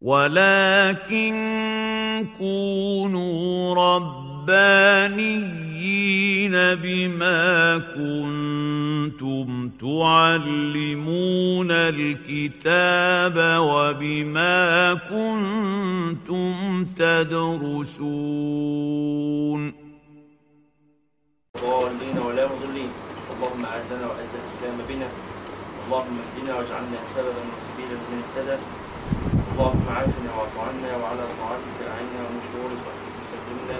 ولكن كونوا ربانيين بما كنتم تعلمون الكتاب وبما كنتم تدرسون ضالين ولا مضلين. اللهم أعزنا وأعز الإسلام بنا. اللهم اهدنا واجعلنا سببا وسبيلا لمن اهتدى. اللهم عافنا واعف عنا وعلى طاعتك أعنا ومن شرور خلقك سلمنا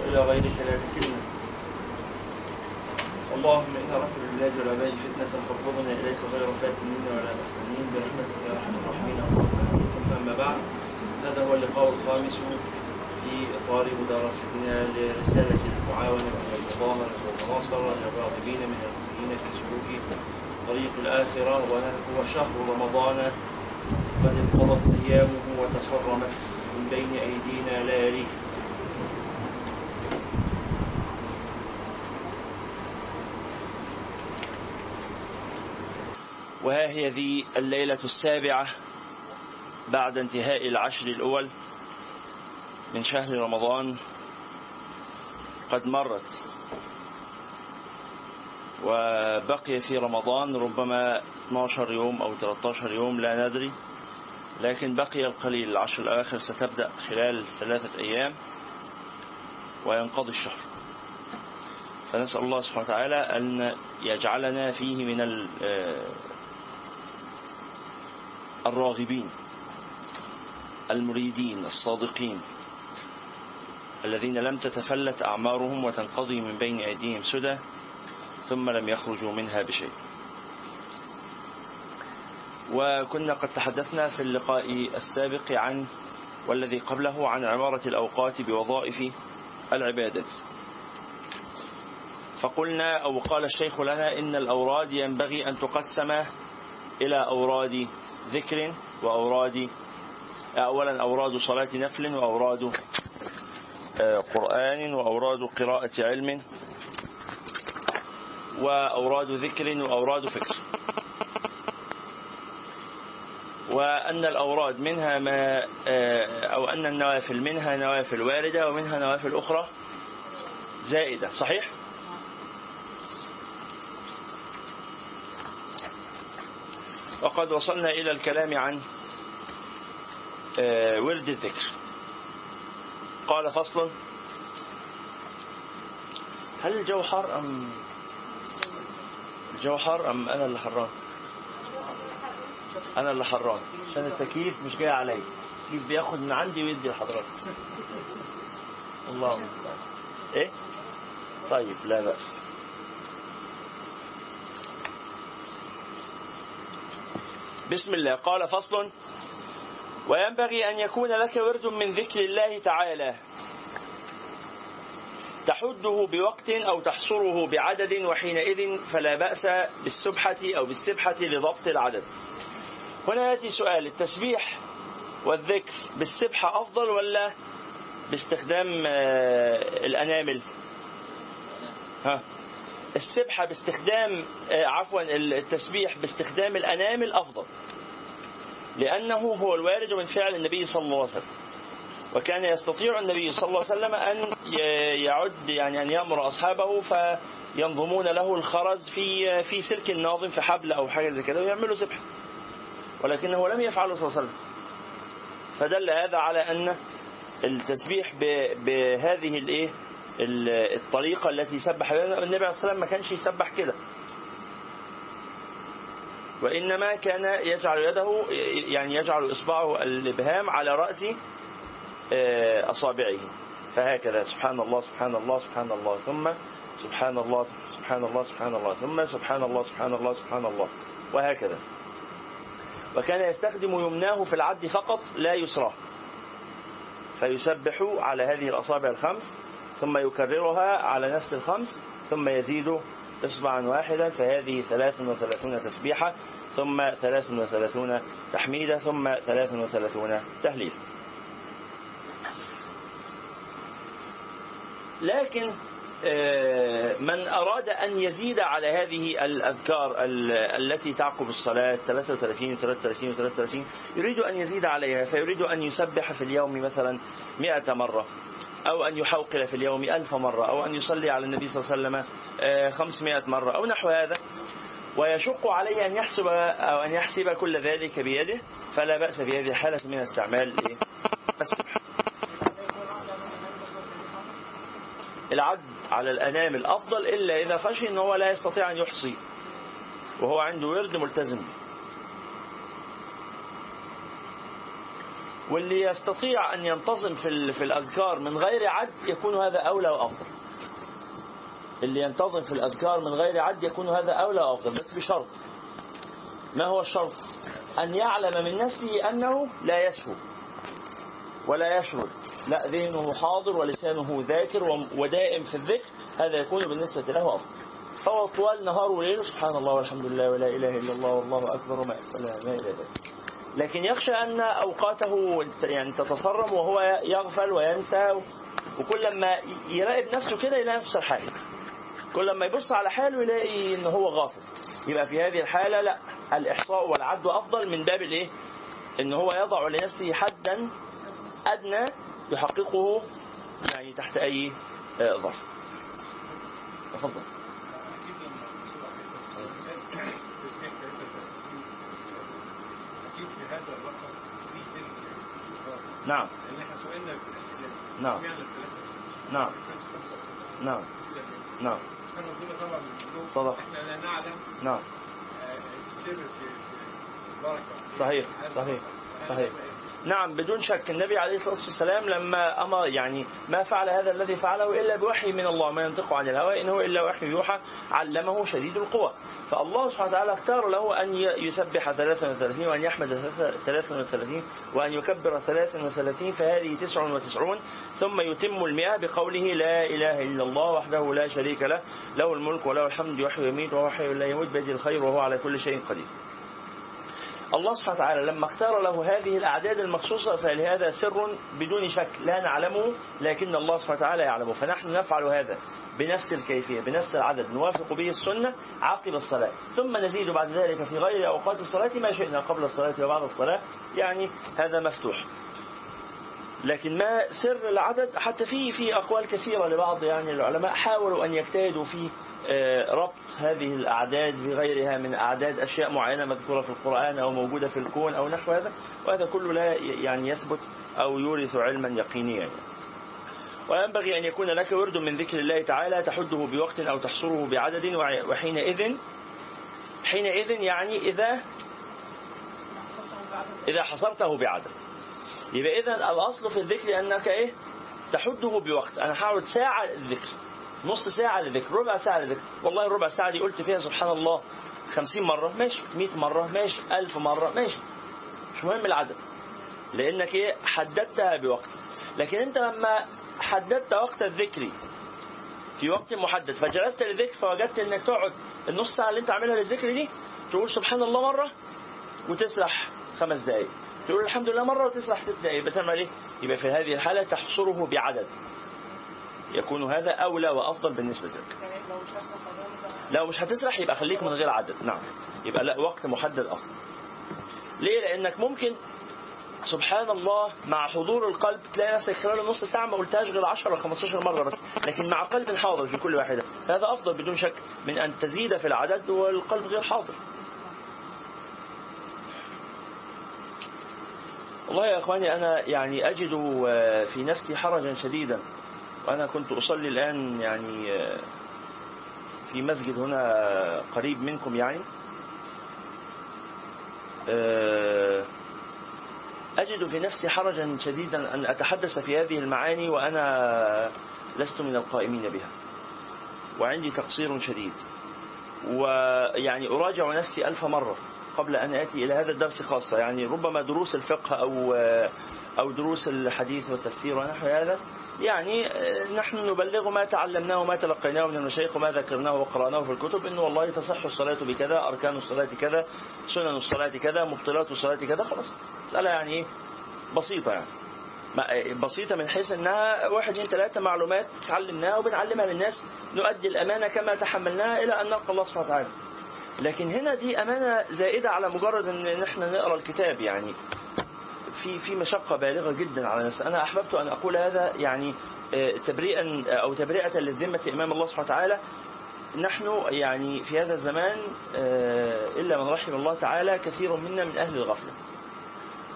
والى غيرك لا تكلنا اللهم ان اردت بالبلاد والعباد فتنه فاقبضنا اليك غير فاتنين ولا مفتونين برحمتك يا ارحم الراحمين ثم أما بعد هذا هو اللقاء الخامس في إطار مدارستنا لرسالة المعاونة والمظاهره والمناصره للراغبين من المؤمنين في سلوك طريق الآخرة. وهو شهر رمضان قد انقضت أيامه وتصرمت من بين أيدينا لياليه وها هي ذي الليلة السابعة بعد انتهاء العشر الأول من شهر رمضان. قد مرت وبقي في رمضان ربما 12 يوم أو 13 يوم لا ندري. لكن بقي القليل العشر الأواخر ستبدأ خلال ثلاثة أيام وينقضي الشهر. فنسأل الله سبحانه وتعالى أن يجعلنا فيه من الراغبين المريدين الصادقين الذين لم تتفلت أعمارهم وتنقضي من بين أيديهم سدى ثم لم يخرجوا منها بشيء. وكنا قد تحدثنا في اللقاء السابق عن والذي قبله عن عمارة الأوقات بوظائف العبادات فقلنا أو قال الشيخ لنا إن الأوراد ينبغي أن تقسم إلى أوراد ذكر وأوراد أولا أوراد صلاة نفل وأوراد قرآن وأوراد قراءة علم وأوراد ذكر وأوراد فكر. وأن الأوراد منها ما أو أن النوافل منها نوافل واردة ومنها نوافل أخرى زائدة صحيح؟ وقد وصلنا إلى الكلام عن ورد الذكر قال فصل هل الجو حار أم الجو حار أم أنا اللي حران أنا اللي حران. عشان التكييف مش جاي عليا. التكييف بياخد من عندي ويدي لحضرتك. الله إيه؟ طيب لا بأس. بسم الله. قال فصل. وينبغي أن يكون لك ورد من ذكر الله تعالى. تحده بوقت أو تحصره بعدد وحينئذ فلا بأس بالسبحة أو بالسبحة لضبط العدد. هنا يأتي سؤال التسبيح والذكر بالسبحة أفضل ولا باستخدام الأنامل؟ ها السبحة باستخدام عفوا التسبيح باستخدام الأنامل أفضل لأنه هو الوارد من فعل النبي صلى الله عليه وسلم. وكان يستطيع النبي صلى الله عليه وسلم أن يعد يعني أن يأمر أصحابه فينظمون له الخرز في في سلك ناظم في حبل أو حاجة زي كده ويعملوا سبحة ولكنه لم يفعله صلى الله عليه وسلم. فدل هذا على أن التسبيح بهذه الإيه؟ الطريقة التي سبح بها. النبي عليه الصلاة والسلام ما كانش يسبح كده. وإنما كان يجعل يده يعني يجعل إصبعه الإبهام على رأس أصابعه. فهكذا سبحان الله سبحان الله سبحان الله ثم سبحان الله سبحان الله سبحان الله ثم سبحان الله سبحان الله سبحان الله وهكذا. وكان يستخدم يمناه في العد فقط لا يسراه. فيسبح على هذه الأصابع الخمس ثم يكررها على نفس الخمس ثم يزيد إصبعا واحدا فهذه ثلاث وثلاثون تسبيحة ثم ثلاث وثلاثون تحميدة ثم ثلاث وثلاثون تهليل لكن آه، من أراد أن يزيد على هذه الأذكار التي تعقب الصلاة 33 و 33 و 33 يريد أن يزيد عليها فيريد أن يسبح في اليوم مثلا 100 مرة أو أن يحوقل في اليوم ألف مرة أو أن يصلي على النبي صلى الله عليه وسلم 500 آه، مرة أو نحو هذا. ويشق عليه أن يحسب أو أن يحسب كل ذلك بيده فلا بأس بهذه الحالة من استعمال السبح. العد على الأنام الأفضل إلا إذا خشي أنه لا يستطيع أن يحصي وهو عنده ورد ملتزم. واللي يستطيع أن ينتظم في, في الأذكار من غير عد يكون هذا أولى وأفضل. اللي ينتظم في الأذكار من غير عد يكون هذا أولى وأفضل بس بشرط. ما هو الشرط؟ أن يعلم من نفسه أنه لا يسهو ولا يشرد. لا ذهنه حاضر ولسانه ذاكر ودائم في الذكر. هذا يكون بالنسبة له أفضل. فهو طوال نهار وليل. سبحان الله والحمد لله ولا إله إلا الله والله أكبر ما إلى ذلك لكن يخشى أن أوقاته يعني تتصرم وهو يغفل وينسى. وكل ما يراقب نفسه كده يلاقي نفس الحال كل ما يبص على حاله يلاقي إن هو غافل. يبقى في هذه الحالة لا الإحصاء والعد أفضل من باب الإيه؟ إن هو يضع لنفسه حدا أدنى يحققه يعني تحت أي آه، ظرف. تفضل. هذا الرقم في نعم. لأن إحنا في نعم. نعم. نعم. نعم. صدق. إحنا لا نعلم نعم. السر في البركه صحيح. صحيح. صحيح. نعم بدون شك النبي عليه الصلاة والسلام لما أمر يعني ما فعل هذا الذي فعله إلا بوحي من الله ما ينطق عن الهوى ان هو إلا وحي يوحى علمه شديد القوى. فالله سبحانه وتعالى اختار له أن يسبح 33 وأن يحمد 33 وأن يكبر 33 فهذه 99 ثم يتم المئة بقوله لا إله إلا الله وحده لا شريك له له الملك وله الحمد يحيي ويميت وهو حي لا يموت بيده الخير وهو على كل شيء قدير. الله سبحانه وتعالى لما اختار له هذه الأعداد المخصوصة فلهذا سر بدون شك لا نعلمه لكن الله سبحانه وتعالى يعلمه. فنحن نفعل هذا بنفس الكيفية بنفس العدد. نوافق به السنة عقب الصلاة. ثم نزيد بعد ذلك في غير أوقات الصلاة ما شئنا قبل الصلاة وبعد الصلاة. يعني هذا مفتوح. لكن ما سر العدد؟ حتى في في أقوال كثيرة لبعض يعني العلماء حاولوا أن يجتهدوا في ربط هذه الأعداد بغيرها من أعداد أشياء معينة مذكورة في القرآن أو موجودة في الكون أو نحو هذا وهذا كله لا يعني يثبت أو يورث علما يقينيا. يعني. وينبغي أن يكون لك ورد من ذكر الله تعالى تحده بوقت أو تحصره بعدد وحينئذ حينئذ يعني إذا إذا حصرته بعدد. يبقى اذا الأصل في الذكر أنك إيه؟ تحده بوقت. أنا هقعد ساعة الذكر. نص ساعة للذكر ربع ساعة للذكر والله الربع ساعة دي قلت فيها سبحان الله خمسين مرة. ماشي. مئة مرة. ماشي. ألف مرة. ماشي. مش مهم العدد. لأنك إيه؟ حددتها بوقت. لكن أنت لما حددت وقت الذكر في وقت محدد فجلست للذكر فوجدت إنك تقعد النص ساعة اللي أنت عاملها للذكر دي تقول سبحان الله مرة وتسرح خمس دقائق تقول الحمد لله مرة وتسرح ست دقائق بتعمل إيه؟ يبقى في هذه الحالة تحصره بعدد. يكون هذا أولى وأفضل بالنسبة لك. لو مش هتسرح يبقى خليك من غير عدد. نعم. يبقى لا وقت محدد افضل ليه؟ لأنك ممكن سبحان الله مع حضور القلب تلاقي نفسك خلال نص ساعة ما قلتهاش غير 10 ولا 15 مرة بس. لكن مع قلب حاضر في كل واحدة. فهذا أفضل بدون شك من أن تزيد في العدد والقلب غير حاضر. والله يا إخواني أنا يعني أجد في نفسي حرجا شديدا وأنا كنت أصلي الآن يعني آه، في مسجد هنا قريب منكم يعني. آه، أجد في نفسي حرجا شديدا أن أتحدث في هذه المعاني وأنا لست من القائمين بها. وعندي تقصير شديد. ويعني أراجع نفسي ألف مرة. قبل أن آتي إلى هذا الدرس خاصة. يعني ربما دروس الفقه أو أو دروس الحديث والتفسير ونحو هذا. يعني نحن نبلغ ما تعلمناه وما تلقيناه من المشايخ وما ذكرناه وقرأناه في الكتب. أنه والله تصح الصلاة بكذا أركان الصلاة كذا سنن الصلاة كذا مبطلات الصلاة كذا خلاص. مسألة يعني بسيطة يعني. بسيطة من حيث إنها واحد اثنين ثلاثة معلومات تعلمناها وبنعلمها للناس. نؤدي الأمانة كما تحملناها إلى أن نلقى الله سبحانه وتعالى. لكن هنا دي أمانة زائدة على مجرد إن إحنا نقرأ الكتاب يعني في في مشقة بالغة جدا على نفسي. أنا أحببت أن أقول هذا يعني آه، تبريئا أو تبرئه للذمه إمام الله سبحانه وتعالى. نحن يعني في هذا الزمان آه، إلا من رحم الله تعالى كثير منا من أهل الغفلة.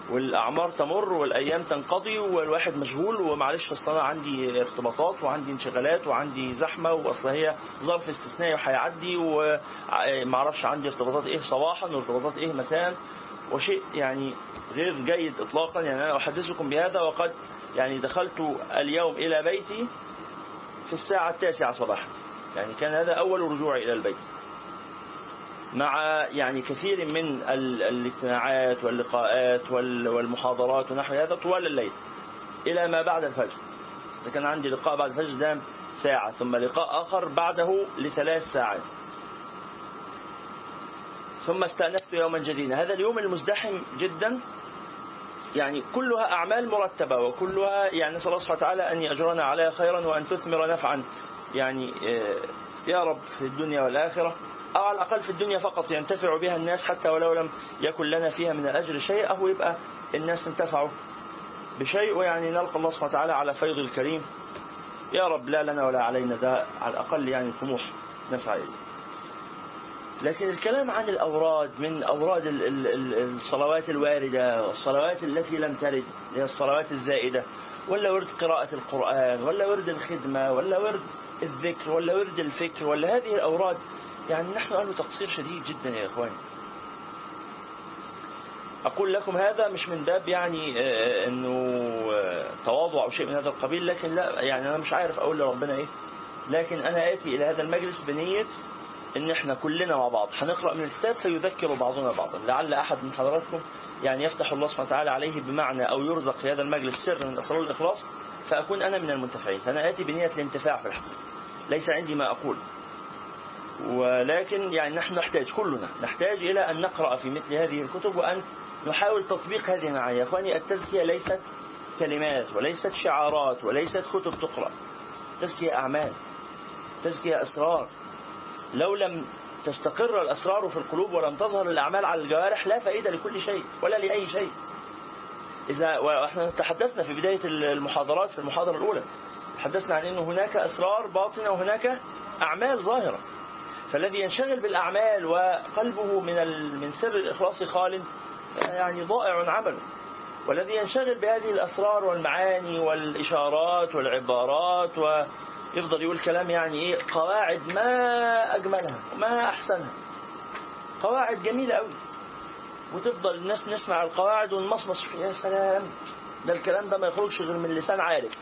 والأعمار تمر والأيام تنقضي والواحد مشغول ومعلش اصل أنا عندي ارتباطات وعندي انشغالات وعندي زحمة وأصل هي ظرف استثنائي وهيعدي ومعرفش عندي ارتباطات إيه صباحا وارتباطات إيه مساء وشيء يعني غير جيد اطلاقا. يعني أنا أحدثكم بهذا وقد يعني دخلت اليوم إلى بيتي في الساعة التاسعة صباحا. يعني كان هذا أول رجوعي إلى البيت. مع يعني كثير من الاجتماعات واللقاءات والمحاضرات ونحو هذا طوال الليل إلى ما بعد الفجر. إذا كان عندي لقاء بعد الفجر دام ساعة ثم لقاء آخر بعده لثلاث ساعات. ثم استأنفت يوما جديدا. هذا اليوم المزدحم جدا. يعني كلها أعمال مرتبة وكلها يعني نسأل الله سبحانه وتعالى أن يأجرنا عليها خيرا وأن تثمر نفعا. يعني آه، يا رب في الدنيا والآخرة أو على الأقل في الدنيا فقط ينتفع بها الناس حتى ولو لم يكن لنا فيها من الأجر شيء أو يبقى الناس انتفعوا بشيء. ويعني نلقى الله سبحانه وتعالى على فيض الكريم. يا رب لا لنا ولا علينا ده على الأقل يعني طموح نسعى إليه. لكن الكلام عن الأوراد من أوراد الصلوات الواردة والصلوات التي لم ترد هي الصلوات الزائدة ولا ورد قراءة القرآن ولا ورد الخدمة ولا ورد الذكر ولا ورد الفكر ولا هذه الأوراد يعني نحن أهل تقصير شديد جدا يا إخواني. أقول لكم هذا مش من باب يعني آه، أنه آه، تواضع أو شيء من هذا القبيل لكن لا يعني أنا مش عارف أقول لربنا إيه. لكن أنا آتي إلى هذا المجلس بنية إن إحنا كلنا مع بعض. هنقرأ من الكتاب فيذكر بعضنا بعضا. لعل أحد من حضراتكم يعني يفتح الله سبحانه وتعالى عليه بمعنى أو يرزق في هذا المجلس سر من أسرار الإخلاص فأكون أنا من المنتفعين. فأنا آتي بنية الانتفاع في الحقيقة ليس عندي ما أقول. ولكن يعني نحن نحتاج كلنا نحتاج إلى أن نقرأ في مثل هذه الكتب وأن نحاول تطبيق هذه المعاني. يا أخواني التزكية ليست كلمات وليست شعارات وليست كتب تقرأ. تزكية أعمال تزكية أسرار. لو لم تستقر الأسرار في القلوب ولم تظهر الأعمال على الجوارح لا فائدة لكل شيء ولا لأي شيء. إذا وإحنا تحدثنا في بداية المحاضرات في المحاضرة الأولى تحدثنا عن أن هناك أسرار باطنة وهناك أعمال ظاهرة. فالذي ينشغل بالأعمال وقلبه من من سر الإخلاص خال يعني ضائع عمله. والذي ينشغل بهذه الأسرار والمعاني والإشارات والعبارات ويفضل يقول كلام يعني إيه قواعد ما أجملها ما أحسنها. قواعد جميلة أوي. وتفضل الناس نسمع القواعد ونمصمص يا سلام ده الكلام ده ما يخرجش غير من لسان عارف.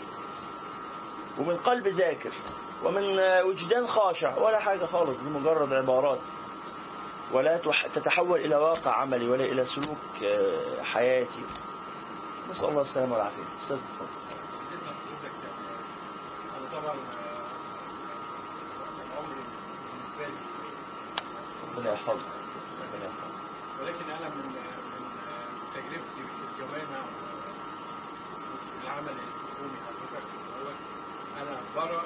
ومن قلب ذاكر. ومن وجدان خاشع ولا حاجة خالص دي مجرد عبارات. ولا تتحول إلى واقع عملي ولا إلى سلوك آه، حياتي. نسأل الله السلامة والعافية. أستاذ تفضل طبعا ربنا يحفظك. ربنا يحفظك. ولكن أنا من من تجربتي في الجوامع العمل الحكومي حضرتك أنا برى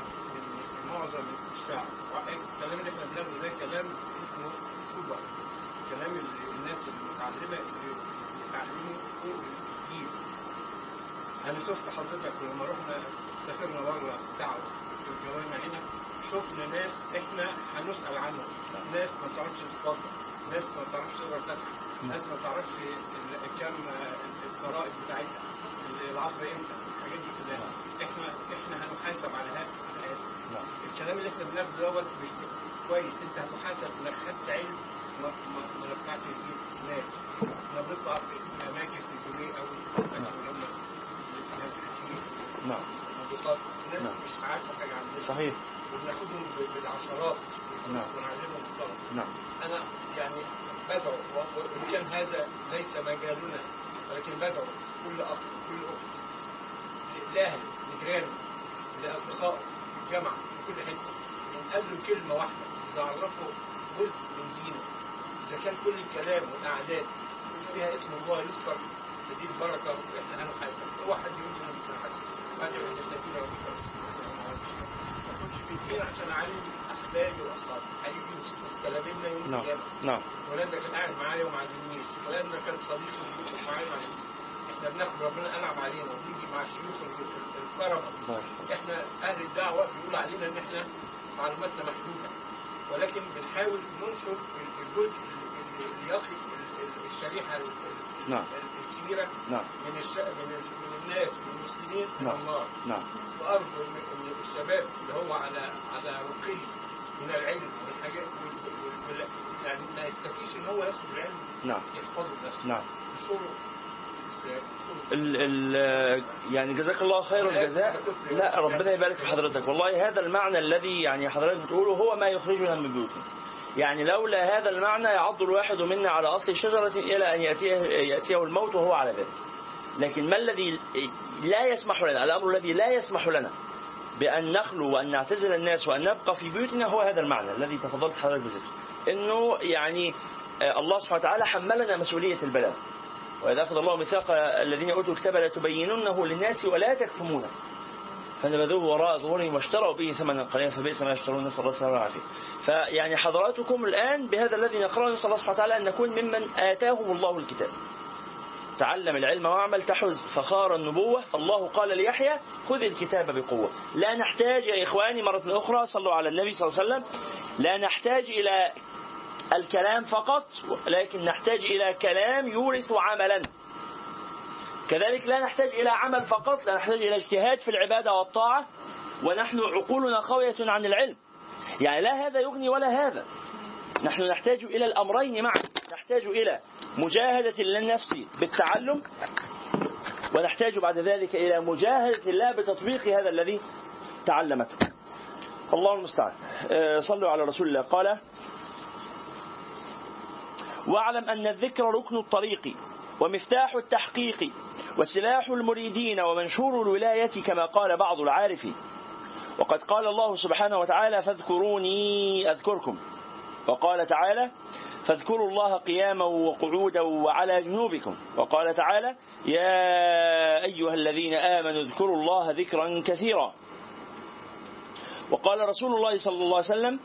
معظم الشعب. الكلام اللي إحنا بناخده ده كلام اسمه سوبر. كلام الناس المتعلمة اللي بيتعلموا فوق كتير أنا شفت حضرتك لما رحنا سافرنا بره دعوه في الجوامع هنا شفنا ناس إحنا هنسأل عنهم. ناس ما تعرفش تتفضل ناس ما تعرفش تقرأ الفاتحة ناس ما تعرفش كم الضرائب بتاعتها العصر إمتى الحاجات دي كلها. إحنا إحنا هنحاسب على هذا نعم. الكلام اللي إحنا بناخده دوت مش كويس. انت هتحاسب انك خدت علم ما نفعتش فيه ناس إحنا بنطلع في أماكن في الجمهوريه أو نعم. نعم. ناس نعم. مش عارفة حاجة عن صحيح. وبناخدهم بالعشرات. نعم. ونعلمهم الطلب نعم. أنا يعني بدعو. وان كان هذا ليس مجالنا. ولكن بدعو. كل اخ كل أخت. لأهل لجيرانه لأصدقائه. الجامعة في كل حتة. قال له كلمة واحدة إذا عرفوا جزء من دينه إذا كان كل الكلام والأعداد فيها اسم الله يذكر دي البركه إحنا هنحاسب واحد يقول أنا مش هنحاسب ادعو إلى سبيل ربك ما اخدش في الدين عشان اعلم أحبابي وأصحابي. هيجي يوصفوا كلامنا يوم نعم القيامه نعم. فلان ده كان قاعد معايا وما علمنيش فلان ده كان صديقي وبيخرج معايا علمنيش إحنا بناخد ربنا انعم علينا وبنيجي مع الشيوخ الكرم. الله يرحمه. إحنا أهل الدعوة بيقول علينا إن إحنا معلوماتنا محدودة. ولكن بنحاول ننشر الجزء اللي اللي يقي الشريحة ال- ال- نعم. الكبيرة نعم. من الش... من. من الناس والمسلمين من نعم. الله. نعم. وأرجو ان إن الشباب اللي هو على على رقي من العلم والحاجات وال... وال... يعني ما يكتفيش إن هو ياخد العلم نعم. يحفظه بنفسه نعم. ال ال يعني جزاك الله خير الجزاء. لا ربنا يبارك في حضرتك. والله هذا المعنى الذي يعني حضرتك بتقوله هو ما يخرجنا من بيوتنا. يعني لولا هذا المعنى يعض الواحد منا على أصل شجرة إلى أن ياتيه يأتيه الموت وهو على ذلك لكن ما الذي لا يسمح لنا الأمر الذي لا يسمح لنا بأن نخلو وأن نعتزل الناس وأن نبقى في بيوتنا هو هذا المعنى الذي تفضلت حضرتك بذكره. إنه يعني آه، الله سبحانه وتعالى حملنا مسؤولية البلاغ وإذا أخذ الله ميثاق الذين أوتوا الكتاب لتبيننه للناس ولا تكتمونه فنبذوه وراء ظهورهم واشتروا به ثمنا قليلا فبئس ما يشترون نسأل الله السلامة والعافية. فيعني حضراتكم الآن بهذا الذي نقرأه نسأل الله سبحانه وتعالى أن نكون ممن آتاهم الله الكتاب. تعلم العلم واعمل تحز فخار النبوة فالله قال ليحيى خذ الكتاب بقوة لا نحتاج يا إخواني مرة أخرى صلوا على النبي صلى الله عليه وسلم لا نحتاج إلى الكلام فقط لكن نحتاج إلى كلام يورث عملا. كذلك لا نحتاج إلى عمل فقط لا نحتاج إلى اجتهاد في العبادة والطاعة ونحن عقولنا خاوية عن العلم. يعني لا هذا يغني ولا هذا. نحن نحتاج إلى الأمرين معا. نحتاج إلى مجاهدة للنفس بالتعلم ونحتاج بعد ذلك إلى مجاهدة الله بتطبيق هذا الذي تعلمته. الله المستعان. آه، صلوا على رسول الله. قال واعلم أن الذكر ركن الطريق ومفتاح التحقيق وسلاح المريدين ومنشور الولاية كما قال بعض العارفين وقد قال الله سبحانه وتعالى فاذكروني أذكركم. وقال تعالى فاذكروا الله قياما وقعودا وعلى جنوبكم. وقال تعالى يا أيها الذين آمنوا اذكروا الله ذكرا كثيرا. وقال رسول الله صلى الله عليه وسلم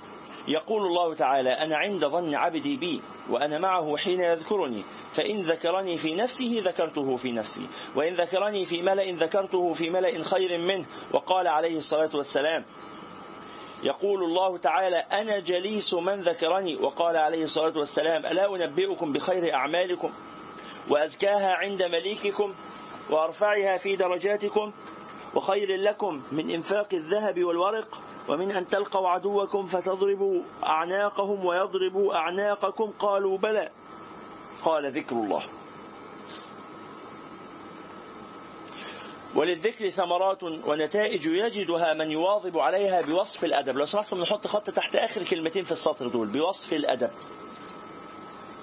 يقول الله تعالى أنا عند ظن عبدي بي وأنا معه حين يذكرني فإن ذكرني في نفسه ذكرته في نفسي وإن ذكرني في ملأ ذكرته في ملأ خير منه. وقال عليه الصلاة والسلام يقول الله تعالى أنا جليس من ذكرني. وقال عليه الصلاة والسلام ألا أنبئكم بخير أعمالكم وأزكاها عند مليككم وأرفعها في درجاتكم وخير لكم من إنفاق الذهب والورق ومن أن تلقوا عدوكم فتضربوا أعناقهم ويضربوا أعناقكم قالوا بلى. قال ذكر الله. وللذكر ثمرات ونتائج يجدها من يواظب عليها بوصف الأدب. لو سمحتم نحط خط تحت آخر كلمتين في السطر دول. بوصف الأدب.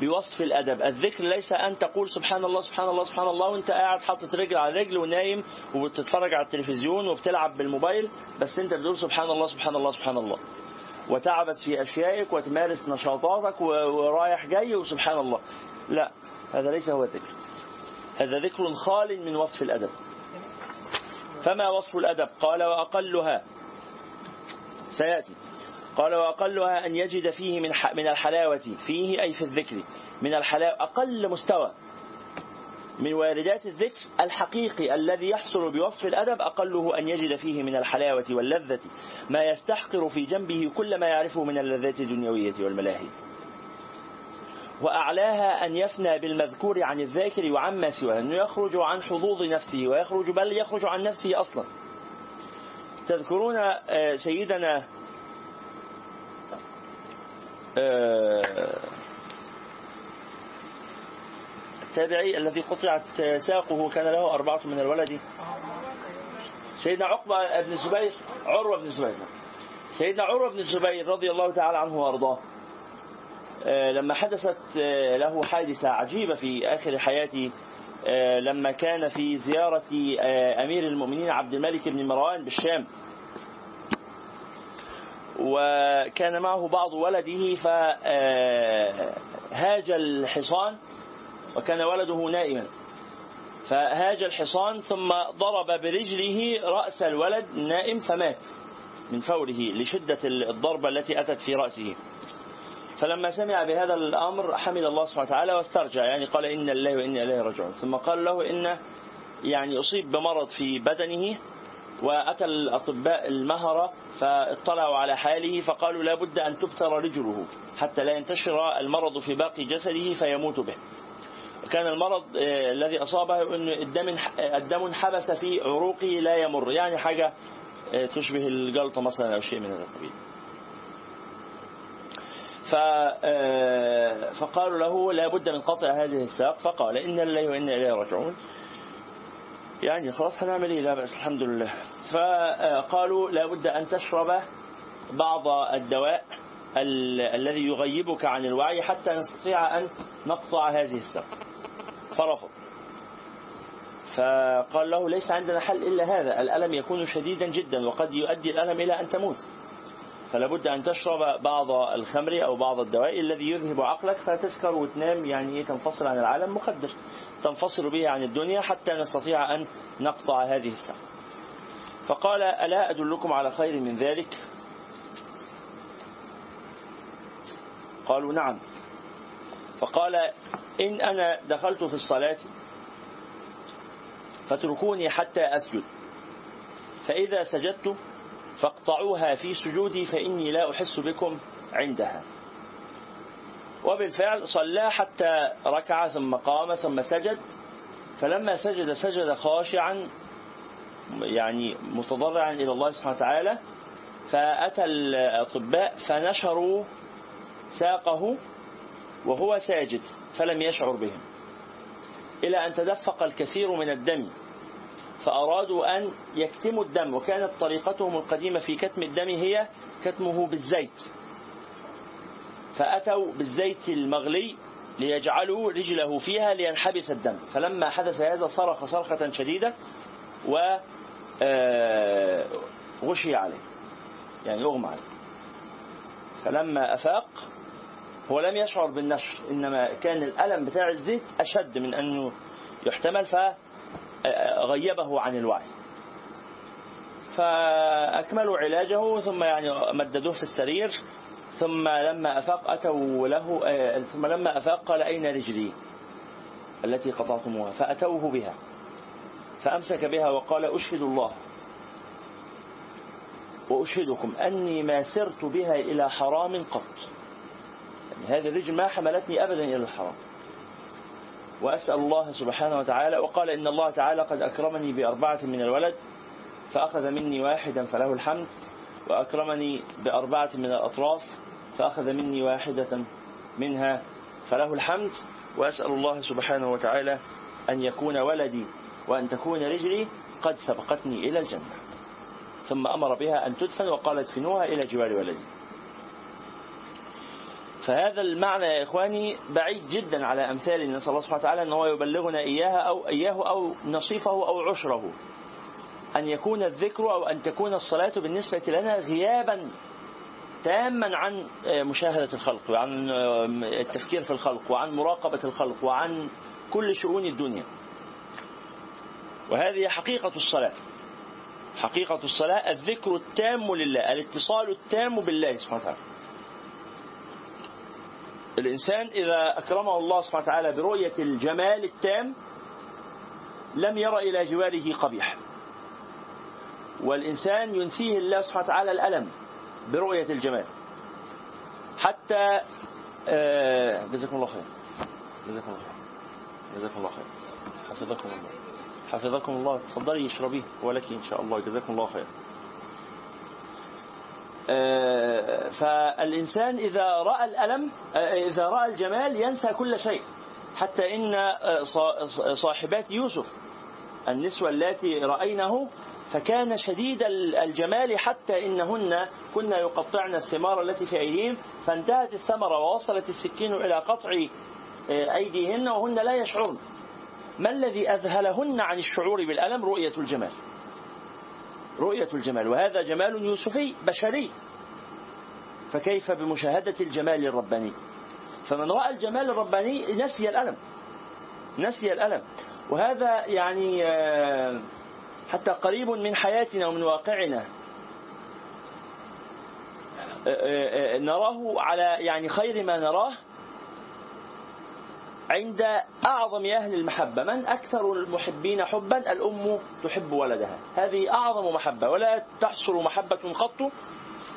بوصف الأدب، الذكر ليس أن تقول سبحان الله سبحان الله سبحان الله وأنت قاعد حاطط رجل على رجل ونايم وبتتفرج على التلفزيون وبتلعب بالموبايل بس أنت بتقول سبحان الله سبحان الله سبحان الله. وتعبس في أشيائك وتمارس نشاطاتك ورايح جاي وسبحان الله. لا هذا ليس هو الذكر. هذا ذكر خال من وصف الأدب. فما وصف الأدب؟ قال وأقلها سيأتي قال وأقلها أن يجد فيه من من الحلاوة فيه أي في الذكر من الحلاوة أقل مستوى من واردات الذكر الحقيقي الذي يحصل بوصف الأدب أقله أن يجد فيه من الحلاوة واللذة ما يستحقر في جنبه كل ما يعرفه من اللذات الدنيوية والملاهي. وأعلاها أن يفنى بالمذكور عن الذاكر وعما سواه، أنه يخرج عن حظوظ نفسه ويخرج بل يخرج عن نفسه أصلا. تذكرون آه، سيدنا التابعي الذي قطعت ساقه كان له أربعة من الولد. سيدنا عقبة بن الزبير عروة بن الزبير. سيدنا عروة بن الزبير رضي الله تعالى عنه وأرضاه آه، لما حدثت آه، له حادثة عجيبة في آخر حياته آه، لما كان في زيارة آه، أمير المؤمنين عبد الملك بن مروان بالشام. وكان معه بعض ولده فهاج الحصان وكان ولده نائما. فهاج الحصان ثم ضرب برجله رأس الولد النائم فمات من فوره لشدة الضربة التي أتت في رأسه. فلما سمع بهذا الأمر حمد الله سبحانه وتعالى واسترجع يعني قال إن الله وإنا إليه راجعون. ثم قال له إن يعني أصيب بمرض في بدنه وأتى الأطباء المهرة فاطلعوا على حاله فقالوا لا بد أن تبتر رجله حتى لا ينتشر المرض في باقي جسده فيموت به. كان المرض آه، الذي أصابه أن الدم الدم انحبس في عروقه لا يمر يعني حاجة آه، تشبه الجلطة مثلا أو شيء من هذا القبيل. آه، فقالوا له لا بد من قطع هذه الساق فقال إن الله وإنا إليه راجعون. يعني خلاص هنعمل إيه؟ لا بأس الحمد لله. فقالوا لا بد أن تشرب بعض الدواء الذي يغيبك عن الوعي حتى نستطيع أن نقطع هذه الساق فرفض. فقال له ليس عندنا حل إلا هذا الألم يكون شديدا جدا وقد يؤدي الألم إلى أن تموت. فلا بد أن تشرب بعض الخمر أو بعض الدواء الذي يذهب عقلك فتسكر وتنام يعني تنفصل عن العالم مخدر تنفصل به عن الدنيا حتى نستطيع أن نقطع هذه الساعة. فقال ألا أدلكم على خير من ذلك؟ قالوا نعم. فقال إن أنا دخلت في الصلاة فاتركوني حتى أسجد فإذا سجدت فاقطعوها في سجودي فإني لا أحس بكم عندها. وبالفعل صلى حتى ركع ثم قام ثم سجد. فلما سجد سجد خاشعا يعني متضرعا إلى الله سبحانه وتعالى. فأتى الأطباء فنشروا ساقه وهو ساجد فلم يشعر بهم إلى أن تدفق الكثير من الدم. فأرادوا أن يكتموا الدم وكانت طريقتهم القديمة في كتم الدم هي كتمه بالزيت. فأتوا بالزيت المغلي ليجعلوا رجله فيها لينحبس الدم. فلما حدث هذا صرخ صرخة شديدة و آه، غشي عليه. يعني أغمى عليه. فلما أفاق هو لم يشعر بالنشر إنما كان الألم بتاع الزيت أشد من أنه يحتمل فغيبه عن الوعي. فأكملوا علاجه ثم يعني مددوه في السرير. ثم لما أفاق أتوا له آه، ثم لما أفاق قال أين رجلي؟ التي قطعتموها. فأتوه بها. فأمسك بها وقال أشهد الله. وأشهدكم. أني ما سرت بها إلى حرام قط. يعني هذه الرجل ما حملتني أبدا إلى الحرام. وأسأل الله سبحانه وتعالى وقال إن الله تعالى قد أكرمني بأربعة من الولد فأخذ مني واحدا فله الحمد. وأكرمني بأربعة من الأطراف فأخذ مني واحدة منها فله الحمد وأسأل الله سبحانه وتعالى أن يكون ولدي وأن تكون رجلي قد سبقتني إلى الجنة. ثم أمر بها أن تدفن وقال ادفنوها إلى جوار ولدي. فهذا المعنى يا إخواني بعيد جدا على أمثال نسأل الله سبحانه وتعالى أن هو يبلغنا إياها أو إياه أو نصيفه أو عشره. أن يكون الذكر أو أن تكون الصلاة بالنسبة لنا غيابا تاما عن مشاهدة الخلق وعن التفكير في الخلق وعن مراقبة الخلق وعن كل شؤون الدنيا. وهذه حقيقة الصلاة. حقيقة الصلاة الذكر التام لله الاتصال التام بالله سبحانه وتعالى. الإنسان إذا أكرمه الله سبحانه وتعالى برؤية الجمال التام لم ير إلى جواره قبيح. والإنسان ينسيه الله سبحانه وتعالى الألم برؤية الجمال. حتى آه، جزاكم الله خير. جزاكم الله خير. جزاكم الله خير. حفظكم الله. حفظكم الله. تفضلي اشربيه ولك إن شاء الله. جزاكم الله خير. آه، فالإنسان إذا رأى الألم آه، إذا رأى الجمال ينسى كل شيء. حتى إن صاحبات يوسف النسوة اللاتي رأينه فكان شديد الجمال حتى إنهن كن يقطعن الثمار التي في أيديهم فانتهت الثمرة ووصلت السكين إلى قطع آه، أيديهن وهن لا يشعرن. ما الذي أذهلهن عن الشعور بالألم؟ رؤية الجمال. رؤية الجمال. وهذا جمال يوسفي بشري. فكيف بمشاهدة الجمال الرباني؟ فمن رأى الجمال الرباني نسي الألم. نسي الألم. وهذا يعني آه، حتى قريب من حياتنا ومن واقعنا. آه، آه، نراه على يعني خير ما نراه عند أعظم أهل المحبة. من أكثر المحبين حبا؟ الأم تحب ولدها. هذه أعظم محبة. ولا تحصل محبة قط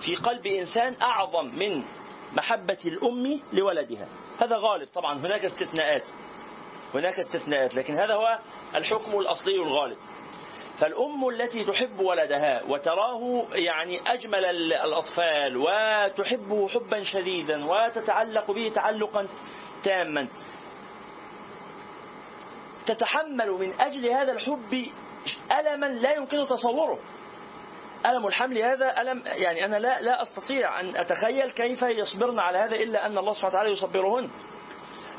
في قلب إنسان أعظم من محبة الأم لولدها. هذا غالب طبعا. هناك استثناءات. هناك استثناءات. لكن هذا هو الحكم الأصلي الغالب. فالأم التي تحب ولدها وتراه يعني أجمل الأطفال وتحبه حبا شديدا وتتعلق به تعلقا تاما. تتحمل من أجل هذا الحب ألما لا يمكن تصوره. ألم الحمل هذا؟ ألم يعني أنا لا لا أستطيع أن أتخيل كيف يصبرن على هذا إلا أن الله سبحانه وتعالى يصبرهن.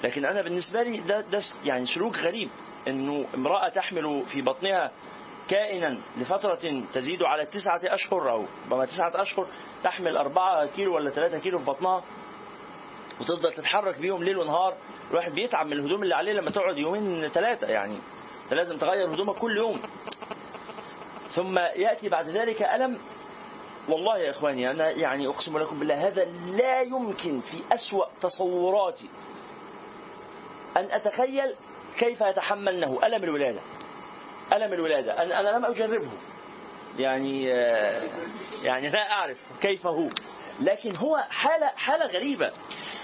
لكن أنا بالنسبة لي ده, ده يعني سلوك غريب. أنه امرأة تحمل في بطنها كائنا لفترة تزيد على تسعة أشهر أو ربما تسعة أشهر تحمل أربعة كيلو ولا ثلاثة كيلو في بطنها وتفضل تتحرك بيهم ليل ونهار. الواحد بيتعب من الهدوم اللي عليه لما تقعد يومين ثلاثة يعني انت لازم تغير هدومك كل يوم. ثم يأتي بعد ذلك ألم. والله يا إخواني أنا يعني أقسم لكم بالله هذا لا يمكن في أسوأ تصوراتي أن أتخيل كيف يتحملنه ألم الولادة. ألم الولادة. أنا, أنا لم أجربه. يعني آه، يعني لا أعرف كيف هو. لكن هو حالة حالة غريبة.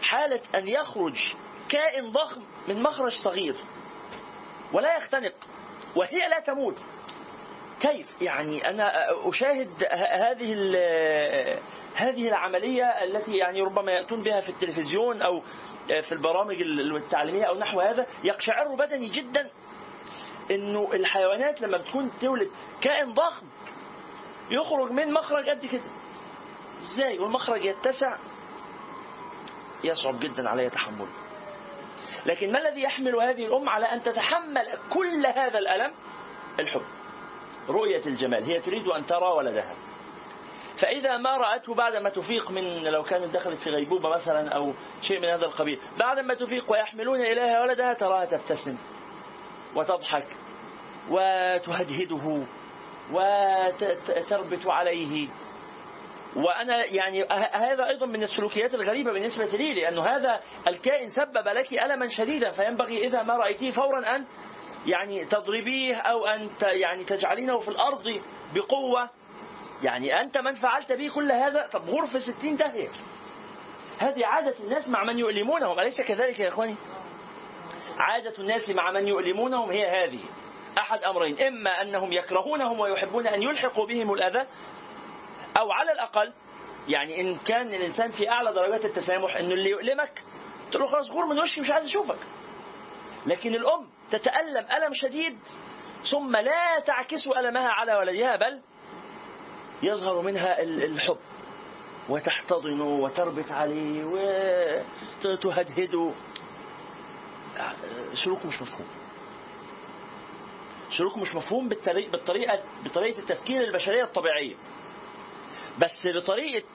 حالة أن يخرج كائن ضخم من مخرج صغير. ولا يختنق. وهي لا تموت. كيف؟ يعني أنا أشاهد هذه هذه العملية التي يعني ربما يأتون بها في التلفزيون أو في البرامج التعليمية أو نحو هذا يقشعر بدني جدا. إنه الحيوانات لما بتكون تولد كائن ضخم يخرج من مخرج قد كده. إزاي؟ والمخرج يتسع. يصعب جدا علي تحمله لكن ما الذي يحمل هذه الأم على أن تتحمل كل هذا الألم؟ الحب. رؤية الجمال. هي تريد أن ترى ولدها. فإذا ما رأته بعدما تفيق من لو كانت دخلت في غيبوبة مثلا أو شيء من هذا القبيل بعدما تفيق ويحملون إليها ولدها تراها تبتسم. وتضحك وتهدهده وتربت عليه. وأنا يعني هذا أيضا من السلوكيات الغريبة بالنسبة لي لأنه هذا الكائن سبب لك ألما شديدا فينبغي إذا ما رأيتيه فورا أن يعني تضربيه أو أن يعني تجعلينه في الأرض بقوة. يعني أنت من فعلت به كل هذا؟ طب غرفة ستين داهية. هذه عادة الناس مع من يؤلمونهم أليس كذلك يا إخواني؟ عادة الناس مع من يؤلمونهم هي هذه. أحد أمرين إما أنهم يكرهونهم ويحبون أن يلحقوا بهم الأذى أو على الأقل يعني إن كان الإنسان في أعلى درجات التسامح أنه اللي يؤلمك تقول له خلاص غور من وشي مش عايز أشوفك لكن الأم تتألم ألم شديد ثم لا تعكس ألمها على ولدها بل يظهر منها الحب. وتحتضنه وتربط عليه وتهدهده سلوكه مش مفهوم. سلوكه مش مفهوم بالطريقة, بالطريقة بطريقة التفكير البشرية الطبيعية. بس بطريقة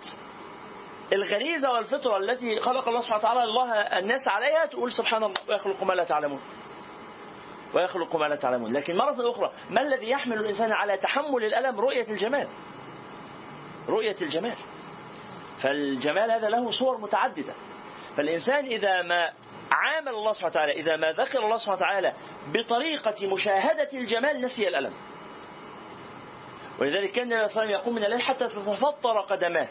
الغريزة والفطرة التي خلق الله سبحانه وتعالى الله الناس عليها تقول سبحان الله ويخلق ما لا تعلمون. ويخلق ما لا تعلمون. لكن مرة أخرى ما الذي يحمل الإنسان على تحمل الألم؟ رؤية الجمال. رؤية الجمال. فالجمال هذا له صور متعددة. فالإنسان إذا ما عامل الله سبحانه وتعالى. إذا ما ذكر الله سبحانه وتعالى بطريقة مشاهدة الجمال نسي الألم. ولذلك كان النبي صلى الله عليه وسلم يقوم من الليل حتى تتفطر قدماه.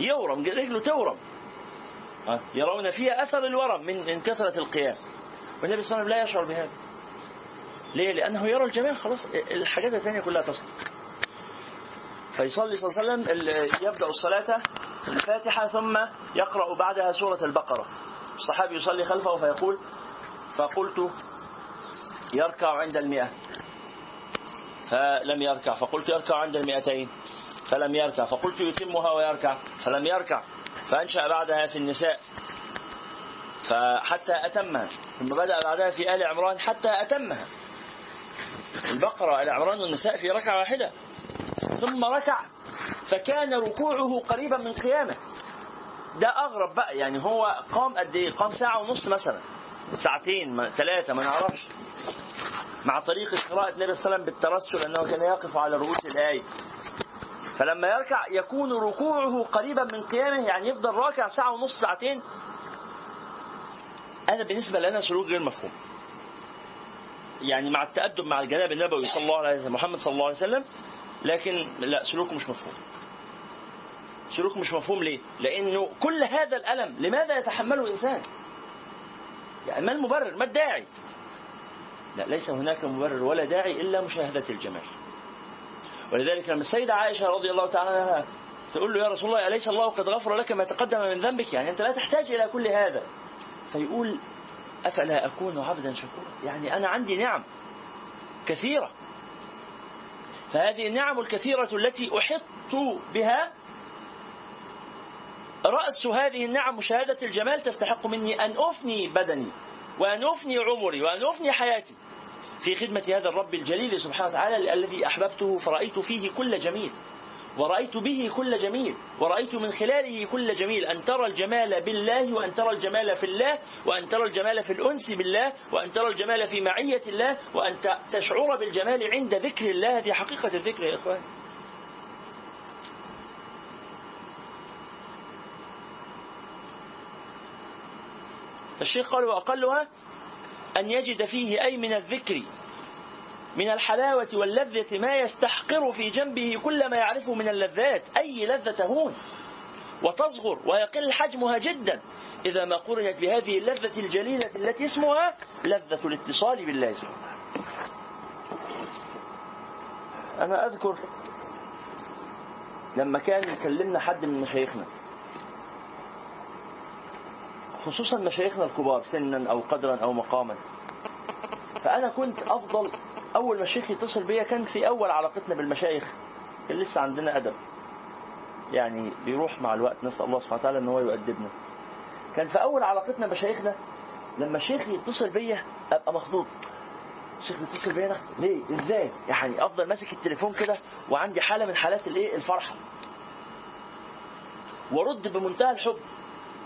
يورم رجله تورم. يرون فيها أثر الورم من من كثرة القيام. والنبي صلى الله عليه وسلم لا يشعر بهذا. ليه؟ لأنه يرى الجمال خلاص الحاجات الثانية كلها تصل فيصلي صلى الله عليه وسلم يبدأ الصلاة الفاتحة ثم يقرأ بعدها سورة البقرة. الصحابي يصلي خلفه فيقول فقلت يركع عند المئة. فلم يركع فقلت يركع عند المئتين. فلم يركع فقلت يتمها ويركع فلم يركع. فأنشأ بعدها في النساء. فحتى أتمها. ثم بدأ بعدها في آل عمران حتى أتمها. البقرة آل عمران والنساء في ركعة واحدة. ثم ركع فكان ركوعه قريبا من قيامه. ده أغرب بقى يعني هو قام قد إيه؟ قام ساعة ونص مثلا. ساعتين ثلاثة ما نعرفش. مع طريقة قراءة النبي صلى الله عليه وسلم بالترسل أنه كان يقف على رؤوس الآية. فلما يركع يكون ركوعه قريبا من قيامه يعني يفضل راكع ساعة ونص ساعتين. هذا بالنسبة لنا سلوك غير مفهوم. يعني مع التأدب مع الجناب النبوي صلى الله عليه وسلم محمد صلى الله عليه وسلم لكن لا سلوك مش مفهوم. سلوك مش مفهوم ليه؟ لأنه كل هذا الألم لماذا يتحمله الإنسان؟ يعني ما المبرر؟ ما الداعي؟ لا ليس هناك مبرر ولا داعي إلا مشاهدة الجمال ولذلك لما السيدة عائشة رضي الله تعالى عنها تقول له يا رسول الله أليس الله قد غفر لك ما تقدم من ذنبك يعني أنت لا تحتاج إلى كل هذا فيقول أفلا أكون عبدا شكورا يعني أنا عندي نعم كثيرة فهذه النعم الكثيرة التي أحط بها رأس هذه النعم مشاهدة الجمال تستحق مني أن أفني بدني وأن أفني عمري وأن أفني حياتي. في خدمة هذا الرب الجليل سبحانه وتعالى الذي أحببته فرأيت فيه كل جميل. ورأيت به كل جميل. ورأيت من خلاله كل جميل. أن ترى الجمال بالله وأن ترى الجمال في الله وأن ترى الجمال في الأنس بالله وأن ترى الجمال في معية الله وأن تشعر بالجمال عند ذكر الله. هذه حقيقة الذكر يا إخوان. الشيخ قال وأقلها أن يجد فيه أي من الذكر من الحلاوة واللذة ما يستحقر في جنبه كل ما يعرفه من اللذات أي لذة تهون وتصغر ويقل حجمها جدا. إذا ما قرنت بهذه اللذة الجليلة التي اسمها لذة الاتصال بالله سبحانه أنا أذكر لما كان يكلمنا حد من مشايخنا خصوصا مشايخنا الكبار سنا أو قدرا أو مقاما. فأنا كنت أفضل أول ما الشيخ يتصل بيا كان في أول علاقتنا بالمشايخ كان لسه عندنا أدب. يعني بيروح مع الوقت نسأل الله سبحانه وتعالى إن هو يؤدبنا. كان في أول علاقتنا بمشايخنا لما الشيخ يتصل بيا أبقى مخضوض. الشيخ بيتصل بيا ليه؟ إزاي؟ يعني أفضل ماسك التليفون كده وعندي حالة من حالات الإيه؟ الفرحة. وأرد بمنتهى الحب.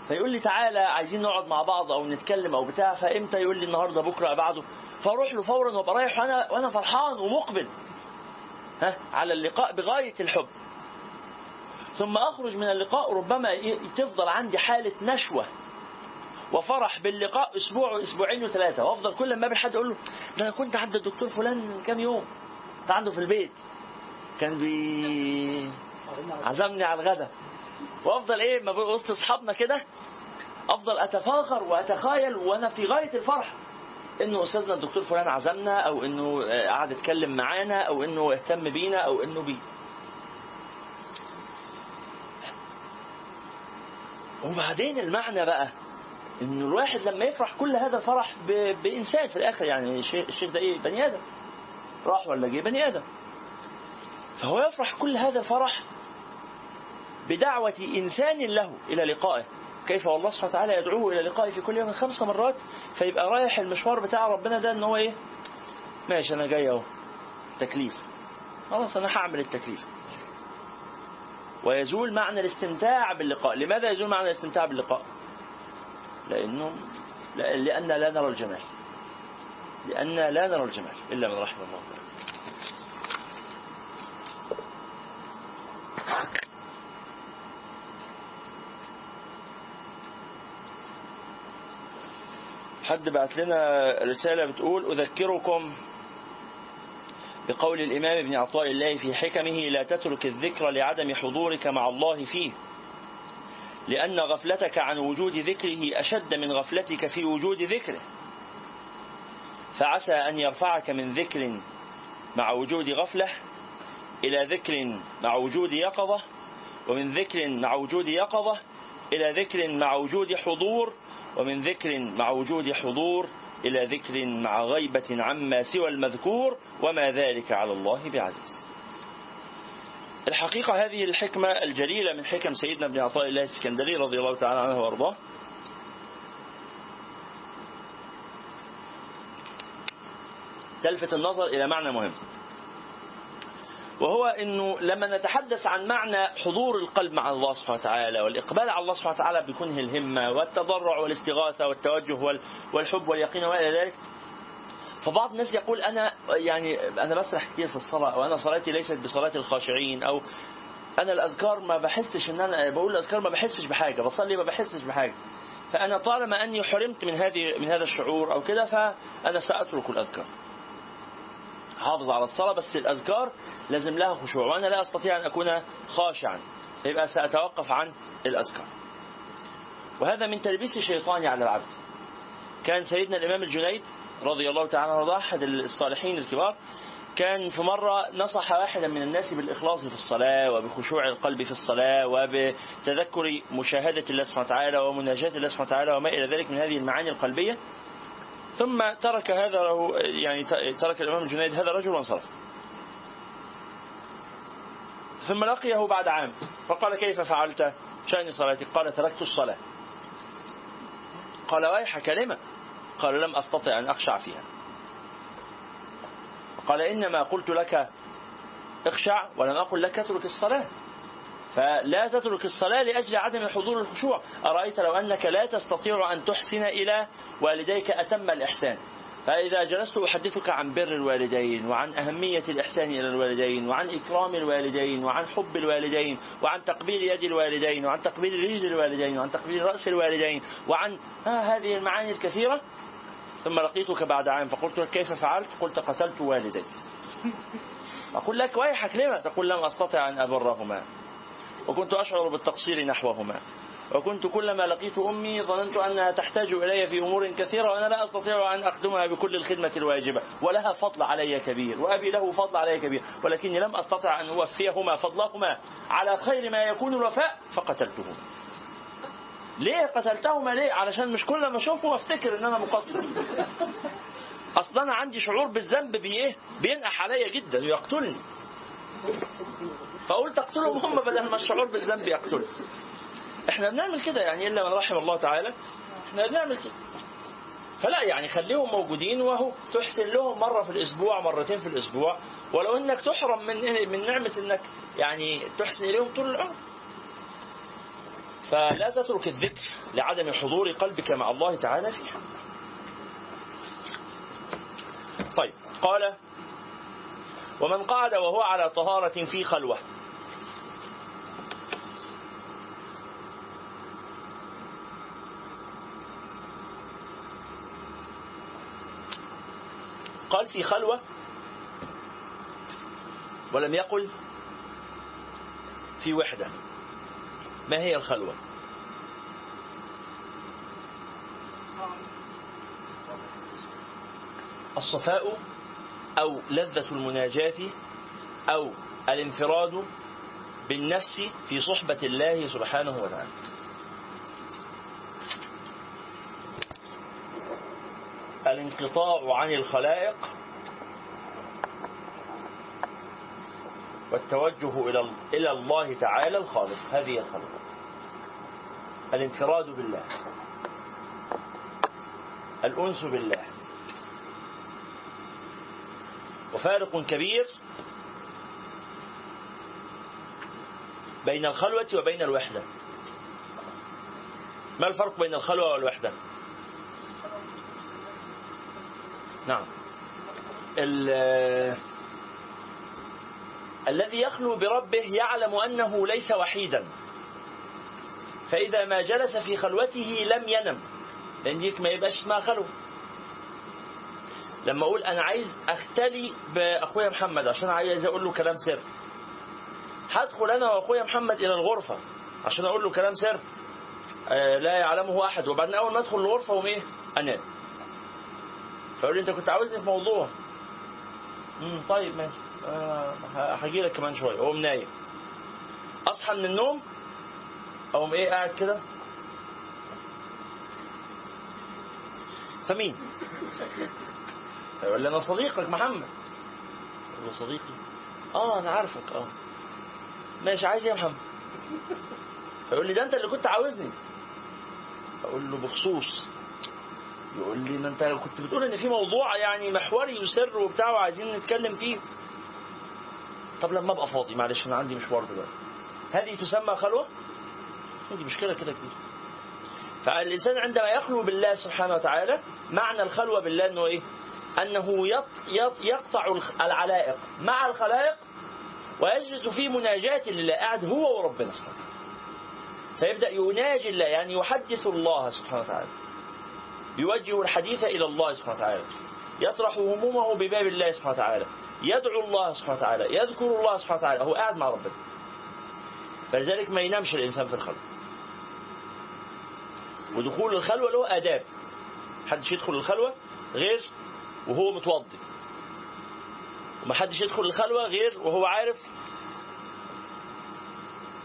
فيقول لي تعالى عايزين نقعد مع بعض أو نتكلم أو بتاع فإمتى؟ يقول لي النهارده بكرة بعده. فأروح له فورا وأبقى رايح وأنا وأنا فرحان ومقبل. ها؟ على اللقاء بغاية الحب. ثم أخرج من اللقاء ربما تفضل عندي حالة نشوة. وفرح باللقاء أسبوع واسبوعين وثلاثة. وأفضل كل ما حد أقول له ده أنا كنت عند الدكتور فلان من كام يوم. كنت عنده في البيت. كان بي عزمني على الغداء. وأفضل إيه؟ ما وسط أصحابنا كده. أفضل أتفاخر واتخيل وأنا في غاية الفرح. إنه أستاذنا الدكتور فلان عزمنا أو إنه قعد يتكلم معانا أو إنه اهتم بينا أو إنه بي. وبعدين المعنى بقى إنه الواحد لما يفرح كل هذا الفرح ب... بإنسان في الآخر يعني الشيخ ده إيه؟ بني آدم. راح ولا جه؟ بني آدم. فهو يفرح كل هذا الفرح بدعوة إنسان له إلى لقائه. كيف والله سبحانه وتعالى يدعوه إلى لقائه في كل يوم خمس مرات فيبقى رايح المشوار بتاع ربنا ده إن هو إيه؟ ماشي أنا جاي أهو. تكليف. خلاص أنا هعمل التكليف. ويزول معنى الاستمتاع باللقاء. لماذا يزول معنى الاستمتاع باللقاء؟ لأنه لأن لا نرى الجمال. لأن لا نرى الجمال إلا من رحم الله. حد بعت لنا رسالة بتقول أذكركم بقول الإمام ابن عطاء الله في حكمه لا تترك الذكر لعدم حضورك مع الله فيه لأن غفلتك عن وجود ذكره أشد من غفلتك في وجود ذكره فعسى أن يرفعك من ذكر مع وجود غفلة إلى ذكر مع وجود يقظة ومن ذكر مع وجود يقظة إلى ذكر مع وجود حضور ومن ذكر مع وجود حضور إلى ذكر مع غيبة عما سوى المذكور وما ذلك على الله بعزيز. الحقيقة هذه الحكمة الجليلة من حكم سيدنا ابن عطاء الله السكندري رضي الله تعالى عنه وأرضاه. تلفت النظر إلى معنى مهم. وهو إنه لما نتحدث عن معنى حضور القلب مع الله سبحانه وتعالى والإقبال على الله سبحانه وتعالى بكنه الهمة والتضرع والاستغاثة والتوجه والحب واليقين والى ذلك فبعض الناس يقول أنا يعني أنا بسرح كتير في الصلاة أو أنا صلاتي ليست بصلاة الخاشعين أو أنا الأذكار ما بحسش إن أنا بقول الأذكار ما بحسش بحاجة بصلي ما بحسش بحاجة فأنا طالما أني حرمت من هذه من هذا الشعور أو كده فأنا سأترك الأذكار. حافظ على الصلاة بس الأذكار لازم لها خشوع وأنا لا أستطيع أن أكون خاشعا. فيبقى سأتوقف عن الأذكار. وهذا من تلبيس الشيطان على العبد. كان سيدنا الإمام الجنيد رضي الله تعالى عنه أحد الصالحين الكبار كان في مرة نصح واحدا من الناس بالإخلاص في الصلاة وبخشوع القلب في الصلاة وبتذكر مشاهدة الله سبحانه وتعالى ومناجاة الله سبحانه وتعالى وما إلى ذلك من هذه المعاني القلبية. ثم ترك هذا له يعني ترك الإمام الجنيد هذا الرجل وانصرف ثم لقيه بعد عام. فقال كيف فعلت؟ شأن صلاتك. قال تركت الصلاة. قال ويحك لما قال لم أستطع أن أخشع فيها. قال إنما قلت لك اخشع ولم أقل لك اترك الصلاة. فلا تترك الصلاة لأجل عدم حضور الخشوع. أرأيت لو أنك لا تستطيع أن تحسن إلى والديك أتم الإحسان؟ فإذا جلست أحدثك عن بر الوالدين وعن أهمية الإحسان إلى الوالدين وعن إكرام الوالدين وعن حب الوالدين وعن تقبيل يد الوالدين وعن تقبيل رجل الوالدين وعن تقبيل رأس الوالدين وعن هذه المعاني الكثيرة ثم لقيتك بعد عام فقلت لك كيف فعلت؟ قلت قتلت والدي أقول لك ويحك لما تقول لم أستطع أن أبرهما. وكنت أشعر بالتقصير نحوهما. وكنت كلما لقيت أمي ظننت أنها تحتاج إلي في أمور كثيرة وأنا لا أستطيع أن أخدمها بكل الخدمة الواجبة. ولها فضل علي كبير وأبي له فضل علي كبير ولكني لم أستطع أن أوفيهما فضلهما. على خير ما يكون الوفاء فقتلتهما ليه قتلتهما؟ ليه؟ علشان مش كل ما اشوفهم أفتكر إن أنا مقصر. أصلا أنا عندي شعور بالذنب بإيه؟ بينقح عليا جدا ويقتلني. فقلت اقتلهم هم بدل ما الشعور بالذنب يقتلني إحنا بنعمل كده يعني إلا من رحم الله تعالى. إحنا بنعمل كده. فلا يعني خليهم موجودين وهو تحسن لهم مرة في الأسبوع مرتين في الأسبوع. ولو إنك تحرم من من نعمة إنك يعني تحسن إليهم طول العمر. فلا تترك الذكر لعدم حضور قلبك مع الله تعالى فيه طيب قال ومن قعد وهو على طهارة في خلوة. قال في خلوة ولم يقل في وحدة. ما هي الخلوة؟ الصفاء أو لذة المناجاة أو الانفراد بالنفس في صحبة الله سبحانه وتعالى. الانقطاع عن الخلائق والتوجه إلى إلى الله تعالى الخالق. هذه الخلق الانفراد بالله. الأنس بالله. وفارق كبير بين الخلوة وبين الوحدة. ما الفرق بين الخلوة والوحدة؟ نعم. الذي يخلو بربه يعلم أنه ليس وحيدا. فإذا ما جلس في خلوته لم ينم. ديك ما يبقاش اسمها خلوة. لما أقول أنا عايز أختلي بأخويا محمد عشان عايز أقول له كلام سر. هدخل أنا وأخويا محمد إلى الغرفة عشان أقول له كلام سر. آه لا يعلمه أحد. وبعدين أول ما أدخل الغرفة أقوم إيه؟ أنام. فيقول لي أنت كنت عاوزني في موضوع. امم طيب ماشي. آه هجي لك كمان شوية. أقوم نايم. أصحى من النوم أقوم إيه قاعد كده. فمين؟ يقول لي أنا صديقك محمد. أقول له صديقي. آه أنا عارفك آه. ماشي عايز إيه يا محمد؟ فيقول لي ده أنت اللي كنت عاوزني. أقول له بخصوص. يقول لي ما أنت كنت بتقول إن في موضوع يعني محوري وسر وبتاع وعايزين نتكلم فيه. طب لما أبقى فاضي معلش أنا عندي مشوار دلوقتي. هذه تسمى خلوة؟ دي مشكلة كده كبيرة. فالإنسان عندما يخلو بالله سبحانه وتعالى معنى الخلوة بالله إنه إيه؟ أنه يقطع العلائق مع الخلائق ويجلس في مناجاة لله قاعد هو وربنا سبحانه فيبدأ يناجي الله يعني يحدث الله سبحانه وتعالى. يوجه الحديث إلى الله سبحانه وتعالى. يطرح همومه بباب الله سبحانه وتعالى. يدعو الله سبحانه وتعالى. يذكر الله سبحانه وتعالى. هو قاعد مع ربنا. فلذلك ما ينامش الإنسان في الخلوة ودخول الخلوة له آداب. محدش يدخل الخلوة غير وهو متوضي. ومحدش يدخل الخلوة غير وهو عارف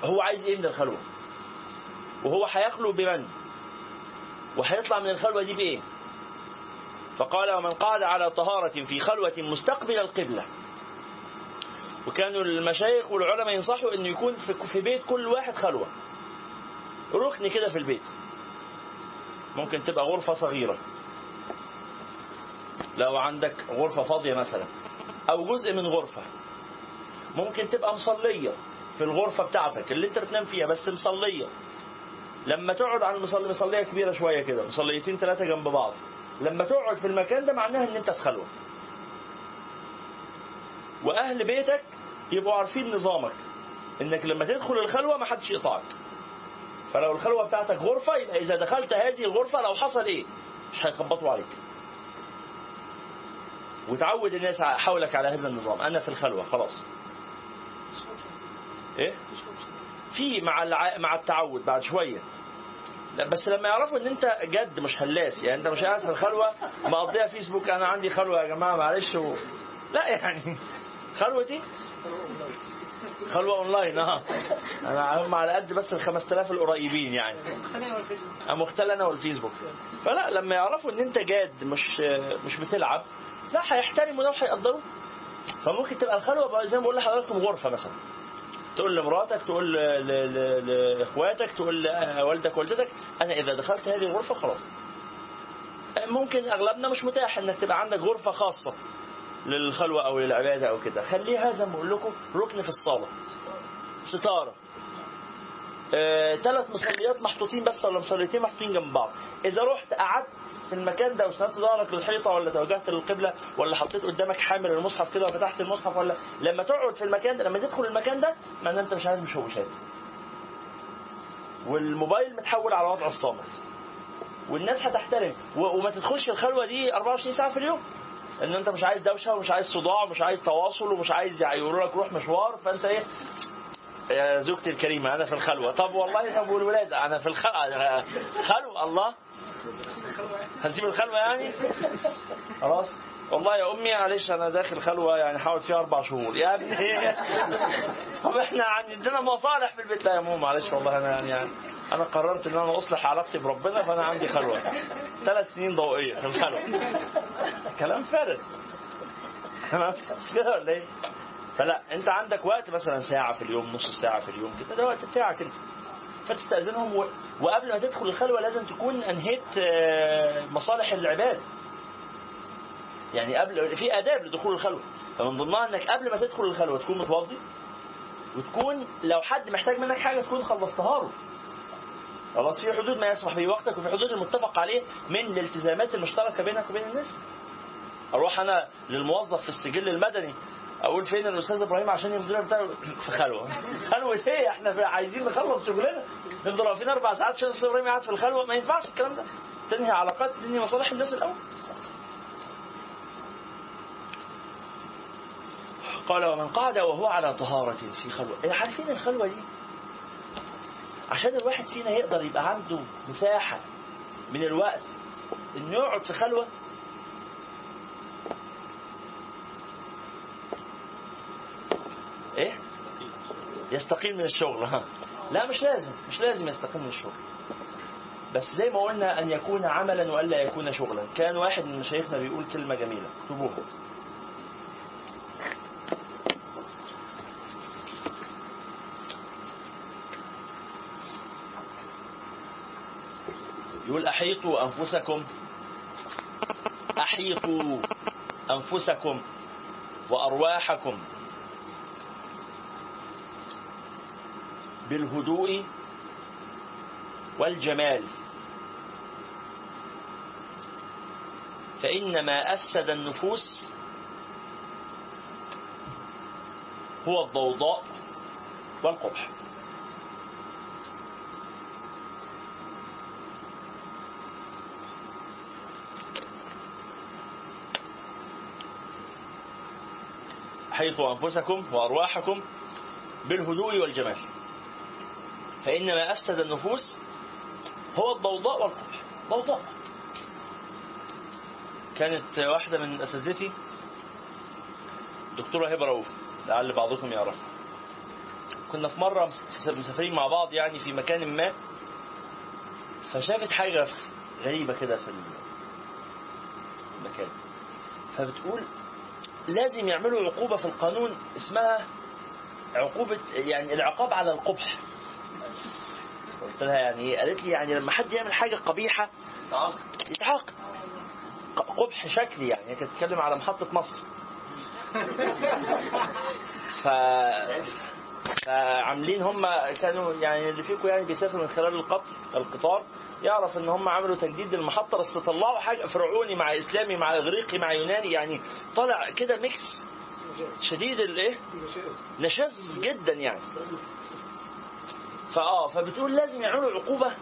هو عايز إيه من الخلوة. وهو هيخلو بمن؟ وهيطلع من الخلوة دي بإيه؟ فقال ومن قعد على طهارة في خلوة مستقبل القبلة. وكانوا المشايخ والعلماء ينصحوا إنه يكون في بيت كل واحد خلوة. ركن كده في البيت. ممكن تبقى غرفة صغيرة. لو عندك غرفة فاضية مثلا أو جزء من غرفة ممكن تبقى مصلية في الغرفة بتاعتك اللي أنت بتنام فيها بس مصلية. لما تقعد على المصلي مصلية كبيرة شوية كده مصليتين ثلاثة جنب بعض. لما تقعد في المكان ده معناها إن أنت في خلوة. وأهل بيتك يبقوا عارفين نظامك إنك لما تدخل الخلوة ما حدش يقطعك. فلو الخلوة بتاعتك غرفة يبقى إذا دخلت هذه الغرفة لو حصل إيه؟ مش هيخبطوا عليك. وتعود الناس حولك على هذا النظام. أنا في الخلوة خلاص. إيه؟ في مع مع التعود بعد شوية. بس لما يعرفوا إن أنت جد مش هلاس يعني أنت مش قاعد في الخلوة مقضيها فيسبوك أنا عندي خلوة يا جماعة معلش و... لا يعني. خلوتي؟ خلوه اونلاين آه. أنا هم على قد بس ال 5000 القريبين يعني. مختل أنا والفيسبوك. فلا لما يعرفوا إن أنت جاد مش مش بتلعب لا هيحترموا ده وهيقدروه فممكن تبقى الخلوة زي ما بقول لحضراتكم غرفة مثلا. تقول لمراتك تقول لإخواتك تقول لوالدك والدتك أنا إذا دخلت هذه الغرفة خلاص. ممكن أغلبنا مش متاح إنك تبقى عندك غرفة خاصة. للخلوة أو للعبادة أو كده. خليها زي ما بقول لكم ركن في الصاله ستارة. ثلاث آه، مصليات محطوطين بس ولا مصليتين محطوطين جنب بعض. إذا رحت قعدت في المكان ده وسندت ظهرك للحيطة ولا توجهت للقبلة ولا حطيت قدامك حامل المصحف كده وفتحت المصحف ولا لما تقعد في المكان ده لما تدخل المكان ده معناه أنت مش عايز مشوشات. والموبايل متحول على وضع الصامت. والناس هتحترم. وما تدخلش الخلوة دي 24 ساعة في اليوم. إن أنت مش عايز دوشة ومش عايز صداع ومش عايز تواصل ومش عايز يقولوا لك روح مشوار فأنت إيه؟ يا زوجتي الكريمة أنا في الخلوة. طب والله طب والولاد؟ أنا في الخلوة خلوة الله. هنسيب الخلوة يعني؟ خلاص. والله يا أمي معلش أنا داخل خلوة؟ يعني حاول فيها أربع شهور. يا ابني. طب إحنا عندنا مصالح في البيت. لا يا ماما معلش والله أنا يعني, يعني أنا قررت إن أنا أصلح علاقتي بربنا فأنا عندي خلوة. ثلاث سنين ضوئية في الخلوة. كلام فارغ. خلاص؟ مش كده ولا إيه؟ فلا أنت عندك وقت مثلا ساعة في اليوم نص ساعة في اليوم كده ده وقت بتاعك أنت. فتستأذنهم و... وقبل ما تدخل الخلوة لازم تكون أنهيت آه، مصالح العباد يعني قبل في آداب لدخول الخلوة. فمن ضمنها إنك قبل ما تدخل الخلوة تكون متوضي وتكون لو حد محتاج منك حاجة تكون خلصتها له. خلاص في حدود ما يسمح به وقتك وفي حدود المتفق عليه من الالتزامات المشتركة بينك وبين الناس. أروح أنا للموظف في السجل المدني أقول فين الأستاذ إبراهيم عشان المدير بتاعه في خلوة. خلوة إيه؟ إحنا عايزين نخلص شغلنا. نفضل واقفين أربع ساعات عشان الأستاذ إبراهيم قاعد في الخلوة. ما ينفعش الكلام ده. تنهي علاقات تنهي مصالح الناس الأول. قال ومن قعد وهو على طهارة في خلوة. إيه عارفين الخلوة دي؟ عشان الواحد فينا يقدر يبقى عنده مساحة من الوقت إنه يقعد في خلوة. إيه؟ يستقيل من الشغل ها. لا مش لازم مش لازم يستقيل من الشغل. بس زي ما قلنا أن يكون عملا وألا يكون شغلا. كان واحد من مشايخنا بيقول كلمة جميلة. اكتبوها يقول أحيطوا أنفسكم. أحيطوا أنفسكم وأرواحكم بالهدوء والجمال. فإن ما أفسد النفوس هو الضوضاء والقبح. حيثوا أنفسكم وأرواحكم بالهدوء والجمال. فإن ما أفسد النفوس هو الضوضاء والقبح. ضوضاء. كانت واحدة من أساتذتي دكتورة هبة رؤوف لعل بعضكم يعرفها كنا في مرة مس- مسافرين مع بعض يعني في مكان ما فشافت حاجة غريبة كده في المكان. فبتقول لازم يعملوا عقوبة في القانون اسمها عقوبة يعني العقاب على القبح. قلت لها يعني إيه؟ قالت لي يعني لما حد يعمل حاجة قبيحة يتعاقب. ق- قبح شكلي يعني كانت بتتكلم على محطة مصر. ف فعاملين هم كانوا يعني اللي فيكم يعني بيسافر من خلال القطر القطار. يعرف إن هم عملوا تجديد للمحطه بس طلعوا حاجة فرعوني مع إسلامي مع إغريقي مع يوناني يعني طلع كده ميكس شديد الإيه؟ نشاز جدا يعني. فآه فبتقول لازم يعملوا عقوبة.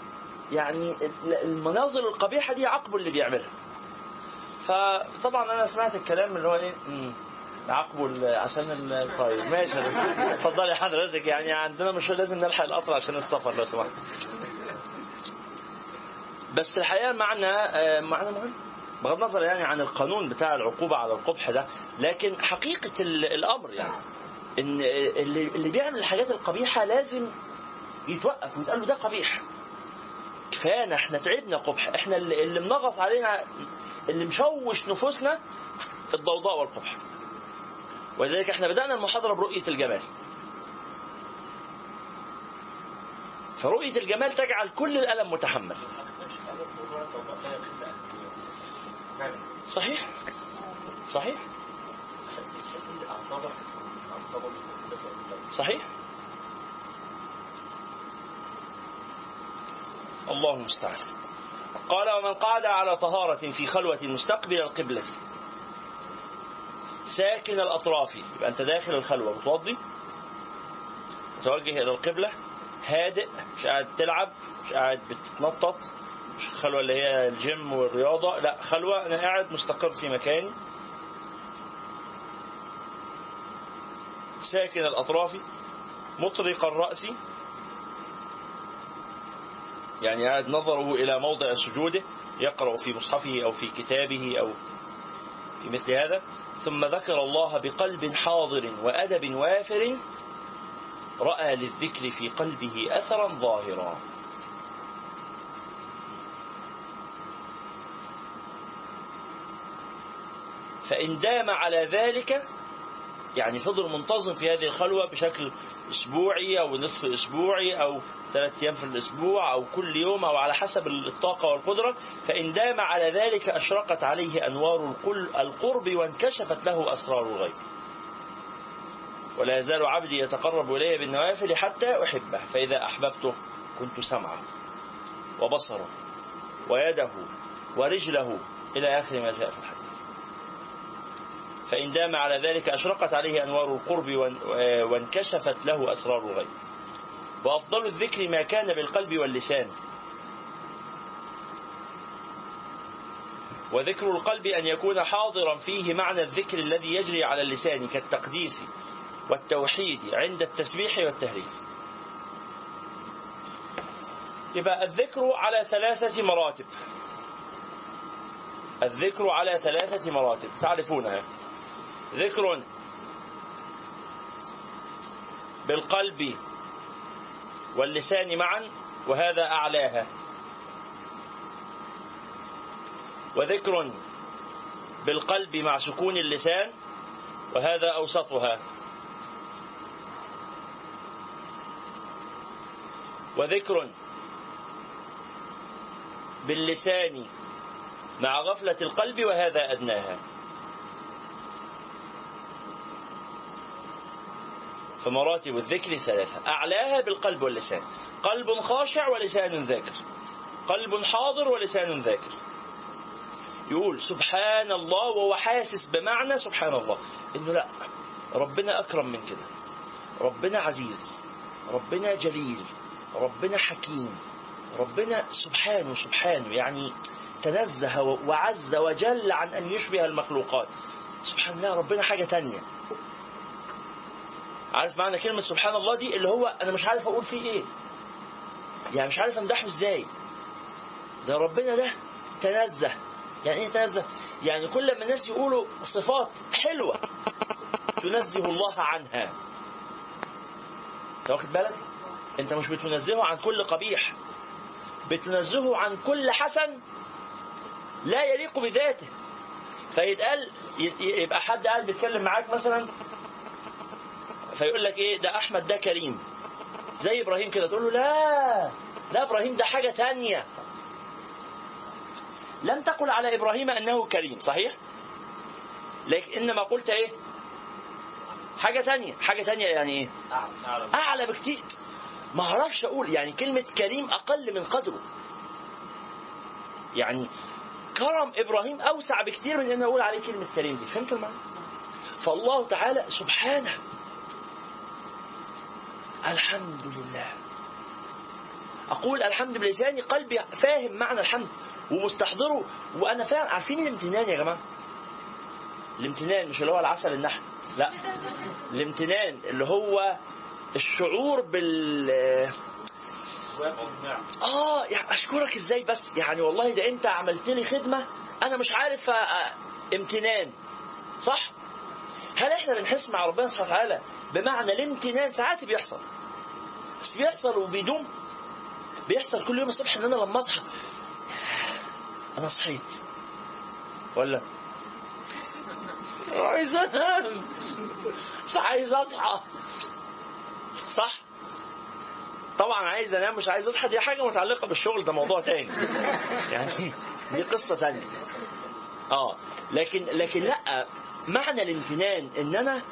يعني ال- المناظر القبيحة دي يعاقبوا اللي بيعملها. فطبعا أنا سمعت الكلام اللي هو إيه؟ ال- عشان طيب ماشي. اتفضلي حضرتك يعني عندنا مش لازم نلحق القطر عشان السفر لو سمحت. بس الحقيقة معنى آه، معنى مهم. بغض النظر يعني عن القانون بتاع العقوبة على القبح ده لكن حقيقة ال- الأمر يعني إن اللي بيعمل الحاجات القبيحة لازم يتوقف ويتقال له ده قبيح. كفايانا إحنا تعبنا قبح. إحنا اللي, منغص علينا اللي مشوش نفوسنا الضوضاء والقبح. ولذلك إحنا بدأنا المحاضرة برؤية الجمال. فرؤية الجمال تجعل كل الألم متحمل. صحيح؟ صحيح؟ صحيح؟ الله المستعان. قال ومن قعد على طهارة في خلوة مستقبل القبلة. ساكن الأطراف. يبقى أنت داخل الخلوة بتوضي متوجه إلى القبلة هادئ مش قاعد تلعب مش قاعد بتتنطط مش الخلوة اللي هي الجيم والرياضة لا خلوة أنا قاعد مستقر في مكاني ساكن الأطراف مطرق الرأس. يعني قاعد نظره إلى موضع سجوده يقرأ في مصحفه أو في كتابه أو في مثل هذا. ثم ذكر الله بقلب حاضر وأدب وافر رأى للذكر في قلبه أثرا ظاهرا. فإن دام على ذلك يعني فضل منتظم في هذه الخلوة بشكل أسبوعي أو نصف أسبوعي أو ثلاثة أيام في الأسبوع أو كل يوم أو على حسب الطاقة والقدرة فإن دام على ذلك أشرقت عليه أنوار القرب وانكشفت له أسرار الغيب. ولا يزال عبدي يتقرب إلي بالنوافل حتى أحبه فإذا أحببته كنت سمعه وبصره ويده ورجله إلى آخر ما جاء في الحديث. فإن دام على ذلك أشرقت عليه أنوار القرب وان- وانكشفت له أسرار الغيب. وأفضل الذكر ما كان بالقلب واللسان. وذكر القلب أن يكون حاضرا فيه معنى الذكر الذي يجري على اللسان كالتقديس والتوحيد عند التسبيح والتهليل يبقى الذكر على ثلاثة مراتب. الذكر على ثلاثة مراتب. تعرفونها. ذكر بالقلب واللسان معا وهذا أعلاها. وذكر بالقلب مع سكون اللسان وهذا أوسطها. وذكر باللسان مع غفلة القلب وهذا أدناها. فمراتب الذكر ثلاثة. أعلاها بالقلب واللسان. قلب خاشع ولسان ذاكر. قلب حاضر ولسان ذاكر. يقول سبحان الله وهو حاسس بمعنى سبحان الله إنه لا ربنا أكرم من كده. ربنا عزيز. ربنا جليل. ربنا حكيم. ربنا سبحانه سبحانه يعني تنزه وعز وجل عن أن يشبه المخلوقات. سبحان الله ربنا حاجة تانية. عارف معنى كلمة سبحان الله دي؟ اللي هو أنا مش عارف أقول فيه إيه. يعني مش عارف أمدحه إزاي. ده ربنا ده تنزه. يعني إيه تنزه؟ يعني كل ما الناس يقولوا صفات حلوة تنزه الله عنها. أنت واخد بالك؟ أنت مش بتنزهه عن كل قبيح. بتنزهه عن كل حسن لا يليق بذاته. فيتقال يبقى حد قاعد بيتكلم معاك مثلا فيقول لك إيه؟ ده أحمد ده كريم. زي إبراهيم كده. تقول له لا لا إبراهيم ده حاجة تانية. لم تقل على إبراهيم أنه كريم صحيح؟ لكن إنما قلت إيه؟ حاجة تانية. حاجة تانية يعني إيه؟ أعلى بكتير. ما أعرفش أقول يعني كلمة كريم أقل من قدره. يعني كرم إبراهيم أوسع بكتير من ان أقول عليه كلمة كريم دي. فهمت المعنى؟ فالله تعالى سبحانه الحمد لله. أقول الحمد بلساني قلبي فاهم معنى الحمد ومستحضره. وأنا فاهم عارفين الامتنان يا جماعة؟ الامتنان مش اللي هو العسل النحل لا. الامتنان اللي هو الشعور بال آه يعني أشكرك إزاي بس؟ يعني والله ده أنت عملت لي خدمة أنا مش عارف امتنان صح؟ هل إحنا بنحس مع ربنا سبحانه وتعالى بمعنى الامتنان؟ ساعات بيحصل. بس بيحصل وبيدوم. بيحصل كل يوم الصبح إن أنا لما أصحى أنا صحيت. ولا؟ عايز أنام. مش عايز أصحى. صح؟ طبعا عايز أنام مش عايز أصحى. دي حاجة متعلقة بالشغل ده موضوع تاني. يعني دي قصة تانية. آه. لكن لكن لا معنى الامتنان ان أنا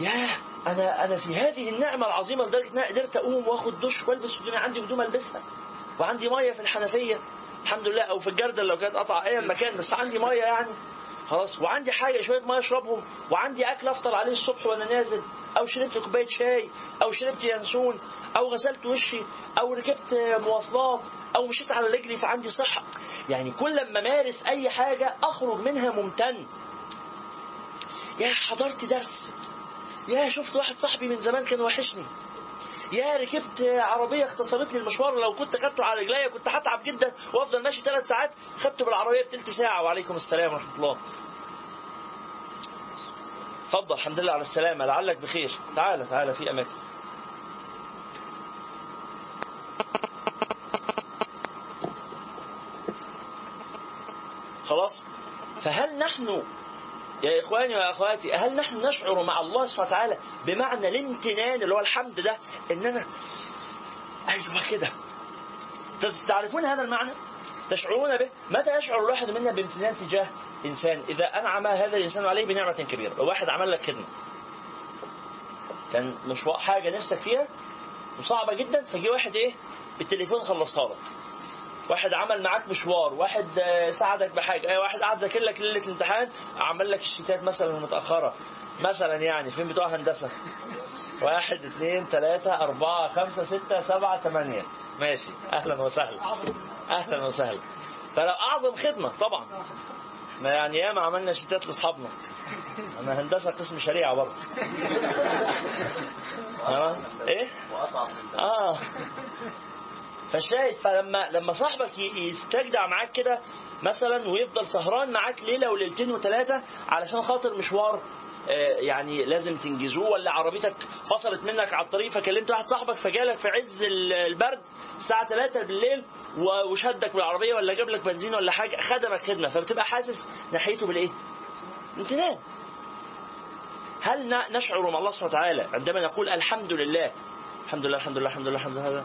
يا أنا أنا في هذه النعمة العظيمة لدرجة قدرت أقوم واخد دش وألبس هدومي عندي هدوم ألبسها وعندي مية في الحنفية. الحمد لله أو في الجردل لو كانت قطع اي مكان بس عندي مية يعني. خلاص وعندي حاجة شوية مية أشربهم وعندي أكل أفطر عليه الصبح وأنا نازل أو شربت كوباية شاي أو شربت ينسون أو غسلت وشي أو ركبت مواصلات أو مشيت على رجلي فعندي صحة. يعني كل ما مارس أي حاجة أخرج منها ممتن. يا حضرت درس. يا شفت واحد صاحبي من زمان كان وحشني. يا ركبت عربية اختصرت لي المشوار لو كنت خدته على رجليا كنت هتعب جدا وأفضل ماشي ثلاث ساعات خدته بالعربية بتلت ساعة. وعليكم السلام ورحمة الله. اتفضل الحمد لله على السلامة. لعلك بخير. تعال تعال في أماكن. خلاص؟ فهل نحن يا إخواني وأخواتي هل نحن نشعر مع الله سبحانه وتعالى بمعنى الامتنان اللي هو الحمد ده إن أنا أيوه كده تعرفون هذا المعنى؟ تشعرون به؟ متى يشعر الواحد منا بامتنان تجاه إنسان؟ إذا أنعم هذا الإنسان عليه بنعمة كبيرة، لو واحد عمل لك خدمة كان مشوار حاجة نفسك فيها وصعبة جدا فجي واحد إيه؟ بالتليفون خلصها لك. واحد عمل معاك مشوار واحد ساعدك بحاجة واحد قعد ذاكر لك ليلة الامتحان عمل لك الشتات مثلا المتأخرة. مثلا يعني فين بتوع هندسة؟ واحد اثنين ثلاثة أربعة خمسة ستة سبعة ثمانية ماشي. أهلا وسهلا. أهلا وسهلا. فلو أعظم خدمة طبعا. إحنا يعني ياما عملنا شتات لأصحابنا. أنا هندسة قسم شريعة برضه. أه؟ إيه؟ وأصعب آه. فالشاهد فلما لما صاحبك يستجدع معاك كده مثلا ويفضل سهران معاك ليله وليلتين وثلاثه علشان خاطر مشوار يعني لازم تنجزوه ولا عربيتك فصلت منك على الطريق فكلمت واحد صاحبك فجالك في عز البرد الساعة 3 بالليل وشدك بالعربية ولا جاب لك بنزين ولا حاجة خدمك خدمة فبتبقى حاسس ناحيته بالإيه؟ امتنان هل نشعر مع الله سبحانه وتعالى عندما نقول الحمد لله الحمد لله الحمد لله الحمد لله الحمد لله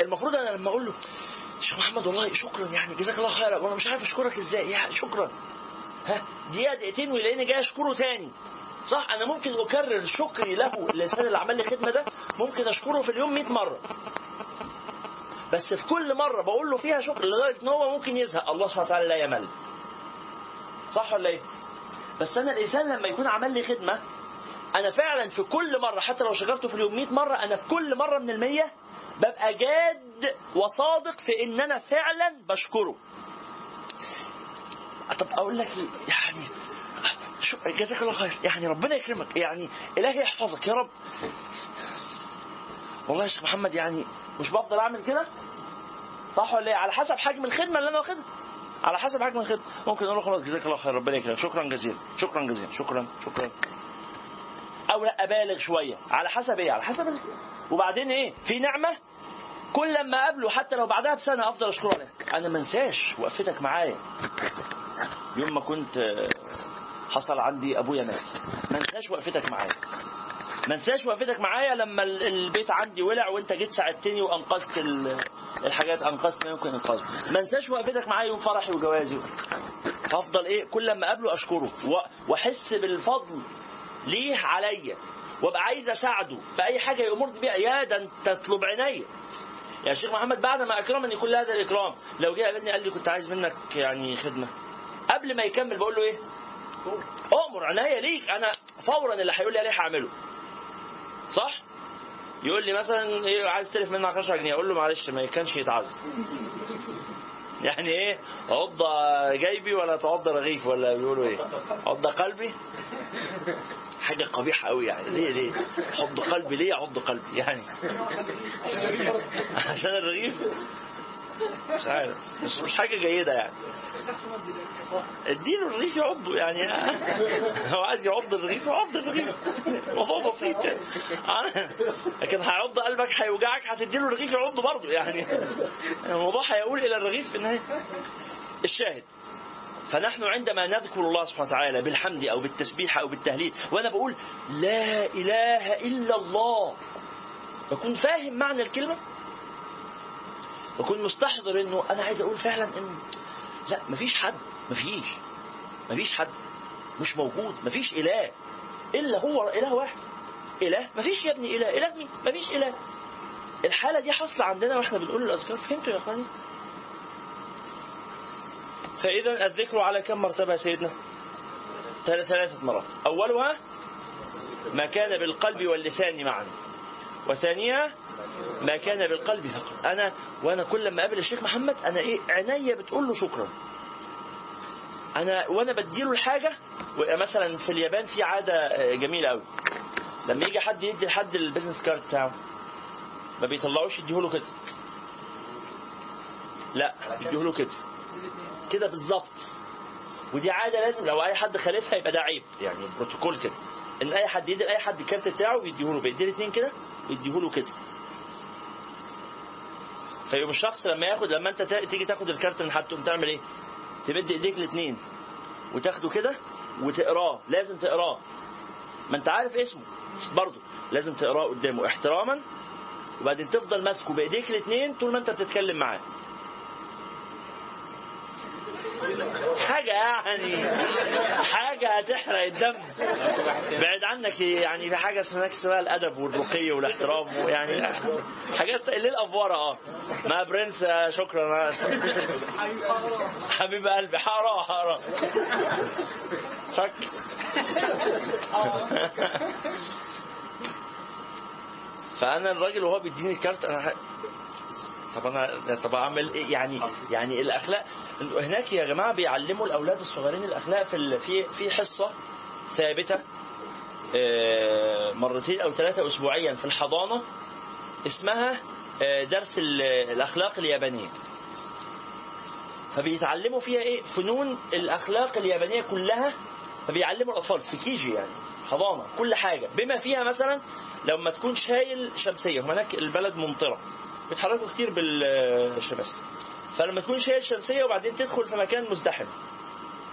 المفروض أنا لما أقول له شيخ محمد والله شكرا يعني جزاك الله خيرا وأنا مش عارف أشكرك إزاي. يا شكرا. ها؟ دقيقة دقيقتين ويلاقيني جاي أشكره تاني. صح؟ أنا ممكن أكرر شكري له الانسان اللي عمل لي خدمه ده ممكن أشكره في اليوم 100 مرة. بس في كل مرة بقول له فيها شكر لدرجة إن هو ممكن يزهق. الله سبحانه وتعالى لا يمل. صح ولا إيه؟ بس أنا الإنسان لما يكون عمل لي خدمة أنا فعلا في كل مرة حتى لو شكرته في اليوم 100 مرة أنا في كل مرة من المية ببقى جاد وصادق في إن أنا فعلا بشكره. طب أقول لك؟ يعني شو جزاك الله خير. يعني ربنا يكرمك. يعني إلهي يحفظك يا رب. والله يا شيخ محمد يعني مش بفضل أعمل كده؟ صح ولا إيه؟ على حسب حجم الخدمة اللي أنا واخدها. على حسب حجم الخدمة. ممكن أقول له خلاص جزاك الله خير. ربنا يكرمك. شكرا جزيلا. شكرا جزيلا. شكرا. شكرا. أو لا أبالغ شوية. على حسب إيه؟ على حسب ال... وبعدين إيه؟ في نعمة كل لما أقابله حتى لو بعدها بسنة أفضل أشكره عليها أنا ما انساش وقفتك معايا. يوم ما كنت آه، حصل عندي أبويا مات. ما انساش وقفتك معايا. ما انساش وقفتك معايا لما ال- البيت عندي ولع وانت جيت ساعدتني وأنقذت ال- الحاجات أنقذت ما يمكن انقاذه ما انساش وقفتك معايا يوم فرحي وجوازي. هفضل إيه؟ كل لما أقابله أشكره. وأحس بالفضل ليه عليا؟ وابقى عايز اساعده. بأي حاجة يامرني بيها يا ده انت تطلب عينيا يا شيخ محمد بعد ما اكرمني كل هذا الإكرام لو جه قابلني قال لي كنت عايز منك يعني خدمة. قبل ما يكمل بقول له إيه؟ اؤمر عناية ليك. أنا فورا اللي هيقول لي عليه هعمله. صح؟ يقول لي مثلا إيه عايز تلف منك 10 جنيه. أقول له معلش ما كانش يتعز يعني إيه؟ عض جيبي ولا تعض رغيف ولا بيقولوا إيه؟ عض قلبي؟ حاجة قبيحة قوي يعني. ليه ليه؟ عض قلبي ليه عض قلبي يعني؟ عشان الرغيف؟ مش عارف. مش, مش حاجة جيدة يعني. اديله الرغيف يعضه يعني. هو عايز يعض الرغيف يعض الرغيف. موضوع بسيط يعني. لكن هيعض قلبك هيوجعك هتديله الرغيف يعضه برضه يعني. الموضوع هيقول إلى الرغيف في النهاية. الشاهد. فنحن عندما نذكر الله سبحانه وتعالى بالحمد أو بالتسبيح أو بالتهليل وأنا بقول لا إله إلا الله بكون فاهم معنى الكلمة؟ بكون مستحضر إنه أنا عايز أقول فعلا إن لا مفيش حد مفيش مفيش حد مش موجود مفيش إله إلا هو إله واحد. إله؟ مفيش يا ابني إله إله مين؟ مفيش إله. الحالة دي حاصلة عندنا وإحنا بنقول الاذكار فهمتوا يا إخواني؟ فإذا الذكر على كم مرتبة يا سيدنا؟ ثلاث- ثلاثة مرات. أولها ما كان بالقلب واللسان معا. وثانيها ما كان بالقلب فقط. أنا وأنا كل ما أقابل الشيخ محمد أنا إيه؟ عينيا بتقول له شكرا. أنا وأنا بديله الحاجة مثلا في اليابان في عادة آه، جميلة قوي لما يجي حد يدي لحد ال business card بتاعه ما بيطلعوش يديهوله كده. لا يديهوله كده. كده بالظبط. ودي عادة لازم لو أي حد خالفها يبقى ده عيب. يعني بروتوكول كده. إن أي حد يدي لأي حد الكارت بتاعه بيديهوله بيدي الاثنين كده ويديهوله كده. فيقوم الشخص لما ياخد لما أنت تيجي تاخد الكارت من حد تقوم تعمل إيه؟ تمد إيديك الاثنين وتاخده كده وتقراه. لازم تقراه. ما أنت عارف اسمه بس برضه. لازم تقراه قدامه احتراما. وبعدين تفضل ماسكه بإيديك الاثنين طول ما أنت بتتكلم معاه. حاجة يعني حاجة هتحرق الدم. بعد عنك يعني في حاجة اسمها اسمها الأدب والرقي والاحترام ويعني حاجات اللي الأفوارة آه. ما برنس آه، شكرا. حبيب قلبي حارة حارة. شك. فأنا الراجل وهو بيديني الكارت أنا طب أنا طب أعمل إيه؟ يعني يعني الاخلاق هناك يا جماعة بيعلموا الأولاد الصغيرين الأخلاق في في في حصة ثابتة آه، مرتين أو ثلاثة اسبوعيا في الحضانة اسمها آه، درس ال- الأخلاق اليابانية. فبيتعلموا فيها إيه؟ فنون الأخلاق اليابانية كلها. فبيعلموا الأطفال في كيجي يعني حضانة كل حاجة. بما فيها مثلا لما تكون شايل شمسية هناك البلد ممطرة. بيتحركوا كتير بالشماسية فلما تكون شايل شمسية وبعدين تدخل في مكان مزدحم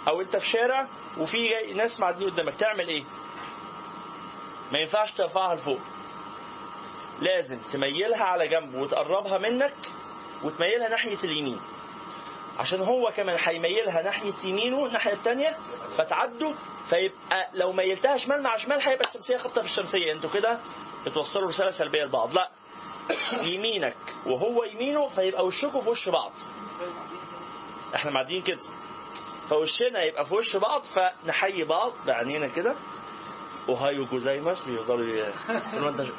أو أنت في شارع وفي ناس معديين قدامك تعمل إيه؟ ما ينفعش ترفعها لفوق. لازم تميلها على جنب وتقربها منك وتميلها ناحية اليمين. عشان هو كمان هيميلها ناحية يمينه الناحية التانية فتعدوا فيبقى لو ميلتها شمال مع شمال هيبقى الشمسية خبطة في الشمسية. أنتوا كده بتوصلوا رسالة سلبية لبعض. لا. يمينك وهو يمينه فيبقى وشكوا في وش بعض. إحنا معديين كده. فوشنا يبقى في وش بعض فنحيي بعض بعينينا كده. أوهايو جوزايماس بيفضلوا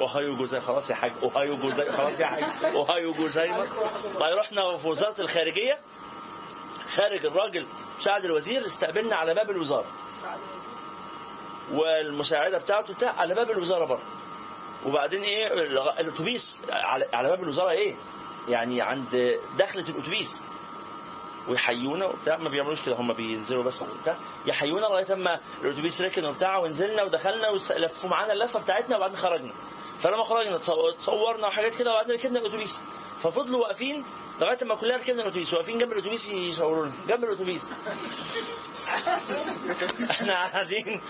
أوهايو جوزاي خلاص يا حاج. أوهايو جوزاي خلاص يا حاج. أوهايو جوزايماس طيب رحنا في وزاره الخارجية خارج الراجل مساعد الوزير استقبلنا على باب الوزارة. والمساعدة بتاعته بتاع على باب الوزارة بره وبعدين إيه الاتوبيس على باب الوزارة إيه؟ يعني عند دخلة الاتوبيس. ويحيونا وبتاع ما بيعملوش كده هم بينزلوا بس وبتاع. يحيونا لغاية أما الأتوبيس ركن وبتاع ونزلنا ودخلنا ولفوا معانا اللفة بتاعتنا وبعدين خرجنا. فلما خرجنا تصو- تصورنا وحاجات كده وبعدين ركبنا الأتوبيس. ففضلوا واقفين لغاية ما كلنا ركبنا الأتوبيس. واقفين جنب الأتوبيس يصورونا جنب الأتوبيس. إحنا قاعدين.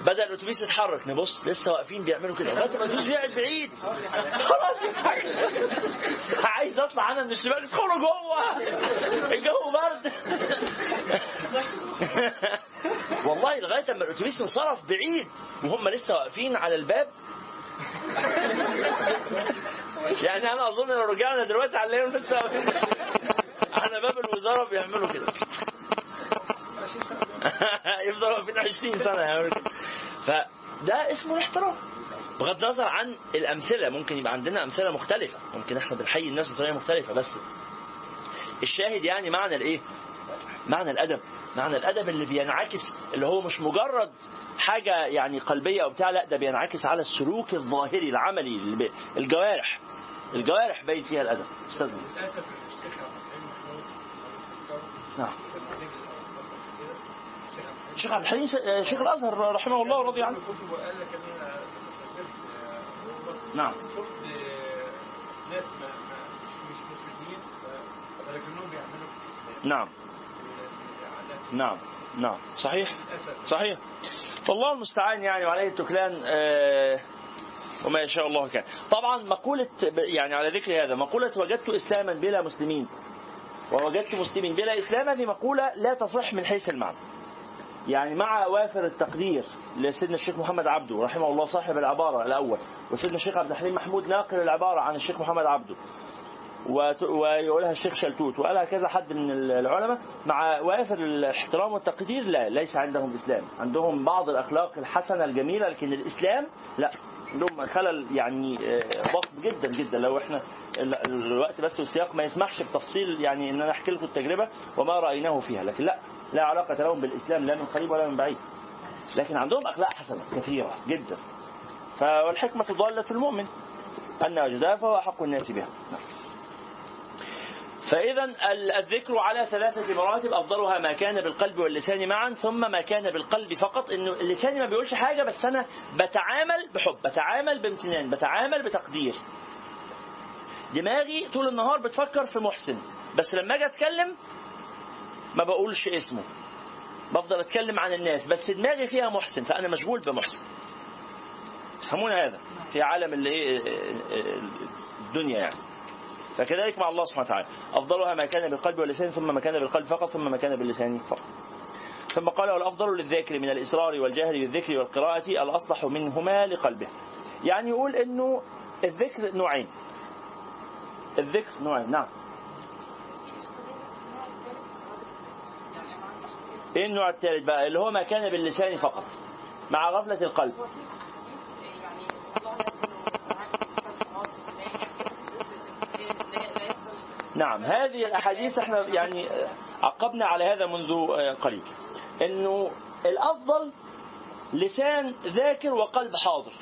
بدأ الأتوبيس يتحرك. نبص لسه واقفين بيعملوا كده. لغاية ما الأتوبيس بيقعد بعيد. خلاص. عايز أطلع أنا من الشباك ادخلوا جوه. الجو برد والله لغاية اما الاتوبيس انصرف بعيد وهم لسه واقفين على الباب. يعني أنا أظن لو رجعنا دلوقتي هنلاقيهم لسه على باب الوزارة بيعملوا كده. يفضلوا واقفين 20 سنة يعملوا كده. فده اسمه الاحترام. بغض النظر عن الأمثلة ممكن يبقى عندنا أمثلة مختلفة. ممكن إحنا بنحيي الناس بطريقة مختلفة بس الشاهد يعني معنى الايه؟ معنى الأدب. معنى الأدب اللي بينعكس اللي هو مش مجرد حاجة يعني قلبية أو بتاع لا ده بينعكس على السلوك الظاهري العملي الجوارح. الجوارح باين فيها الأدب. استاذنا للأسف نعم. الشيخ عبد الحليم شيخ الأزهر رحمه الله ورضي عنه. اوروبا نعم. شفت ناس ما ما مش مش مسلمين ف- ولكنهم بيعملوا في الإسلام. نعم. نعم. نعم. صحيح. صحيح. فالله المستعان يعني وعليه التكلان آه، وما يشاء الله كان. طبعا مقولة يعني على ذكر هذا مقولة وجدت إسلاما بلا مسلمين. ووجدت مسلمين بلا إسلام هذه مقولة لا تصح من حيث المعنى. يعني مع وافر التقدير لسيدنا الشيخ محمد عبده رحمه الله صاحب العبارة الأول وسيدنا الشيخ عبد الحليم محمود ناقل العبارة عن الشيخ محمد عبده. ويقولها الشيخ شلتوت. وقالها كذا حد من العلماء مع وافر الاحترام والتقدير لا ليس عندهم إسلام. عندهم بعض الأخلاق الحسنة الجميلة لكن الإسلام لا. عندهم خلل يعني آه، ضخم جدا جدا. لو إحنا ال- الوقت بس والسياق ما يسمحش بتفصيل يعني إن أنا أحكي لكم التجربة وما رأيناه فيها. لكن لا لا علاقة لهم بالإسلام لا من قريب ولا من بعيد. لكن عندهم أخلاق حسنة كثيرة جدا. فالحكمه ضاله المؤمن أن وجدها فهو احق الناس بها. نعم. فإذا ال- الذكر على ثلاثة مراتب أفضلها ما كان بالقلب واللسان معا ثم ما كان بالقلب فقط. إنه اللسان ما بيقولش حاجة بس أنا بتعامل بحب بتعامل بامتنان بتعامل بتقدير. دماغي طول النهار بتفكر في محسن بس لما أجي أتكلم ما بقولش اسمه. بفضل أتكلم عن الناس بس دماغي فيها محسن فأنا مشغول بمحسن. تفهمون هذا؟ في عالم اللي إيه الدنيا يعني. فكذلك مع الله سبحانه وتعالى. أفضلها ما كان بالقلب واللسان ثم ما كان بالقلب فقط ثم ما كان باللسان فقط. ثم قال والأفضل للذاكر من الإصرار والجهر بالذكر والقراءة الأصلح منهما لقلبه. يعني يقول أنه الذكر نوعين. الذكر نوعين نعم. إيه النوع الثالث بقى؟ اللي هو ما كان باللسان فقط مع غفلة القلب. نعم هذه الأحاديث إحنا يعني عقبنا على هذا منذ قليل. إنه الأفضل لسان ذاكر وقلب حاضر.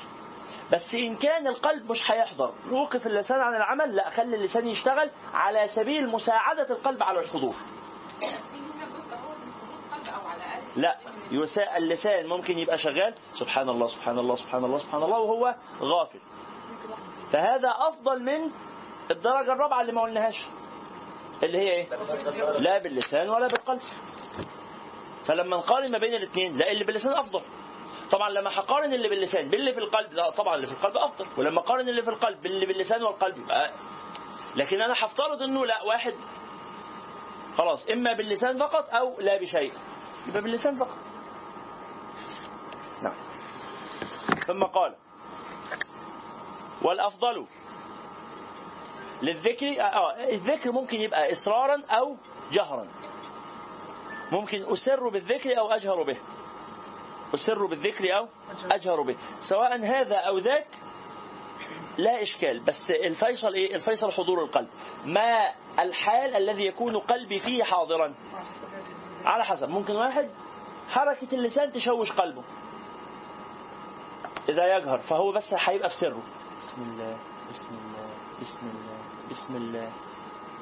بس إن كان القلب مش هيحضر وقف اللسان عن العمل لا خلي اللسان يشتغل على سبيل مساعدة القلب على الحضور. لا يساء اللسان ممكن يبقى شغال. سبحان الله سبحان الله سبحان الله سبحان الله وهو غافل. فهذا أفضل من الدرجة الرابعة اللي ما قلناهاش. اللي هي إيه؟ لا باللسان ولا بالقلب. فلما نقارن ما بين الاثنين لا اللي باللسان أفضل. طبعا لما هقارن اللي باللسان باللي في القلب لا طبعا اللي في القلب أفضل. ولما اقارن اللي في القلب باللي باللسان والقلب يبقى لكن أنا هفترض إنه لا واحد خلاص إما باللسان فقط أو لا بشيء. يبقى باللسان فقط. نعم. ثم قال والأفضل للذكر آه الذكر ممكن يبقى إصرارا أو جهرا. ممكن أسر بالذكر أو أجهر به. أسر بالذكر أو أجهر به. سواء هذا أو ذاك لا إشكال. بس الفيصل إيه؟ الفيصل حضور القلب. ما الحال الذي يكون قلبي فيه حاضرا؟ على حسب. ممكن واحد حركة اللسان تشوش قلبه. إذا يجهر فهو بس هيبقى في سره. بسم الله. بسم الله. بسم الله. بسم الله.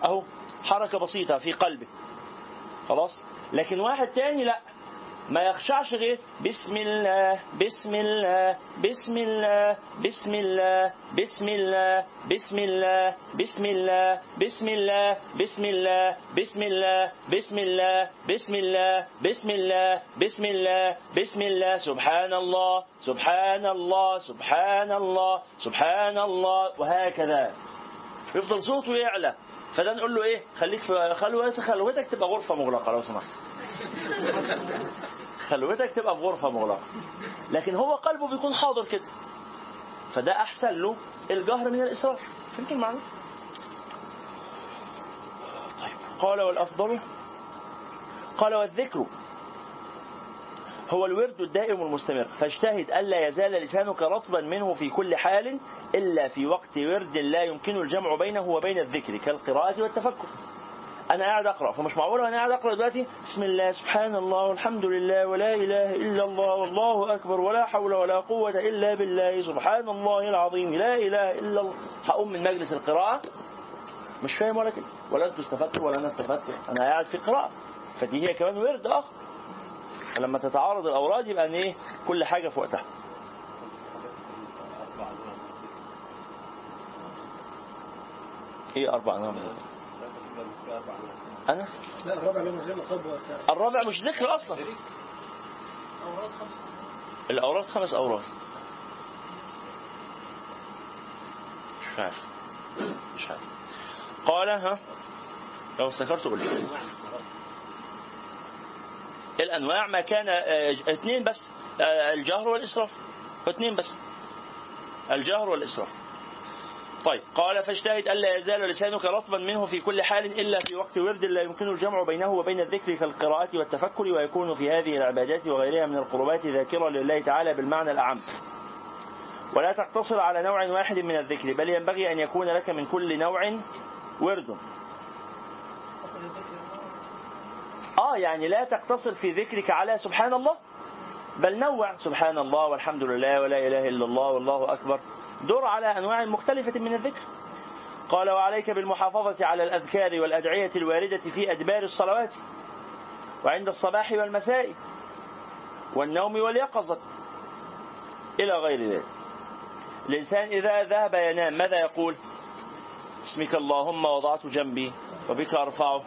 أهو حركة بسيطة في قلبه خلاص؟ لكن واحد تاني لا. ما يخشعش غير بسم الله بسم الله بسم الله بسم الله بسم الله بسم الله بسم الله بسم الله بسم الله بسم الله بسم الله بسم الله بسم الله بسم الله بسم الله سبحان الله سبحان الله سبحان الله سبحان الله وهكذا يفضل صوته يعلى فده نقول له إيه خليك في خلوتك خلوتك تبقى غرفه مغلقه لو سمحت خلوتك تبقى في غرفة مغلقة. لكن هو قلبه بيكون حاضر كده. فده أحسن له الجهر من الإسراف. فهمت المعنى؟ طيب. قال والأفضل قال والذكر هو الورد الدائم المستمر. فاجتهد ألا يزال لسانك رطبا منه في كل حال إلا في وقت ورد لا يمكن الجمع بينه وبين الذكر كالقراءة والتفكر. أنا قاعد أقرأ فمش معقول وأنا قاعد أقرأ دلوقتي بسم الله سبحان الله والحمد لله ولا إله إلا الله والله أكبر ولا حول ولا قوة إلا بالله سبحان الله العظيم لا إله إلا الله. هقوم من مجلس القراءة مش فاهم ولا كده ولا أنتوا استفدتوا ولا أنا استفدت أنا قاعد في قراءة. فدي هي كمان ورد اخر فلما تتعارض الأوراد يبقى إيه؟ كل حاجة في وقتها. إيه أربع انواع أنا؟ لا الرابع الرابع مش ذكر أصلا. الأوراد خمس أوراد مش عارف. مش عارف. قال ها؟ لو افتكرت قول الأنواع ما كان آه، اثنين بس آه، الجهر والإسراف. اثنين بس. الجهر والإسراف. طيب قال فاجتهد ألا يزال لسانك رطبا منه في كل حال إلا في وقت ورد لا يمكن الجمع بينه وبين الذكر كالقراءة والتفكر ويكون في هذه العبادات وغيرها من القربات ذاكرا لله تعالى بالمعنى الاعم. ولا تقتصر على نوع واحد من الذكر بل ينبغي أن يكون لك من كل نوع ورد. آه يعني لا تقتصر في ذكرك على سبحان الله بل نوع سبحان الله والحمد لله ولا إله إلا الله والله أكبر دور على أنواع مختلفة من الذكر. قال وعليك بالمحافظة على الأذكار والأدعية الواردة في أدبار الصلوات وعند الصباح والمساء والنوم واليقظة إلى غير ذلك. الإنسان إذا ذهب ينام ماذا يقول؟ باسمك اللهم وضعت جنبي وبك أرفعه.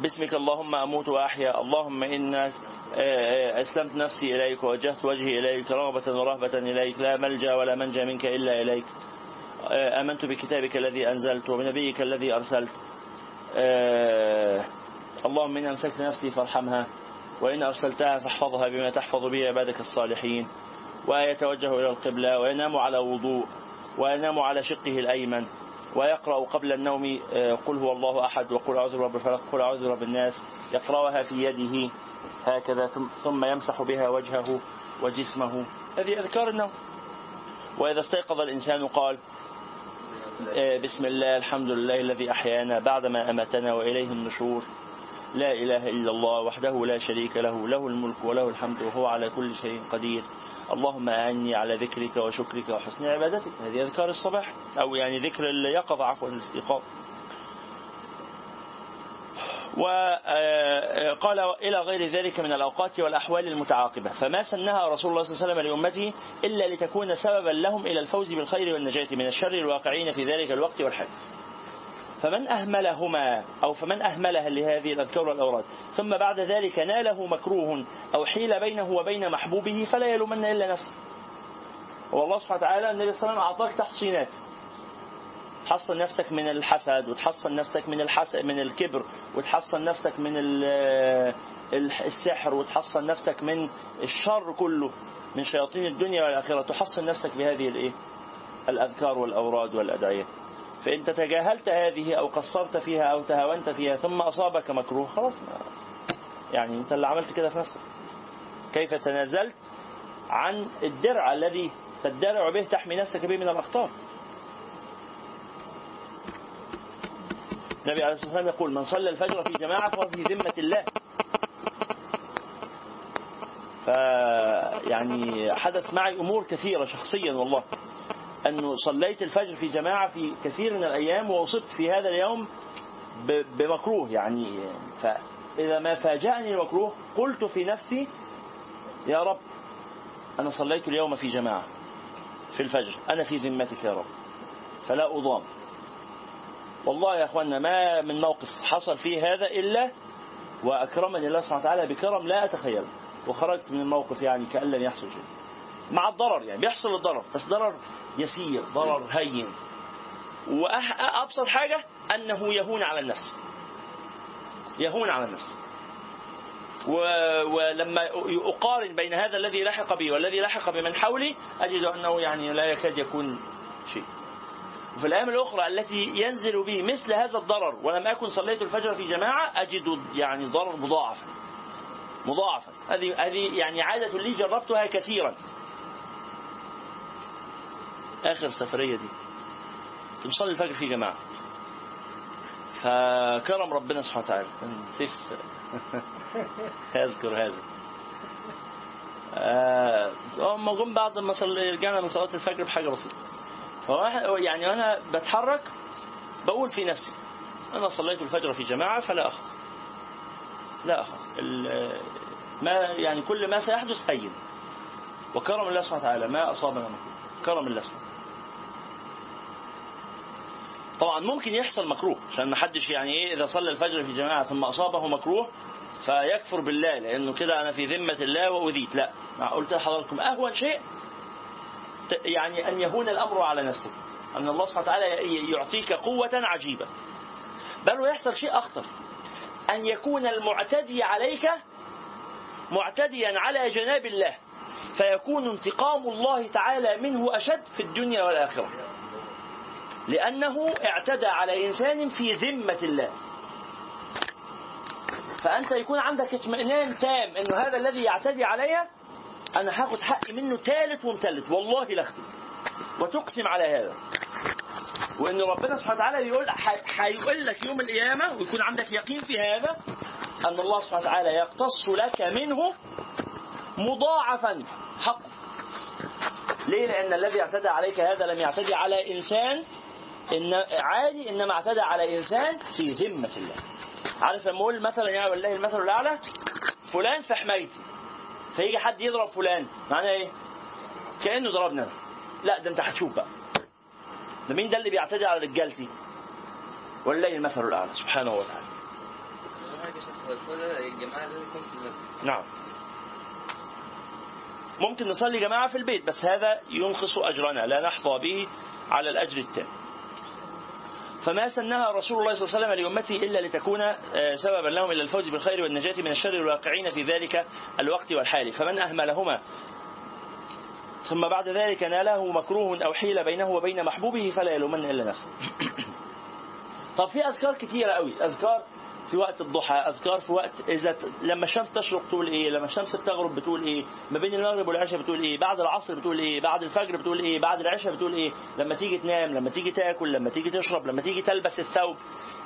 باسمك اللهم أموت وأحيا. اللهم إنا أسلمت نفسي إليك ووجهت وجهي إليك رغبة ورهبة إليك لا ملجأ ولا منجأ منك إلا إليك. آمنت بكتابك الذي أنزلت وبنبيك الذي أرسلت. اللهم إني أمسكت نفسي فارحمها وإن أرسلتها فاحفظها بما تحفظ به عبادك الصالحين. ويتوجه إلى القبلة وينام على وضوء وينام على شقه الأيمن ويقرأ قبل النوم. قل هو الله أحد وقل أعوذ برب الفلق قل أعوذ برب الناس. يقرأها في يده. هكذا ثم يمسح بها وجهه وجسمه. هذه أذكار النوم. وإذا استيقظ الإنسان قال بسم الله الحمد لله الذي أحيانا بعدما أماتنا وإليه النشور. لا إله إلا الله وحده لا شريك له له الملك وله الحمد وهو على كل شيء قدير. اللهم أعني على ذكرك وشكرك وحسن عبادتك. هذه أذكار الصباح أو يعني ذكر اليقظة عفوا الاستيقاظ. وقال إلى غير ذلك من الأوقات والأحوال المتعاقبة. فما سنها رسول الله صلى الله عليه وسلم لأمته إلا لتكون سببا لهم إلى الفوز بالخير والنجاة من الشر الواقعين في ذلك الوقت والحال فمن أهملهما أو فمن أهملها لهذه الأذكار والأوراد ثم بعد ذلك ناله مكروه أو حيل بينه وبين محبوبه فلا يلومن إلا نفسه. والله سبحانه وتعالى النبي صلى الله عليه وسلم أعطاك تحصينات تحصن نفسك من الحسد وتحصن نفسك من الحسد من الكبر وتحصن نفسك من السحر وتحصن نفسك من الشر كله من شياطين الدنيا والآخرة. تحصن نفسك بهذه الإيه؟ الأذكار والأوراد والأدعية. فإن تجاهلت هذه أو قصرت فيها أو تهاونت فيها ثم أصابك مكروه خلاص ما يعني أنت اللي عملت كده في نفسك. كيف تنازلت عن الدرع الذي تدرع به تحمي نفسك به من الأخطار النبي عليه الصلاة والسلام يقول من صلى الفجر في جماعة فهو في ذمة الله. فيعني حدث معي أمور كثيرة شخصيا والله. أنه صليت الفجر في جماعة في كثير من الأيام وأصبت في هذا اليوم بمكروه يعني. فإذا ما فاجأني المكروه قلت في نفسي يا رب أنا صليت اليوم في جماعة في الفجر أنا في ذمتك يا رب فلا أضام. والله يا أخوانا ما من موقف حصل فيه هذا إلا وأكرمني الله سبحانه وتعالى بكرم لا أتخيله وخرجت من الموقف يعني كأن لم يحصل شيء. مع الضرر يعني بيحصل الضرر بس ضرر يسير ضرر هين. وأبسط حاجة أنه يهون على النفس. يهون على النفس. ولما أقارن بين هذا الذي لحق بي والذي لحق بمن حولي أجد أنه يعني لا يكاد يكون شيء. وفي الأيام الأخرى التي ينزل بي مثل هذا الضرر ولم أكن صليت الفجر في جماعة أجد يعني ضرر مضاعفا. مضاعفا. هذه هذه يعني عادة لي جربتها كثيرا. آخر سفرية دي. كنت الفجر في جماعة. فكرم ربنا سبحانه وتعالى. سيف. يذكر هذا. آه جم بعد ما رجعنا من صلاة الفجر بحاجة بسيطة. يعني أنا بتحرك بقول في نفسي أنا صليت الفجر في جماعة فلا أخاف. لا أخاف. ما يعني كل ما سيحدث هين وكرم الله سبحانه وتعالى ما أصابنا مكروه. كرم الله سبحانه طبعا ممكن يحصل مكروه عشان ما حدش يعني إيه إذا صلى الفجر في جماعة ثم أصابه مكروه فيكفر بالله لأنه كده أنا في ذمة الله وأذيت. لا قلت لحضراتكم أهون شيء يعني أن يهون الأمر على نفسك أن الله سبحانه وتعالى يعطيك قوة عجيبة. بل ويحصل شيء أخطر. أن يكون المعتدي عليك معتديا على جناب الله. فيكون انتقام الله تعالى منه أشد في الدنيا والآخرة. لأنه اعتدى على إنسان في ذمة الله. فأنت يكون عندك اطمئنان تام أنه هذا الذي يعتدي علي أنا هاخد حقي منه ثالث ومثلث والله لاخده وتقسم على هذا. وإن ربنا سبحانه وتعالى يقول هيقول لك يوم القيامة ويكون عندك يقين في هذا أن الله سبحانه وتعالى يقتص لك منه مضاعفا حق ليه؟ لأن الذي اعتدى عليك هذا لم يعتدي على إنسان إن عادي إنما اعتدى على إنسان في ذمة الله. عارف لما أقول مثلا يا والله المثل الأعلى فلان في حمايتي. فيجي حد يضرب فلان معناه إيه؟ كأنه ضربنا. لا ده أنت هتشوف بقى. ده مين ده اللي بيعتدي على رجالتي؟ ولله المثل الأعلى سبحانه وتعالى. نعم. ممكن نصلي جماعة في البيت بس هذا ينقص أجرنا لا نحظى به على الأجر التام. فما سنها رسول الله صلى الله عليه وسلم لأمته إلا لتكون آه، سببا لهم إلى الفوز بالخير والنجاة من الشر الواقعين في ذلك الوقت والحال. فمن أهملهما ثم بعد ذلك ناله مكروه أو حيل بينه وبين محبوبه فلا يلومن إلا نفسه. طب في أذكار كثيرة قوي أذكار في وقت الضحى أذكار في وقت إذا لما الشمس تشرق تقول إيه لما الشمس بتغرب بتقول إيه ما بين المغرب والعشاء بتقول إيه بعد العصر بتقول إيه بعد الفجر بتقول إيه بعد العشاء بتقول إيه لما تيجي تنام لما تيجي تاكل لما تيجي تشرب لما تيجي تلبس الثوب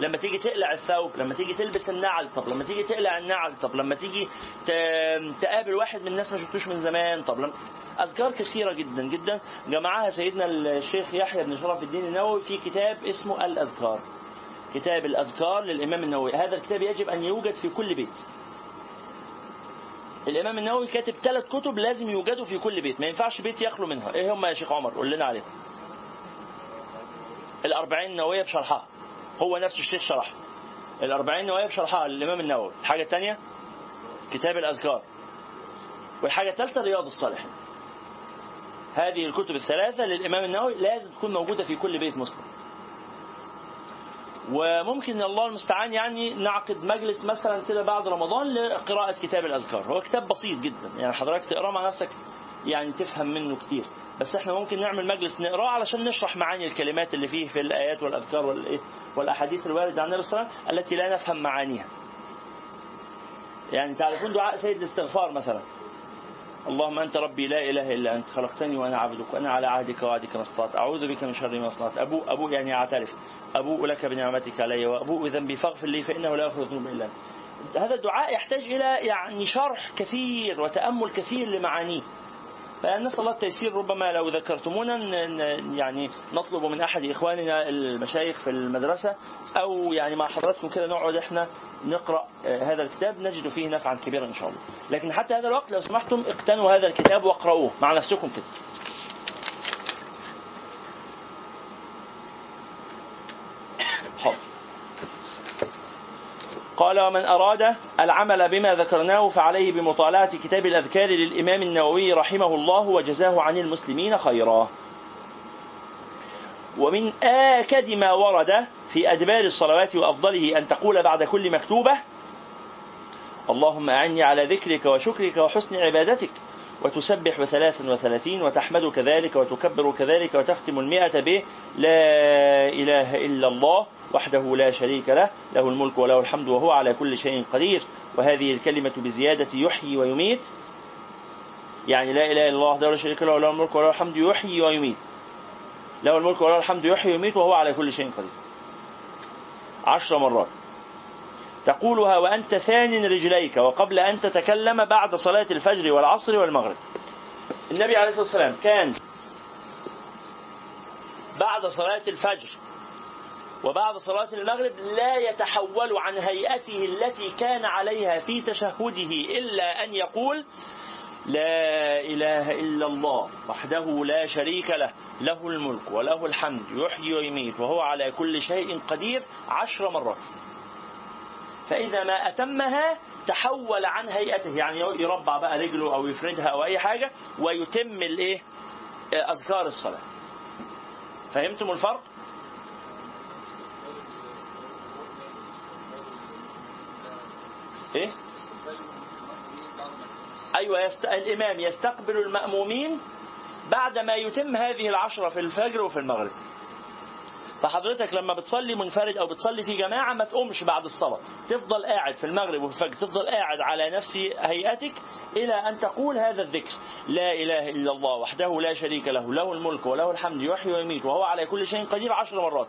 لما تيجي تقلع الثوب لما تيجي تلبس النعل طب لما تيجي تقلع النعل طب لما تيجي تقابل واحد من الناس ما شفتوش من زمان طب لما أذكار كثيرة جدا جدا. جمعها سيدنا الشيخ يحيى بن شرف الدين النووي في كتاب اسمه الأذكار. كتاب الأذكار للإمام النووي. هذا الكتاب يجب أن يوجد في كل بيت. الإمام النووي كاتب ثلاث كتب لازم يوجدوا في كل بيت. ما ينفعش بيت يخلو منها. إيه هم يا شيخ عمر؟ قول لنا عليهم. الأربعين النووية بشرحها. هو نفسه الشيخ شرحها الأربعين النووية بشرحها للإمام النووي. الحاجة الثانية كتاب الأذكار. والحاجة الثالثة رياض الصالحين. هذه الكتب الثلاثة للإمام النووي لازم تكون موجودة في كل بيت مسلم. وممكن الله المستعان يعني نعقد مجلس مثلا كده بعد رمضان لقراءة كتاب الأذكار. هو كتاب بسيط جدا. يعني حضرتك تقرأه مع نفسك يعني تفهم منه كتير. بس إحنا ممكن نعمل مجلس نقرأه علشان نشرح معاني الكلمات اللي فيه في الآيات والأذكار والإيه والأحاديث الواردة عن النبي صلى الله عليه وسلم التي لا نفهم معانيها. يعني تعرفون دعاء سيد الاستغفار مثلا. اللهم أنت ربي لا إله إلا أنت خلقتني وأنا عبدك وأنا على عهدك ووعدك ما استطعت أعوذ بك من شر ما صنعت أبو أبو يعني أعترف. أبوء لك بنعمتك علي وأبوء ذنبي فاغفر لي فإنه لا يغفر الذنوب إلا أنت. هذا الدعاء يحتاج إلى يعني شرح كثير وتأمل كثير لمعانيه. فنسأل الله التيسير ربما لو ذكرتمونا يعني نطلب من أحد إخواننا المشايخ في المدرسة أو يعني مع حضراتكم كده نقعد إحنا نقرأ هذا الكتاب نجد فيه نفعا كبيرا إن شاء الله. لكن حتى هذا الوقت لو سمحتم اقتنوا هذا الكتاب واقرأوه مع نفسكم كده. قال ومن أراد العمل بما ذكرناه فعليه بمطالعة كتاب الأذكار للإمام النووي رحمه الله وجزاه عن المسلمين خيرا. ومن آكد ما ورد في أدبار الصلوات وأفضله أن تقول بعد كل مكتوبة اللهم أعني على ذكرك وشكرك وحسن عبادتك. وتسبح بثلاث وثلاثين وتحمد كذلك وتكبر كذلك وتختم المئة به لا إله إلا الله وحده لا شريك له له الملك وله الحمد وهو على كل شيء قدير. وهذه الكلمة بزيادة يحيي ويميت. يعني لا إله إلا الله وحده لا شريك له له الملك وله الحمد يحيي ويميت. له الملك وله الحمد يحيي ويميت وهو على كل شيء قدير. عشر مرات. تقولها وأنت ثان رجليك وقبل أن تتكلم بعد صلاة الفجر والعصر والمغرب. النبي عليه الصلاة والسلام كان بعد صلاة الفجر وبعد صلاة المغرب لا يتحول عن هيئته التي كان عليها في تشهده إلا أن يقول لا إله إلا الله وحده لا شريك له له الملك وله الحمد يحيي ويميت وهو على كل شيء قدير عشر مرات. فإذا ما أتمها تحول عن هيئته يعني يربع بقى رجله أو يفردها أو أي حاجة ويتم الإيه؟ أذكار الصلاة. فهمتم الفرق؟ إيه؟ أيوه يست... الإمام يستقبل المأمومين بعد ما يتم هذه العشرة في الفجر وفي المغرب. فحضرتك لما بتصلي منفرد أو بتصلي في جماعة ما تقومش بعد الصلاة. تفضل قاعد في المغرب وفي الفجر. تفضل قاعد على نفس هيئتك إلى أن تقول هذا الذكر. لا إله إلا الله وحده لا شريك له. له الملك وله الحمد. يحيي ويميت. وهو على كل شيء قدير عشر مرات.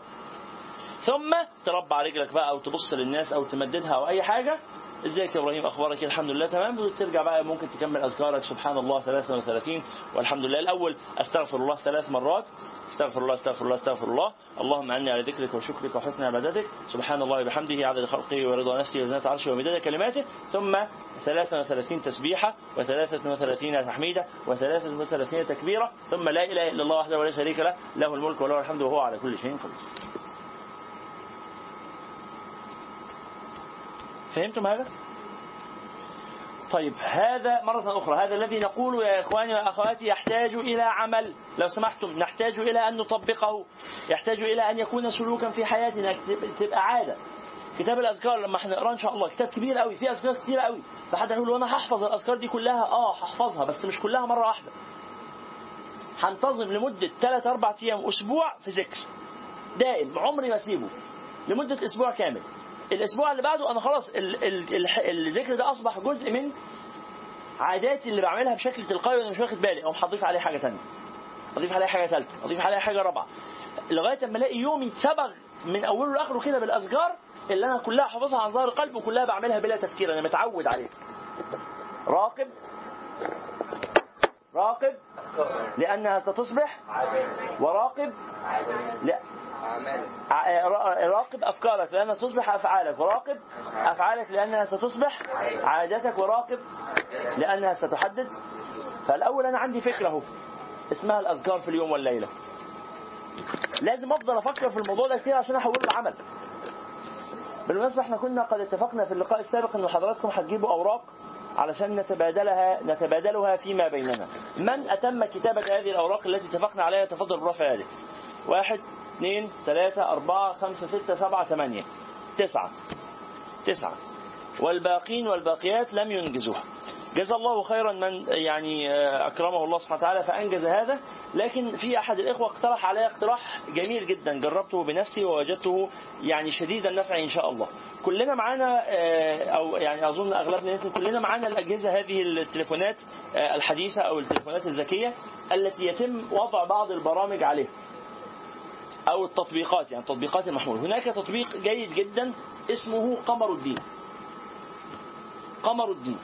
ثم تربع رجلك بقى أو تبص للناس أو تمددها أو أي حاجة. إزيك يا إبراهيم أخبارك الحمد لله تمام. وترجع بقى ممكن تكمل أذكارك. سبحان الله 33 والحمد لله. الأول أستغفر الله ثلاث مرات. أستغفر الله أستغفر الله أستغفر الله. اللهم اني على ذكرك وشكرك وحسن عبادتك. سبحان الله وبحمده عدد خلقه ورضا نفسه وزنة عرشه ومداد كلماته. ثم 33 تسبيحة و33 تحميدة و33 تكبيرة. ثم لا إله إلا الله وحده ولا شريك له له الملك وله الحمد وهو على كل شيء قدير. فهمتم هذا؟ طيب هذا مرة أخرى هذا الذي نقول يا إخواني وأخواتي يحتاج إلى عمل. لو سمحتم نحتاج إلى أن نطبقه. يحتاج إلى أن يكون سلوكا في حياتنا. تبقى عادة. كتاب الأذكار لما إحنا نقراه إن شاء الله كتاب كبير قوي فيه أذكار كتير قوي فحد يقول وأنا هحفظ الأذكار دي كلها أه هحفظها بس مش كلها مرة واحدة. هنتظم لمدة ثلاث أربع أيام أسبوع في ذكر. دائم عمري ما أسيبه. لمدة أسبوع كامل. الأسبوع اللي بعده أنا خلاص الذكر ده أصبح جزء من عاداتي اللي بعملها بشكل تلقائي وأنا مش واخد بالي أو هضيف عليه حاجة ثانية أضيف عليه حاجة ثالثه أضيف عليه حاجة رابعة لغاية أما ألاقي يومي اتسبغ من أوله لآخره كده بالاذكار اللي أنا كلها حافظها عن ظهر قلب وكلها بعملها بلا تفكير أنا متعود عليها راقب. راقب. لأنها ستصبح. وراقب. لا. ع- راقب أفكارك لأنها تصبح أفعالك. وراقب أفعالك. لأنها ستصبح عاداتك وراقب لأنها ستحدد. فالأول أنا عندي فكرة أهو اسمها الأذكار في اليوم والليلة. لازم أفضل أفكر في الموضوع ده كتير عشان احوله لعمل بالمناسبة إحنا كنا قد اتفقنا في اللقاء السابق إن حضراتكم هتجيبوا أوراق علشان نتبادلها نتبادلها فيما بيننا. من أتم كتابة هذه الأوراق التي اتفقنا عليها تفضل برفع يده واحد اثنين ثلاثة أربعة خمسة ستة سبعة ثمانية. تسعة. تسعة. والباقين والباقيات لم ينجزوها. جزا الله خيرا من يعني آه، أكرمه الله سبحانه وتعالى فأنجز هذا. لكن في أحد الإخوة اقترح علي اقتراح جميل جدا جربته بنفسي ووجدته يعني شديد النفع إن شاء الله. كلنا معانا آه، أو يعني أظن أغلبنا كلنا معانا الأجهزة هذه التليفونات آه، الحديثة أو التليفونات الذكية التي يتم وضع بعض البرامج عليها. أو التطبيقات يعني تطبيقات المحمول هناك تطبيق جيد جدا اسمه قمر الدين. قمر الدين.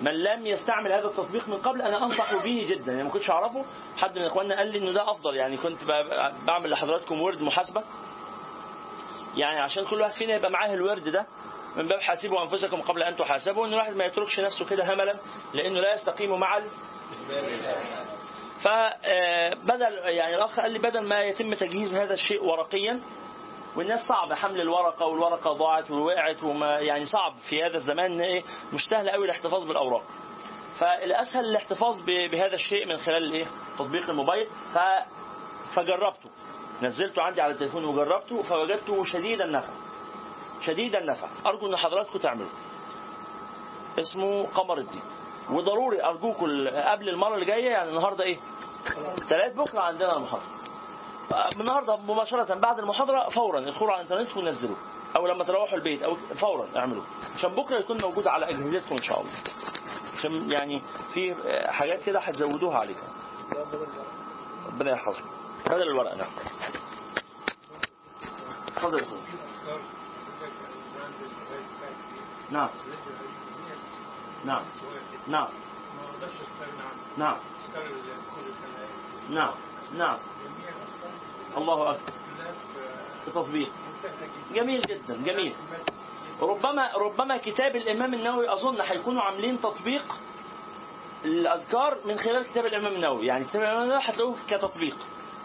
من لم يستعمل هذا التطبيق من قبل أنا أنصح به جدا. يعني ما كنتش أعرفه حد من إخواننا قال لي إنه ده أفضل. يعني كنت بعمل لحضراتكم ورد محاسبة. يعني عشان كل واحد فينا يبقى معاه الورد ده من باب حاسبوا أنفسكم قبل أن تحاسبوا إن الواحد ما يتركش نفسه كده هملا لأنه لا يستقيم مع ال... فبدل يعني الأخ قال لي بدل ما يتم تجهيز هذا الشيء ورقيا والناس صعب حمل الورقة والورقة ضاعت ووقعت وما يعني صعب في هذا الزمان إيه مش سهل قوي الاحتفاظ بالأوراق. فالاسهل الاحتفاظ بهذا الشيء من خلال الايه تطبيق الموبايل. ف فجربته. نزلته عندي على التليفون وجربته فوجدته شديد النفع. شديد النفع. أرجو إن حضراتكم تعملوا. اسمه قمر الدين. وضروري أرجوكم قبل المرة اللي جاية يعني النهارده إيه؟ ثلاث بكرة عندنا المحاضره النهارده مباشرة بعد المحاضرة فورا ادخلوا على الإنترنت ونزلوه أو لما تروحوا البيت أو فورا اعملوه عشان بكرة يكون موجود على أجهزتكم إن شاء الله. عشان يعني في حاجات كده هتزودوها عليكم ربنا يحفظكم بدل الورق نعم. اتفضل نعم. نعم. نعم. نعم. نعم. نعم. الله أكبر. كلها في- تطبيق سهلة جدا جميل جدا جميل. ربما ربما كتاب الإمام النووي أظن هيكونوا عاملين تطبيق الأذكار من خلال كتاب الإمام النووي. يعني كتاب الإمام النووي هتلاقوه كتطبيق.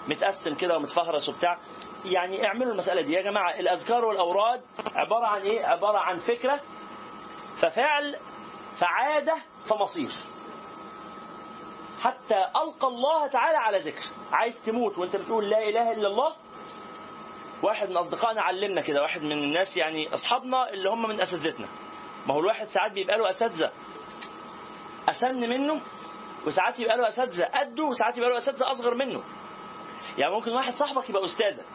متقسم كده ومتفهرس وبتاع. يعني اعملوا المسألة دي يا جماعة. الأذكار والأوراد عبارة عن إيه؟ عبارة عن فكرة. ففعل فعادة فمصير. حتى ألقى الله تعالى على ذكر. عايز تموت وأنت بتقول لا إله إلا الله؟ واحد من أصدقائنا علمنا كده واحد من الناس يعني أصحابنا اللي هم من أساتذتنا. ما هو الواحد ساعات بيبقى له أساتذة. أسن منه وساعات يبقى له أساتذة قده وساعات يبقى له أساتذة أصغر منه. يعني ممكن واحد صاحبك يبقى أستاذك.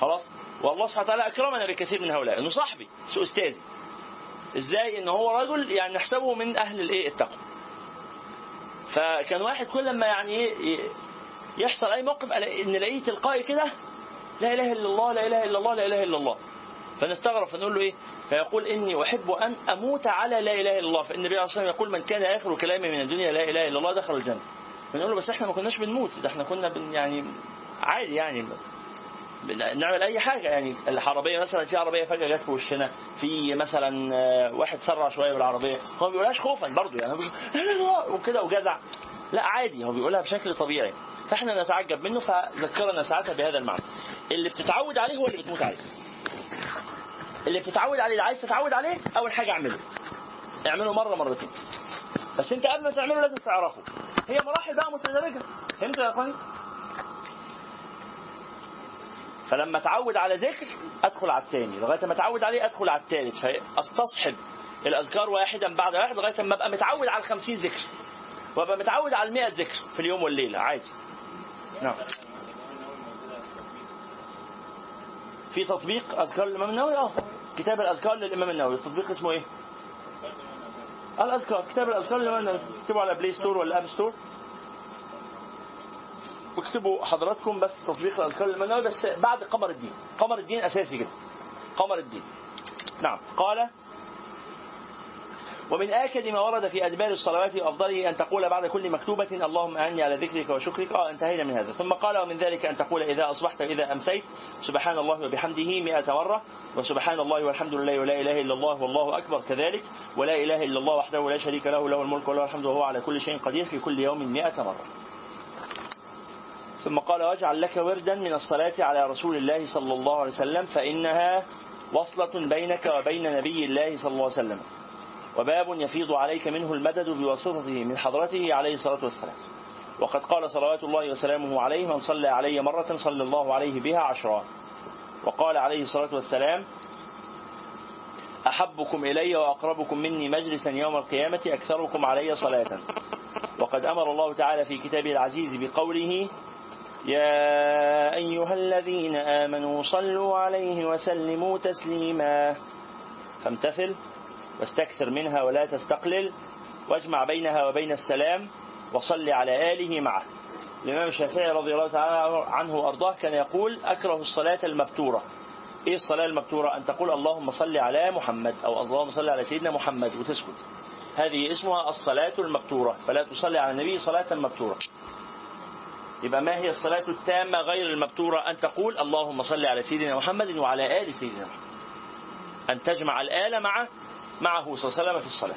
خلاص؟ والله سبحانه وتعالى أكرمنا بكثير من هؤلاء إنه صاحبي بس أستاذي. إزاي ان هو رجل يعني نحسبه من أهل الايه التقوى. فكان واحد كل ما يعني يحصل اي موقف نلاقيه تلقائي كده لا اله الا الله لا اله الا الله لا اله الا الله. فنستغرب فنقول له إيه؟ فيقول اني احب ان أموت على لا اله الا الله. فان النبي عليه الصلاة والسلام يقول من كان اخر كلامه من الدنيا لا اله الا الله دخل الجنة. فنقول له بس إحنا ما كناش بنموت ده إحنا كنا بن يعني عادي يعني. نعمل أي حاجة. يعني العربية مثلا في عربية فجأة جت في وشنا. في مثلا آه، واحد سرع شوية بالعربية. هو ما بيقولهاش خوفا برضه يعني وكده وجزع. لا عادي هو بيقولها بشكل طبيعي. فإحنا نتعجب منه فذكرنا ساعتها بهذا المعنى. اللي بتتعود عليه هو اللي بتموت عليه. اللي بتتعود عليه اللي عايز تتعود عليه أول حاجة اعمله. اعمله مرة مرتين. بس أنت قبل ما تعمله لازم تعرفه. هي مراحل بقى متدرجه فهمت يا إخواني؟ فلما اتعود على ذكر ادخل على الثاني لغاية ما اتعود عليه ادخل على الثالث فاستصحب الأذكار واحدا بعد واحد لغاية ما ابقى متعود على الخمسين ذكر. وابقى متعود على المئة ذكر في اليوم والليلة. عادي. نعم. في تطبيق أذكار الإمام النووي؟ آه. كتاب الأذكار للإمام النووي. التطبيق اسمه إيه؟ الأذكار. كتاب الأذكار للإمام النووي. اكتبوا على Play Store ولا App Store واكتبوا حضراتكم بس تطبيق الأذكار النووي بس بعد قمر الدين. قمر الدين أساسي جدا. قمر الدين. نعم. قال ومن آكد ما ورد في أدبار الصلوات وأفضله أن تقول بعد كل مكتوبة اللهم أعني على ذكرك وشكرك. آه انتهينا من هذا. ثم قال ومن ذلك أن تقول إذا أصبحت وإذا أمسيت سبحان الله وبحمده مئة مرة وسبحان الله والحمد لله ولا إله إلا الله والله أكبر. كذلك ولا إله إلا الله وحده لا شريك له له الملك وله الحمد وهو على كل شيء قدير في كل يوم مئة مرة. ثم قال واجعل لك وردا من الصلاة على رسول الله صلى الله عليه وسلم فإنها وصلة بينك وبين نبي الله صلى الله عليه وسلم. وباب يفيض عليك منه المدد بواسطته من حضرته عليه الصلاة والسلام. وقد قال صلوات الله وسلامه عليه من صلى علي مرة صلى الله عليه بها عشرا. وقال عليه الصلاة والسلام أحبكم إلي وأقربكم مني مجلسا يوم القيامة أكثركم علي صلاة. وقد أمر الله تعالى في كتابه العزيز بقوله يا أيها الذين آمنوا صلوا عليه وسلموا تسليما. فامتثل واستكثر منها ولا تستقلل واجمع بينها وبين السلام وصل على آله معه. الإمام الشافعي رضي الله تعالى عنه وأرضاه كان يقول أكره الصلاة المبتورة إيه الصلاة المبتورة أن تقول اللهم صل على محمد أو اللهم صل على سيدنا محمد وتسكت. هذه اسمها الصلاة المبتورة فلا تصلي على النبي صلاة مبتورة يبقى ما هي الصلاة التامة غير المبتورة أن تقول اللهم صل على سيدنا محمد وعلى آل سيدنا محمد. أن تجمع الآل مع معه صلى الله عليه وسلم في الصلاة.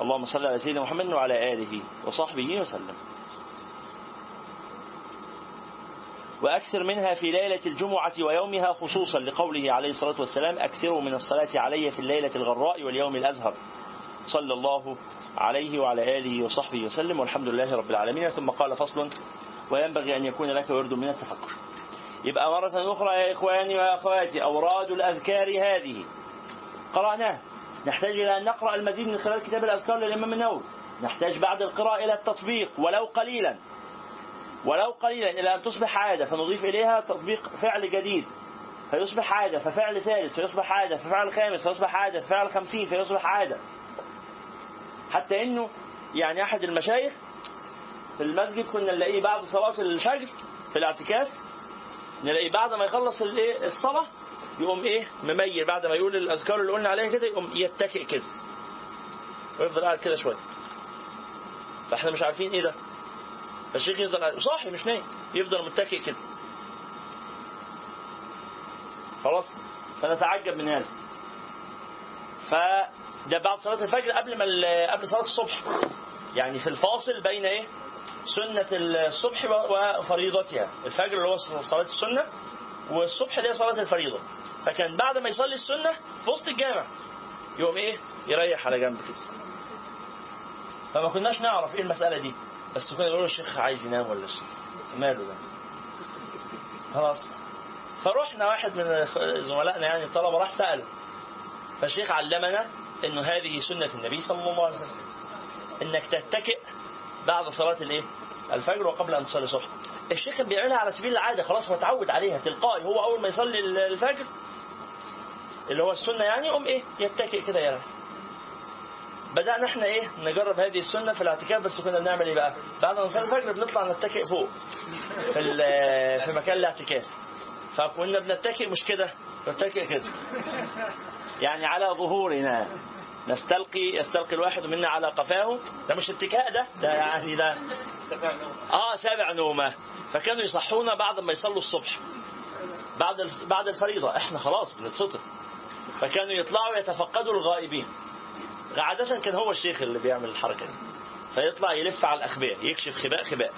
اللهم صل على سيدنا محمد وعلى آله وصحبه وسلم. وأكثر منها في ليلة الجمعة ويومها خصوصا لقوله عليه الصلاة والسلام أكثروا من الصلاة علي في الليلة الغراء واليوم الأزهر. صلى الله عليه وعلى آله وصحبه وسلم والحمد لله رب العالمين. ثم قال فصل وينبغي أن يكون لك ورد من التفكر. يبقى مرة أخرى يا إخواني وأخواتي أوراد الأذكار هذه. قرأناه نحتاج إلى أن نقرأ المزيد من خلال كتاب الأذكار للإمام النووي. نحتاج بعد القراءة إلى التطبيق ولو قليلا. ولو قليلا إلى أن تصبح عادة فنضيف إليها تطبيق فعل جديد. فيصبح عادة ففعل ثالث فيصبح عادة ففعل خامس فيصبح عادة ففعل خمسين فيصبح عادة. حتى إنه يعني أحد المشايخ في المسجد كنا نلاقيه بعد صلاة الفجر في الاعتكاف. نلاقيه بعد ما يخلص الايه الصلاة يقوم إيه مميل. بعد ما يقول الأذكار اللي قلنا عليها كده يقوم يتكئ كده. ويفضل قاعد كده شوية. فاحنا مش عارفين إيه ده. فالشيخ يفضل صاحي مش نايم. يفضل متكئ كده. خلاص. فنتعجب من هذا. فده بعد صلاة الفجر قبل ما قبل صلاة الصبح. يعني في الفاصل بين إيه؟ سنة الصبح وفريضتها. الفجر اللي هو صلاة السنة والصبح اللي هي صلاة الفريضة. فكان بعد ما يصلي السنة في وسط الجامع يقوم إيه؟ يريح على جنب كده. فما كناش نعرف إيه المسألة دي. بس كنا نقول الشيخ عايز ينام ولا الشيخ ماله ده؟ خلاص. فرحنا واحد من زملائنا يعني الطلبة راح سأله. فالشيخ علمنا انه هذه سنة النبي صلى الله عليه وسلم أنك تتكئ بعد صلاة الإيه؟ الفجر وقبل أن تصلي الصبح. الشيخ كان بيعملها على سبيل العادة خلاص هو اتعود عليها تلقائي هو أول ما يصلي الفجر اللي هو السنة يعني يقوم إيه؟ يتكئ كده يرى. بدأنا إحنا إيه نجرب هذه السنة في الاعتكاف بس كنا بنعمل إيه بقى؟ بعد ما نصلي الفجر بنطلع نتكئ فوق في في مكان الاعتكاف. فكنا بنتكئ مش كده نتكئ كده. يعني على ظهورنا. نستلقي يستلقي الواحد منا على قفاه. ده مش اتكاء ده. ده يعني ده آه سابع نومة. فكانوا يصحونا بعد ما يصلوا الصبح. بعد بعد الفريضة. إحنا خلاص بنتسطر فكانوا يطلعوا يتفقدوا الغائبين. عادة كان هو الشيخ اللي بيعمل الحركة دي. فيطلع يلف على الأخباء يكشف خباء خباء.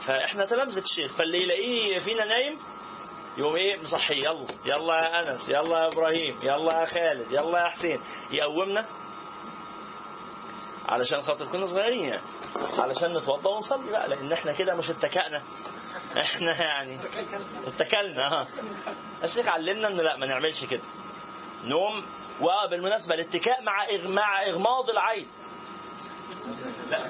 فإحنا تلامذة الشيخ. فاللي يلاقيه فينا نايم يقوم إيه؟ مصحي. يلا. يلا يا أنس. يلا يا إبراهيم. يلا يا خالد. يلا يا حسين. يقومنا. علشان خاطر كنا صغيرين يعني. علشان نتوضا ونصلي بقى لأن إحنا كده مش اتكأنا. إحنا يعني اتكلنا. ها الشيخ علمنا إن لا ما نعملش كده. نوم وبالمناسبه الاتكاء مع مع إغماض العين. لا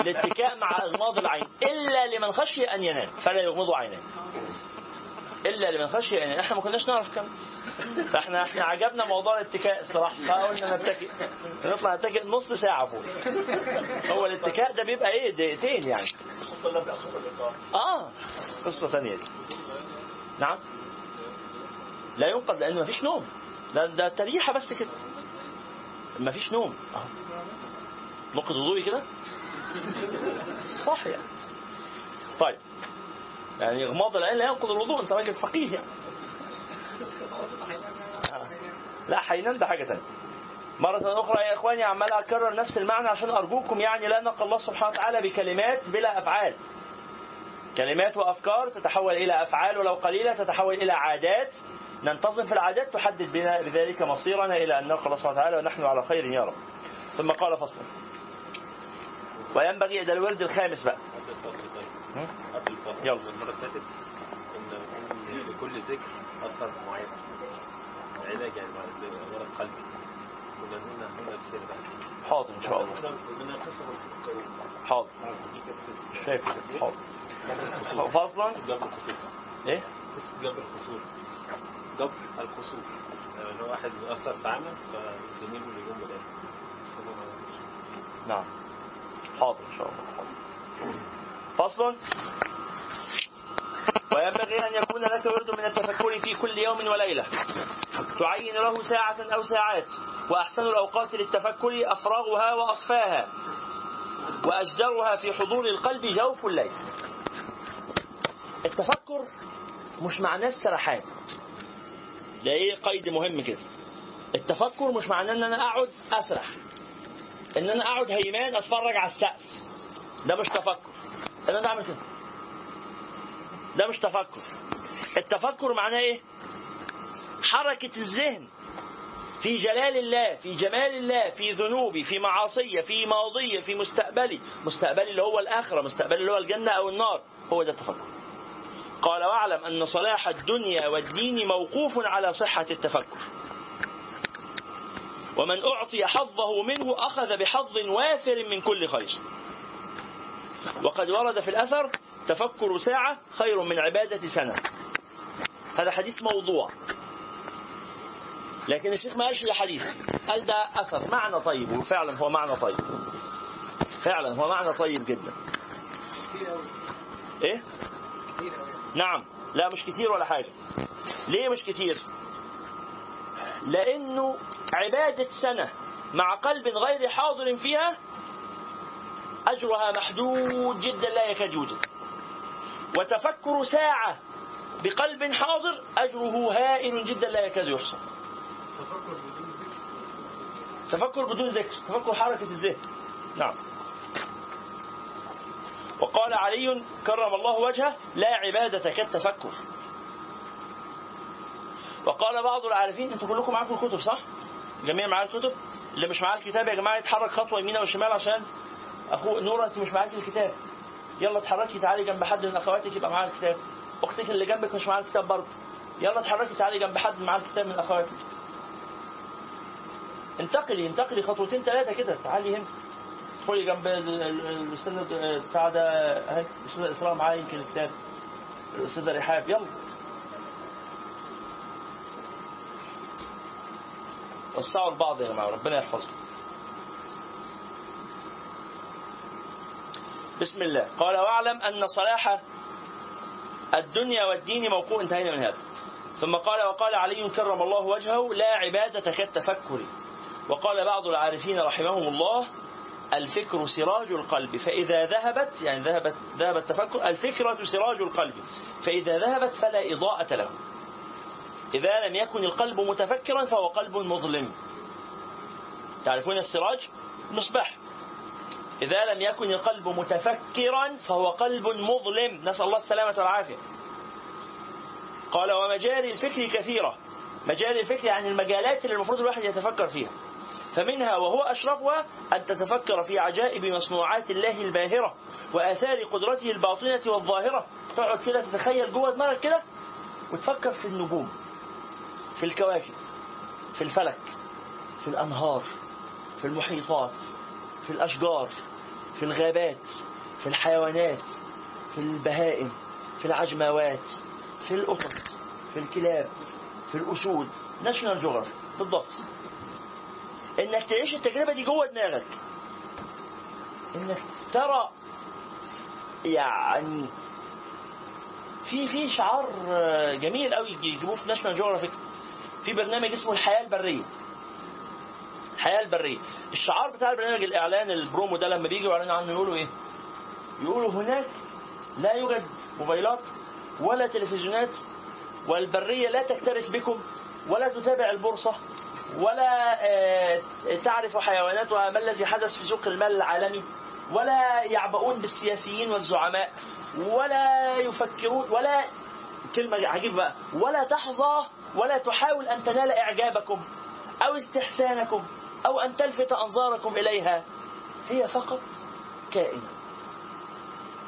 الاتكاء مع أغماض العين. إلا لمن خشي أن ينام. فلا يغمض عينيه إلا لمن خشي أن إحنا ما كناش نعرف كم. فإحنا إحنا عجبنا موضوع الاتكاء الصراحة. فقلنا نتكئ. نطلع نتكئ نص ساعة فوق. هو الاتكاء ده بيبقى إيه؟ دقيقتين يعني. آه. قصة ثانية دي. نعم. لا ينقذ لأنه ما فيش نوم. ده ده تريحة بس كده. مفيش نوم. اهو نقطة وضوئي كده؟ صح يعني طيب. يعني اغماض العين لا ينقض الوضوء انت راجل فقيه يعني. لا حينام ده حاجة ثانية مرة أخرى يا إخواني عمال أكرر نفس المعنى عشان أرجوكم يعني لا نقل الله سبحانه وتعالى بكلمات بلا أفعال. كلمات وأفكار تتحول إلى أفعال ولو قليلة تتحول إلى عادات. ننتظم في العادات تحدد بنا بذلك مصيرنا إلى أن نلقى الله سبحانه وتعالى ونحن على خير يا رب. ثم قال فصلا. وينبغي ده الورد الخامس بقى. قبل الفصل طيب؟ قبل الفصل يلا. المرة اللي فاتت كنا لكل ذكر أثر معين علاج يعني مرض قلبي كنا بسير بقى حاضر إن شاء الله. حاضر. شايف حاضر. الخصوم إيه؟ قصة جبر الخصوم جبر الخصوم. يعني لو واحد أثر في عمل فزميله اللي جنبه ده. نعم. حاضر إن شاء الله. فصل. وينبغي أن يكون لك ورد من التفكر في كل يوم وليلة. تعين له ساعة أو ساعات. وأحسن الأوقات للتفكر أفراغها وأصفاها. وأجدرها في حضور القلب جوف الليل. التفكر مش معناه السرحان ده إيه قيد مهم كده. التفكر مش معناه إن أنا أقعد أسرح. إن أنا أقعد هيمان أتفرج على السقف. ده مش تفكر. إن أنا أعمل كده. ده مش تفكر. التفكر معناه إيه؟ حركة الذهن. في جلال الله في جمال الله في ذنوبي في معاصية في ماضية في مستقبلي. مستقبلي اللي هو الآخرة مستقبلي اللي هو الجنة أو النار. هو ده التفكر. قال واعلم أن صلاح الدنيا والدين موقوف على صحة التفكر. ومن أعطي حظه منه أخذ بحظ وافر من كل خير. وقد ورد في الأثر تفكر ساعة خير من عبادة سنة. هذا حديث موضوع. لكن الشيخ ما قالش ده حديث قال ده أثر. معنى طيب. وفعلا هو معنى طيب. فعلا هو معنى طيب جدا. إيه؟ نعم. لا مش كتير ولا حاجة. ليه مش كتير؟ لأنه عبادة سنة مع قلب غير حاضر فيها أجرها محدود جدا لا يكاد يوجد. وتفكر ساعة بقلب حاضر أجره هائل جدا لا يكاد يحصى. تفكر بدون ذكر. تفكر حركة الذهن. نعم. وقال علي كرم الله وجهه لا عبادة كالتفكر وقال بعض العارفين أنتوا كلكم معاكم الكتب صح؟ جميع معاه الكتب؟ اللي مش معاه الكتاب يا جماعة يتحرك خطوة يمين وشمال عشان اخوه نورة أنت مش معاك الكتاب. يلا اتحركي تعالي جنب حد من أخواتك يبقى معاها الكتاب. أختك اللي جنبك مش معاها الكتاب برضه. يلا اتحركي تعالي جنب حد معاه الكتاب من أخواتك. انتقلي انتقلي خطوتين ثلاثة كده تعالي هنا. ادخلي جنب ال- ال- الاستاذ بتاع ده اهي الاستاذ إسراء معاه يمكن الكتاب الاستاذ رحاب. يلا. وسعوا البعض يا جماعة ربنا يحفظكم. بسم الله. قال واعلم أن صلاح الدنيا والدين موقوع. انتهينا من هذا. ثم قال وقال علي كرم الله وجهه لا عبادة كالتفكر. وقال بعض العارفين رحمهم الله الفكر سراج القلب. فإذا ذهبت يعني ذهبت ذهب التفكر الفكرة سراج القلب. فإذا ذهبت فلا إضاءة له. إذا لم يكن القلب متفكرا فهو قلب مظلم. تعرفون السراج؟ مصباح. إذا لم يكن القلب متفكرا فهو قلب مظلم. نسأل الله السلامة والعافية. قال ومجاري الفكر كثيرة. مجاري الفكر يعني المجالات اللي المفروض الواحد يتفكر فيها. فمنها وهو أشرفها أن تتفكر في عجائب مصنوعات الله الباهرة وآثار قدرته الباطنة والظاهرة. تقعد كده تتخيل جوه دماغك كده وتفكر في النجوم في الكواكب في الفلك في الأنهار في المحيطات في الأشجار في الغابات في الحيوانات في البهائم في العجموات في القطط في الكلاب في الأسود. ناشونال جغرافي بالضبط. إنك تعيش التجربة دي جوه دماغك. إنك ترى يعني في في شعار جميل قوي يجيبوه في National Geographic في برنامج اسمه الحياة البرية. الحياة البرية. الشعار بتاع البرنامج الإعلان البرومو ده لما بيجي يعلنوا عنه يقولوا إيه؟ يقولوا هناك لا يوجد موبايلات ولا تلفزيونات والبرية لا تكترث بكم ولا تتابع البورصة. ولا آه، تعرف حيواناتها ما الذي حدث في سوق المال العالمي؟ ولا يعبؤون بالسياسيين والزعماء ولا يفكرون ولا كلمة عجيبة بقى ولا تحظى ولا تحاول أن تنال إعجابكم أو استحسانكم أو أن تلفت أنظاركم إليها. هي فقط كائنة.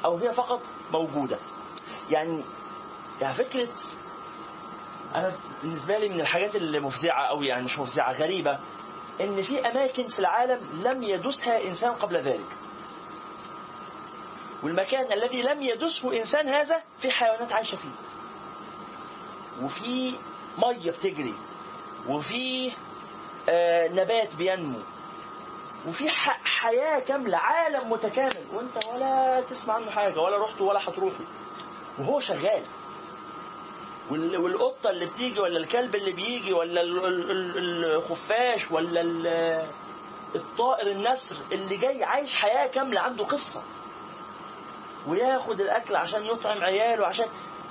أو هي فقط موجودة. يعني يعني فكرة أنا بالنسبة لي من الحاجات اللي مفزعة أوي يعني مش مفزعة غريبة إن في أماكن في العالم لم يدسها إنسان قبل ذلك. والمكان الذي لم يدسه إنسان هذا في حيوانات عايشة فيه. وفي مية بتجري وفي آه نبات بينمو وفي ح- حياة كاملة عالم متكامل وأنت ولا تسمع عنه حاجة ولا رحت ولا هتروحه. وهو شغال. وال- والقطة اللي بتيجي ولا الكلب اللي بيجي ولا ال- ال- ال- الخفاش ولا ال- الطائر النسر اللي جاي عايش حياة كاملة عنده قصة. وياخد الأكل عشان يطعم عياله عشان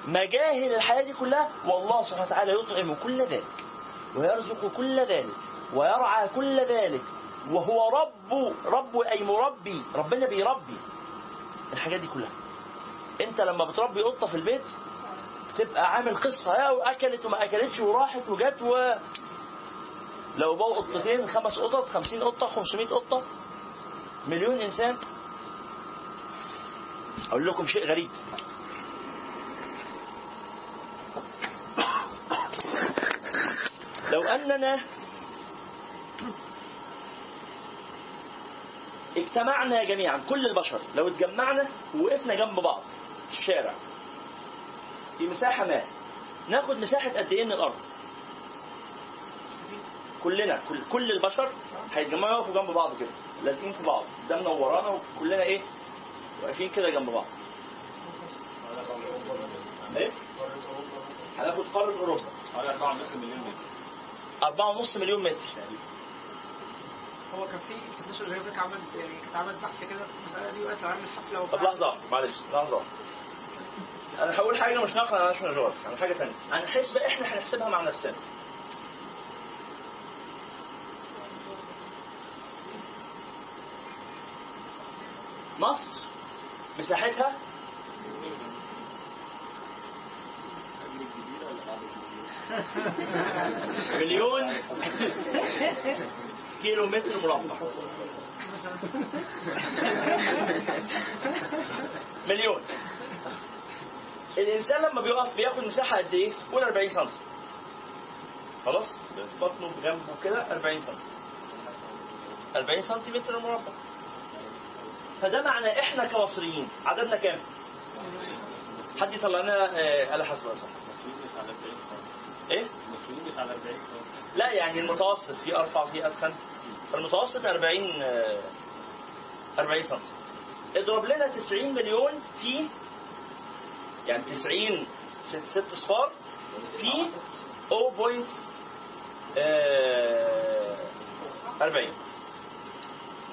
مجاهل الحياة دي كلها والله سبحانه وتعالى يطعم كل ذلك ويرزق كل ذلك ويرعى كل ذلك وهو رب رب أي مربي ربنا بيربي الحاجات دي كلها. أنت لما بتربي قطة في البيت تبقى عامل قصة يا وأكلت وما أكلتش وراحت وجت و لو بقوا قطتين خمس قطط خمسين قطة خمسمائة قطة. مليون إنسان. أقول لكم شيء غريب. لو أننا اجتمعنا جميعا كل البشر لو اتجمعنا ووقفنا جنب بعض في الشارع في مساحة ما ناخد مساحة قد إيه من الأرض؟ كلنا كل, كل البشر هيتجمعوا يقفوا جنب بعض كده لازقين في بعض قدامنا وورانا وكلنا إيه؟ واقفين كده جنب بعض. إيه؟ هناخد قارة أوروبا على 4 مليون متر أربعة ونص مليون متر هو كان في ال National Geographic عملت يعني كانت عملت بحث كده في المسألة دي وقت عمل حفلة طب واحدة، معلش لحظة أنا هقول حاجة مش عن National Geographic عن حاجة تانية. عن حسبة إحنا هنحسبها مع نفسنا. مصر مساحتها مليون كيلو متر مربع. مليون. الإنسان لما بيقف بياخد مساحة قد إيه؟ قول 40 سم خلاص؟ بطنه بجنبه كده 40 سم 40 سنتيمتر مربع فده معنى إحنا كمصريين عددنا كام؟ حد يطلع لنا آلة حاسبة صح المصريين مش على 40 خالص إيه؟ المصريين مش على 40 خالص لا يعني المتوسط في أرفع في أدخن المتوسط 40 آه، 40 سم اضرب لنا 90 مليون في يعني 90 ست, ست صفار في 0. آه، 40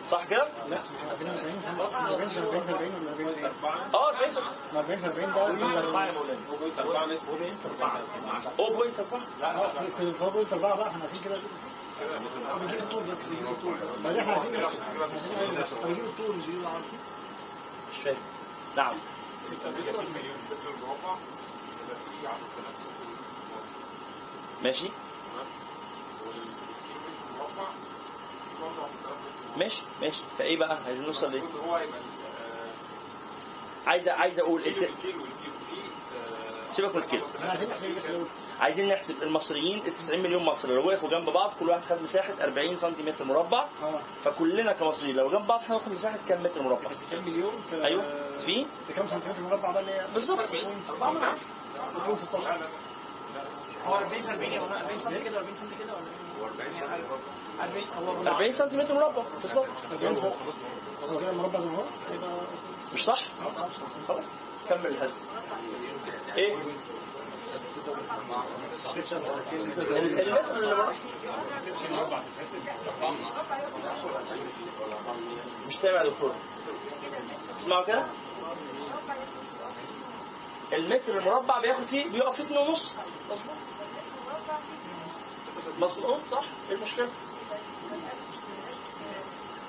صح كده؟ لا 40 سنه 40 في 40 في 40 ولا 40 في 40 آه 40 في 40 في 40 ده آه في في في بوينت 4 بقى إحنا عايزين كده بنجيب الطول بس بنجيب الطول بعدين إحنا عايزين. بنجيب الطول مش العرض مش فاهم. نعم. ماشي؟ ماشي ماشي. فإيه بقى؟ عايزين نوصل ليه عايز عايز أقول الت... سيبك من إحنا عايزين نحسب المصريين. ال 90 مليون مصري. لو وقفوا جنب بعض كل واحد خد مساحة 40 سنتيمتر مربع. آه. فكلنا كمصريين لو جنب بعض هناخد مساحة كام متر مربع؟ 90 مليون في أيوه. في؟ بكام سنتيمتر مربع بقى اللي هي بالظبط. 4 من 10 216 هو 40 في 40 ولا 40 سم كده 40 سم كده ولا 40 هو 40 سنتيمتر مربع. بالظبط. 40 سم المربع زي ما هو؟ مش صح؟ خلاص. كمل الحسب إيه؟ اللي مش سامع يا دكتور اسمعوا كده؟ المتر المربع بياخد فيه بيقف فيه 2 ونص. مظبوط. مظبوط صح؟ إيه المشكلة؟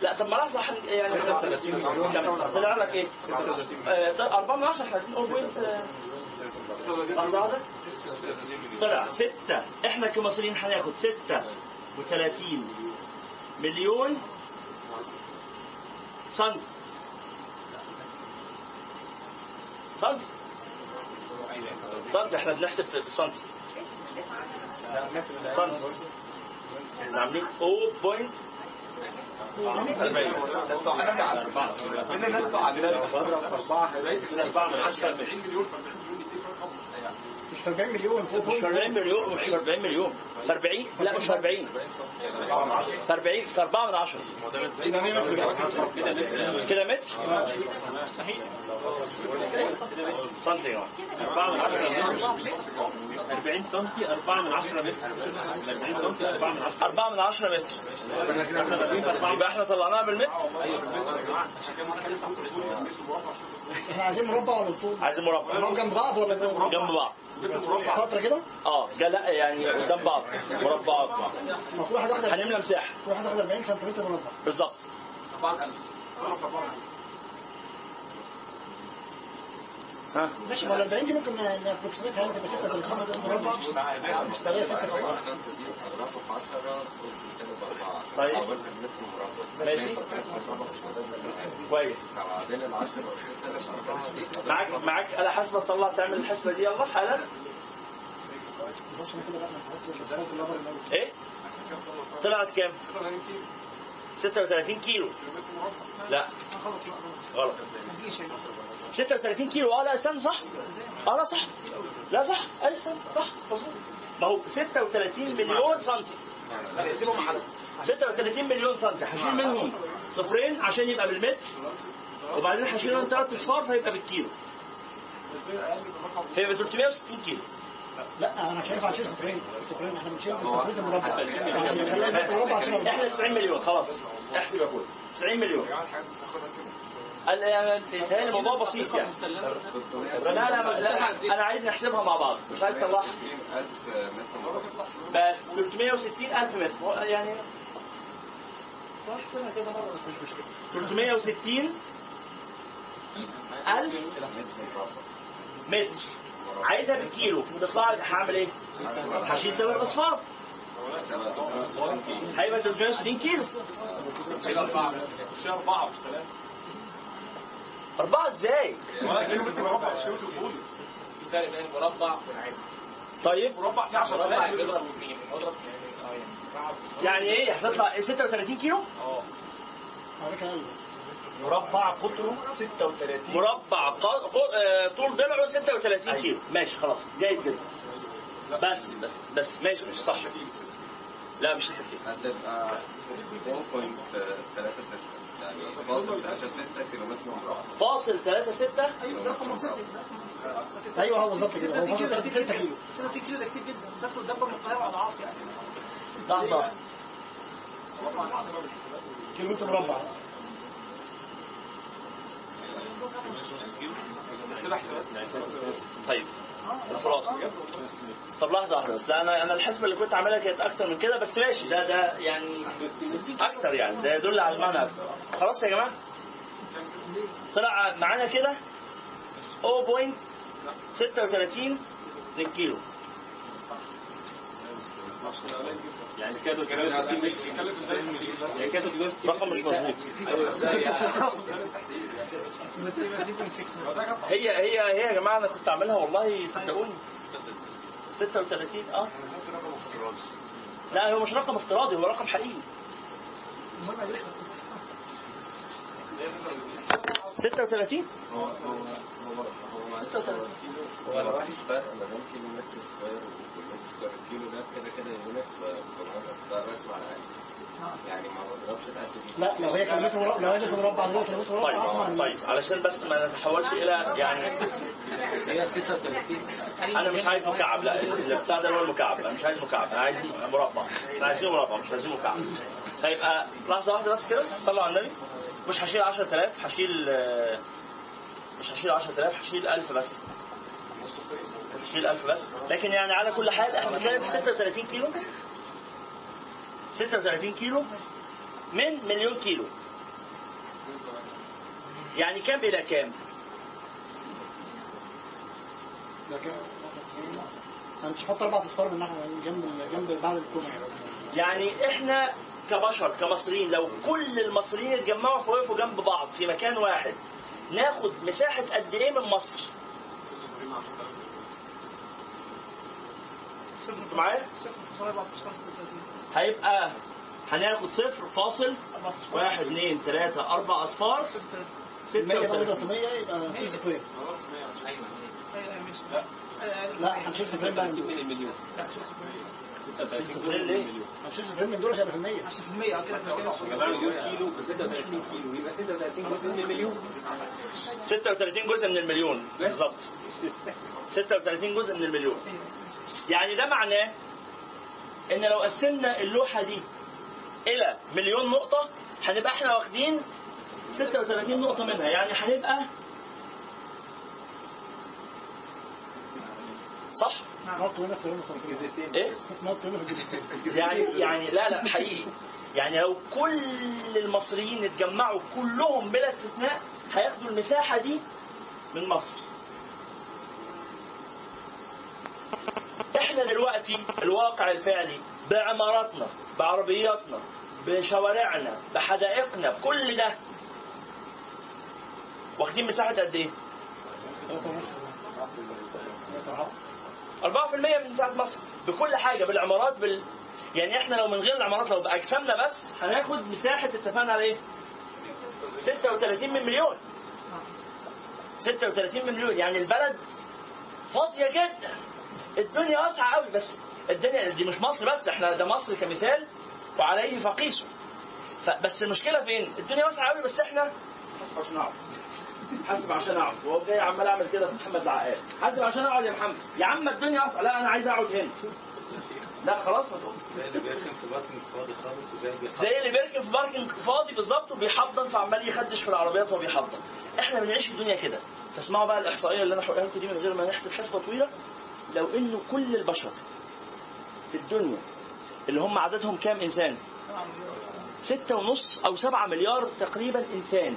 لا طب ما لحظه يعني؟ طلع لك إيه؟ آه، طلع 4 من 10 إحنا عايزين نقول بوينت آه، لحظه واحدة طلع 6 إحنا كمصريين هناخد 36 مليون سنتي سنتي سنتي إحنا بنحسب في السنتي سنتي إحنا عاملين 0.4 مش 40 مليون مش 40 مليون مش 40 مليون في 40 لا مش في 40 في 40 في 4 من 10 يبقى 100 متر كده متر؟ سنتي يعني 4 من 10 40 سم 4 من 10 متر. 40 سم 4 من 10 4 من 10 متر. يبقى إحنا طلعناها بالمتر. إحنا عايزين مربع ولا طول؟ عايزين مربع. جنب بعض ولا جنب بعض. فترة كده؟ آه لا لا يعني قدام بعض مربعات ما كل واحد واخد هنملى مساحة. كل واحد واخد 40 سنتيمتر مربع. بالظبط. ها ماشي ما ال 40 دي ممكن نابروكسيميتها يعني تبقى 36 مربع هي 36 طيب. ماشي. كويس. معاك معاك. آلة حاسبة تطلع تعمل الحسبة دي. يلا حالا. إيه؟ طلعت كام؟ 36 كيلو. لا. غلط. 36 كيلو. آه لا استنى صح. آه لا صح. لا صح. أي استنى صح. مظبوط. ما هو 36 مليون سنتي. 36 مليون سنتي. هشيل منهم صفرين عشان يبقى بالمتر. وبعدين هشيل منهم ثلاث أصفار فيبقى بالكيلو. فيبقى 360 كيلو. لا أنا شايف عشان صفرين. صفرين إحنا بنشيل صفرين المربع. متر مربع عشان إحنا أربعة. 90 مليون خلاص. احسب يا اخويا 90 مليون. يتهيألي الموضوع بسيط يعني. لا لا لا أنا عايز نحسبها مع بعض. مش عايز اطلعها بس 360 ألف متر. يعني صح كده مره بس مش مشكله 360 ألف متر. عايزها بالكيلو. تطلع هعمل إيه؟ هشيل ثلاث أصفار. هيبقى 360 كيلو. أربعة إزاي؟ طيب. مربع فيه 10000 يعني إيه؟ هتطلع 36 كيلو؟ أيوه مربع قطره 36 مربع طول ضلعه 36 كيلو. ماشي خلاص. جيد جدا. بس بس بس. ماشي ماشي. صح. لا مش 6 كيلو. هتبقى 4.36 يعني فاصل 6 كيلومتر فاصل 3 6 أيوه ده أيوه هو بالظبط كده. هو 6 كيلو 36 كيلو ده كتير جدا. ده دبر من القاهرة اضعاف يعني. واحدة. كيلومتر مربع. طيب. خلاص. طب لحظة واحدة بس. لا أنا أنا الحسبة اللي كنت عاملها كانت أكتر من كده بس ماشي. ده ده يعني أكتر يعني. ده يدل على المعنى أكتر. خلاص يا جماعة. طلع معانا كده 0.36 للكيلو. يعني كده 360 متر يعني كده 360 رقم مش مظبوط هي هي هي يا جماعة أنا كنت عاملها والله صدقوني 36 آه لا هو مش رقم افتراضي هو رقم حقيقي 36 هو هو هو هو 36 هو لو مفيش فرق ما بين كيلو متر square وكيلو متر square الكيلو ده كده كده unit على الأقل. يعني ما بضربش لا لو هي كيلومتر مربع لو هي متر مربع زي كيلومتر مربع طيب طيب علشان بس ما نتحولش إلى يعني هي 36 أنا مش عايز مكعب لا البتاع ده هو المكعب. أنا مش عايز مكعب أنا عايز مربع. إحنا عايزينه مربع مش عايزين مكعب. فيبقى لحظة واحدة بس كده صلوا على النبي. مش هشيل 10000 هشيل آه، مش هشيل 10000 هشيل 1000 بس. هشيل 1000 بس. لكن يعني على كل حال إحنا بنتكلم في 36 كيلو. 36 كيلو من مليون كيلو. يعني كام إلى كام؟ مش هحط أربع اصفار من ناحية جنب جنب بعد الكومة. يعني إحنا كبشر كمصريين لو كل المصريين اتجمعوا فوقفوا جنب بعض في مكان واحد ناخد مساحة قد إيه من مصر؟ معايا؟ صفر فاصلة أربع اصفار 36 هيبقى هناخد صفر فاصل واحد اثنين ثلاثة أربع أصفار 100 ستة وثلاثين 100 يبقى في صفرين لا صفرين بقى من دول المليون صفرين ليه؟ هنشيل صفرين من دول عشان يبقى في المية 10% كده في المكان جماعة مليون كيلو ب 36 كيلو يبقى 36 جزء من المليون. 36 جزء من المليون بالظبط 36 جزء من المليون. يعني ده معناه إن لو قسمنا اللوحة دي إلى مليون نقطة هنبقى إحنا واخدين 36 نقطة منها. يعني هنبقى صح؟ الصرفية إيه؟ يعني يعني لا لا حقيقي. يعني لو كل المصريين اتجمعوا كلهم بلا استثناء هياخدوا المساحة دي من مصر. إحنا دلوقتي الواقع الفعلي بعماراتنا بعربياتنا بشوارعنا بحدائقنا بكل ده. واخدين مساحة قد إيه؟ 4% من مساحه مصر بكل حاجة بالعمارات بال يعني إحنا لو من غير العمارات لو بأجسامنا بس هناخد مساحة اتفقنا على إيه؟ 36 من مليون. 36 من مليون. يعني البلد فاضية جدا. الدنيا واسعة قوي بس الدنيا دي مش مصر بس إحنا ده مصر كمثال وعليه فقيسه. فبس المشكلة فين؟ الدنيا واسعة قوي بس إحنا حاسب عشان اقعد. وهو جاي عمال اعمل كده في محمد العقاد. حاسب عشان اقعد يا محمد. يا عم الدنيا واسعه لا أنا عايز اقعد هنا. لا خلاص ما تقول زي اللي بيركن في parking فاضي خالص وجاي زي اللي بيركن في parking فاضي بالظبط وبيحضن فعمال يخدش في العربيات وهو بيحضن إحنا بنعيش الدنيا كده. فاسمعوا بقى الإحصائية اللي أنا هقولها لكم دي من غير ما نحسب حسبة طويلة. لو إنه كل البشر في الدنيا اللي هم عددهم كام إنسان؟ ستة ونص أو سبعة مليار تقريبا إنسان.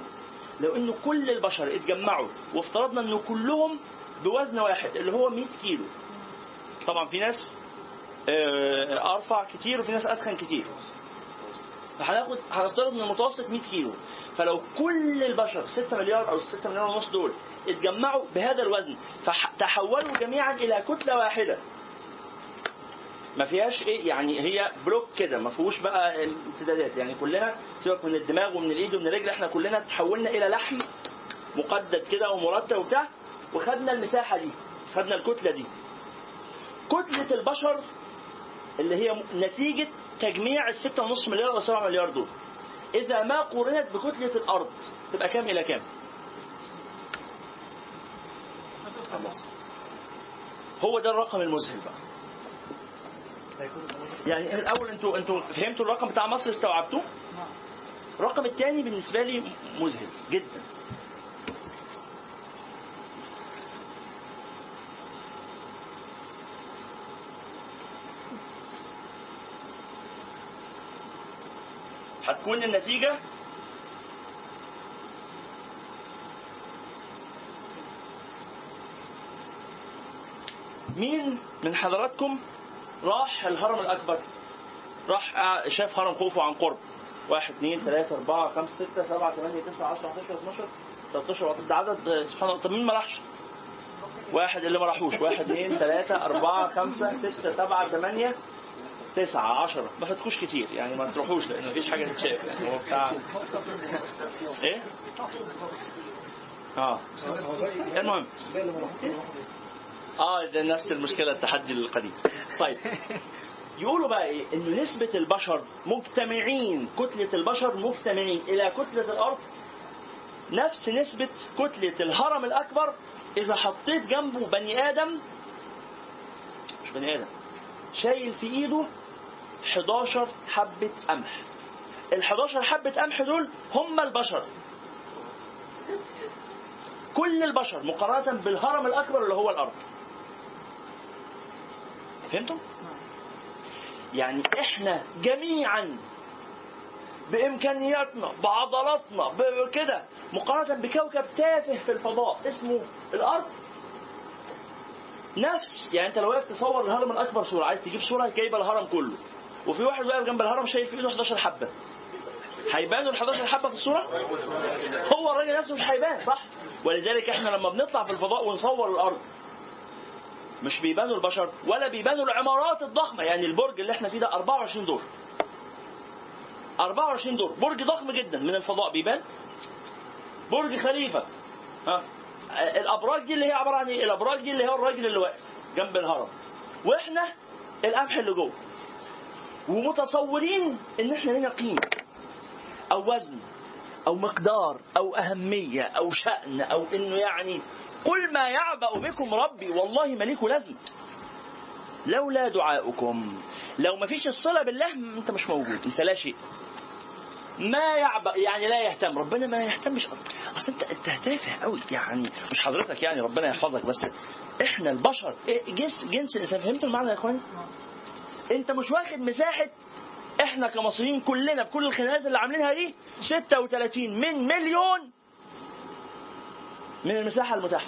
لو إنه كل البشر اتجمعوا وافترضنا إنه كلهم بوزن واحد اللي هو 100 كيلو. طبعا في ناس آه، أرفع كتير وفي ناس أتخن كتير. فهناخد هنفترض إن المتوسط 100 كيلو. فلو كل البشر 6 مليار أو 6 مليار ونص دول اتجمعوا بهذا الوزن فتحولوا جميعا إلى كتلة واحدة. ما فيهاش إيه يعني هي بلوك كده ما فيهوش بقى امتدادات. يعني كلنا سيبك من الدماغ ومن الإيد ومن الرجل إحنا كلنا تحولنا إلى لحم مقدد كده ومرتب وبتاع وخدنا المساحة دي خدنا الكتلة دي. كتلة البشر اللي هي نتيجة تجميع ال 6.5 مليار أو 7 مليار دول. إذا ما قورنت بكتلة الأرض تبقى كام إلى كام؟ هو ده الرقم المذهل بقى. يعني الأول أنتوا أنتوا فهمتوا الرقم بتاع مصر استوعبتوه؟ الرقم الثاني بالنسبة لي مذهل جدا هتكون النتيجة مين من حضراتكم راح الهرم الأكبر. راح آه، شاف هرم خوفو عن قرب. واحد اثنين ثلاثة أربعة خمسة ستة سبعة ثمانية تسعة 10 11 12 13 ده عدد آه، سبحان الله. طب مين ما راحش؟ واحد اللي ما راحوش. واحد اثنين ثلاثة أربعة خمسة ستة سبعة ثمانية تسعة عشرة. ما فاتكوش كتير يعني ما تروحوش لأن مفيش حاجة تتشاف. يعني هو بتاع إيه؟ آه. المهم. آه ده نفس المشكلة التحدي القديم. طيب. يقولوا بقى إيه؟ ان نسبة البشر مجتمعين كتلة البشر مجتمعين. إلى كتلة الأرض نفس نسبة كتلة الهرم الأكبر إذا حطيت جنبه بني آدم مش بني آدم شايل في إيده 11 حبة قمح. ال 11 حبة قمح دول هم البشر. كل البشر مقارنة بالهرم الأكبر اللي هو الأرض. فهمتم؟ يعني إحنا جميعا بإمكانياتنا بعضلاتنا بكده مقارنة بكوكب تافه في الفضاء اسمه الأرض نفس يعني أنت لو واقف تصور الهرم الأكبر صوره عايز تجيب صوره جايبة الهرم كله وفي واحد واقف جنب الهرم شايل في ايده 11 حبة هيبانوا ال 11 حبة في الصورة؟ هو الراجل نفسه مش هيبان صح؟ ولذلك إحنا لما بنطلع في الفضاء ونصور الأرض مش بيبانوا البشر ولا بيبانوا العمارات الضخمة. يعني البرج اللي إحنا فيه ده 24 دور. 24 دور. برج ضخم جدا من الفضاء بيبان. برج خليفة. ها؟ الأبراج دي اللي هي عبارة عن إيه؟ الأبراج دي اللي هو الراجل اللي واقف جنب الهرم. وإحنا القمح اللي جوه. ومتصورين إن إحنا لنا قيمة أو وزن أو مقدار أو أهمية أو شأن أو إنه يعني قل ما يعبأ بكم ربي والله مليك لازم لولا دعاؤكم لو ما فيش الصله بالله أنت مش موجود أنت لا شيء. ما يعبأ يعني لا يهتم. ربنا ما يهتمش. أصل أنت أنت تافه قوي يعني مش حضرتك يعني ربنا يحفظك بس. إحنا البشر إيه جنس جنس الإنسان فهمتوا المعنى يا إخواني؟ أنت مش واخد مساحة. إحنا كمصريين كلنا بكل الخناقات اللي عاملينها دي 36 من مليون من المساحة المتاحة.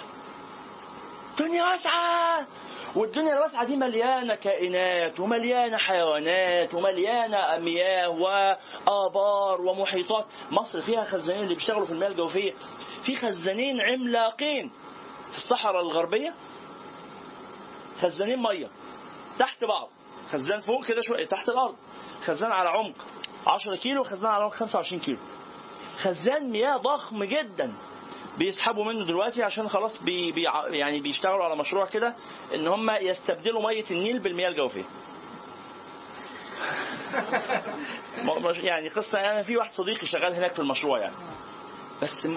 الدنيا واسعة. والدنيا الواسعة دي مليانة كائنات ومليانة حيوانات ومليانة مياه وآبار ومحيطات. مصر فيها خزانين اللي بيشتغلوا في المياه الجوفية. في خزانين عملاقين. في الصحراء الغربية خزانين مية. تحت بعض. خزان فوق كده شوية تحت الأرض. خزان على عمق 10 كيلو خزان على عمق 25 كيلو. خزان مياه ضخم جدا. بيسحبوا منه دلوقتي عشان خلاص بي بي يعني بيشتغلوا على مشروع كده ان هم يستبدلوا مية النيل بالمياه الجوفية. يعني قصة أنا في واحد صديقي شغال هناك في المشروع يعني. بس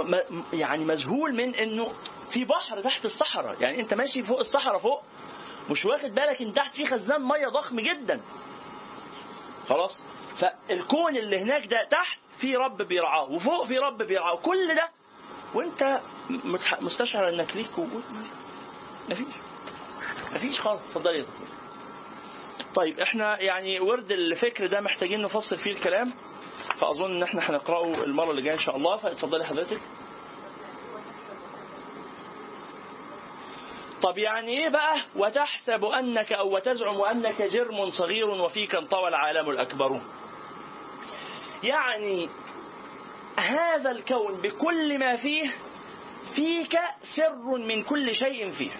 يعني مذهول من انه في بحر تحت الصحراء يعني انت ماشي فوق الصحراء فوق مش واخد بالك ان تحت في خزان مية ضخم جدا خلاص فالكون اللي هناك ده تحت في رب بيرعاه وفوق في رب بيرعاه كل ده وانت مستشعر انك ليك وجود. مفيش. مفيش خالص. دكتور. طيب إحنا يعني ورد الفكر ده محتاجين نفصل فيه الكلام فأظن إن إحنا هنقرأه المرة اللي جاية إن شاء الله. فاتفضلي حضرتك. طب يعني إيه بقى؟ وتحسب أنك أو وتزعم أنك جرم صغير وفيك انطوى العالم الأكبر. يعني هذا الكون بكل ما فيه فيك سر من كل شيء فيه.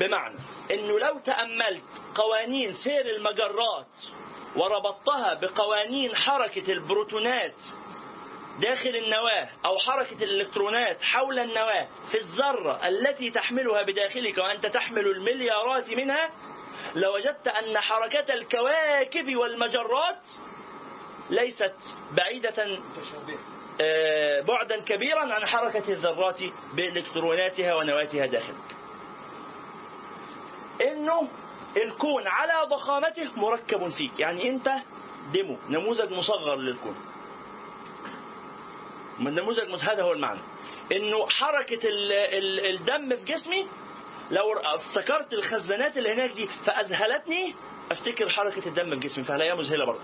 بمعنى إنه لو تأملت قوانين سير المجرات وربطتها بقوانين حركة البروتونات داخل النواة أو حركة الإلكترونات حول النواة في الذرة التي تحملها بداخلك وأنت تحمل المليارات منها لوجدت أن حركة الكواكب والمجرات ليست بعيدة آه، بعدا كبيرا عن حركة الذرات بإلكتروناتها ونواتها داخلك إنه الكون على ضخامته مركب فيك يعني أنت ديمو نموذج مصغر للكون. من نموذج هذا هو المعنى. إنه حركة ال ال الدم في جسمي لو افتكرت الخزانات اللي هناك دي فأذهلتني أفتكر حركة الدم في جسمي فهي مذهلة برضه؟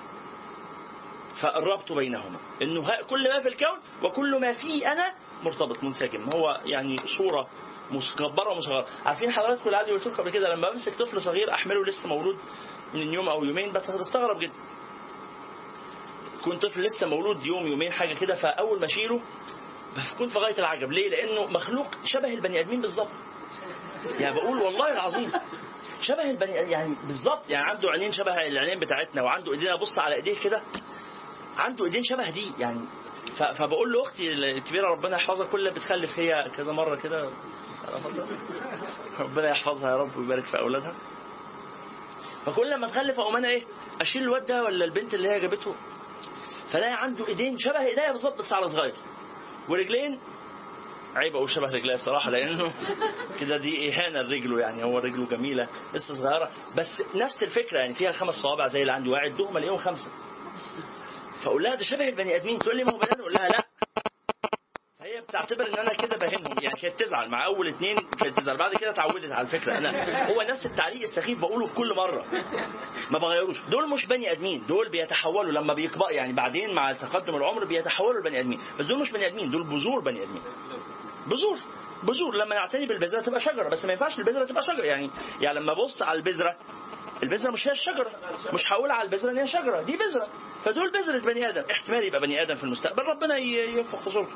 فالربط بينهما. إنه كل ما في الكون وكل ما فيه أنا مرتبط منسجم. هو يعني صورة مكبرة ومصغرة. عارفين حضراتكم العادي قلت لكم قبل كده لما بمسك طفل صغير أحمله لسه مولود من يوم أو يومين بستغرب جدا. يكون طفل لسه مولود يوم يومين حاجة كده فأول ما أشيله بكون في غاية العجب. ليه؟ لأنه مخلوق شبه البني آدمين بالظبط. يعني بقول والله العظيم شبه البني يعني بالظبط. يعني عنده عينين شبه العينين بتاعتنا وعنده إيدين أبص على إيديه كده. عنده ايدين شبه دي يعني. فبقول له أختي الكبيرة ربنا يحفظها كل بتخلف هي كذا مرة كده. ربنا يحفظها يا رب ويبارك في أولادها. فكل لما تخلف أقوم أنا إيه أشيل الواد ده ولا البنت اللي هي جابته؟ فلاقي عنده ايدين شبه إيديا بالظبط بس على صغير. ورجلين عيب أقول شبه رجليه الصراحة لأنه كده دي إهانة لرجله يعني. هو رجله جميلة لسه صغيرة. بس نفس الفكرة يعني فيها خمس صوابع زي اللي عندي واعدهم الاقيهم خمسة. فاقول لها ده شبه البني آدمين تقول لي ما هو بني آدم أقول لها لا. فهي بتعتبر إن أنا كده بهنهم يعني كانت تزعل مع أول اتنين كانت تزعل بعد كده اتعودت على الفكرة. أنا هو نفس التعليق السخيف بقوله في كل مرة. ما بغيروش. دول مش بني آدمين دول بيتحولوا لما بيكبر يعني بعدين مع تقدم العمر بيتحولوا لبني آدمين. بس دول مش بني آدمين دول بذور بني آدمين. بذور. بذور. لما نعتني بالبذرة تبقى شجرة بس ما ينفعش البذرة تبقى شجرة. يعني يعني لما ابص على البذرة البذرة مش هي الشجرة. مش هقول على البذرة إن هي شجرة دي بذرة. فدول بذرة بني آدم. احتمال يبقى بني آدم في المستقبل ربنا ي- ينفخ في صورته.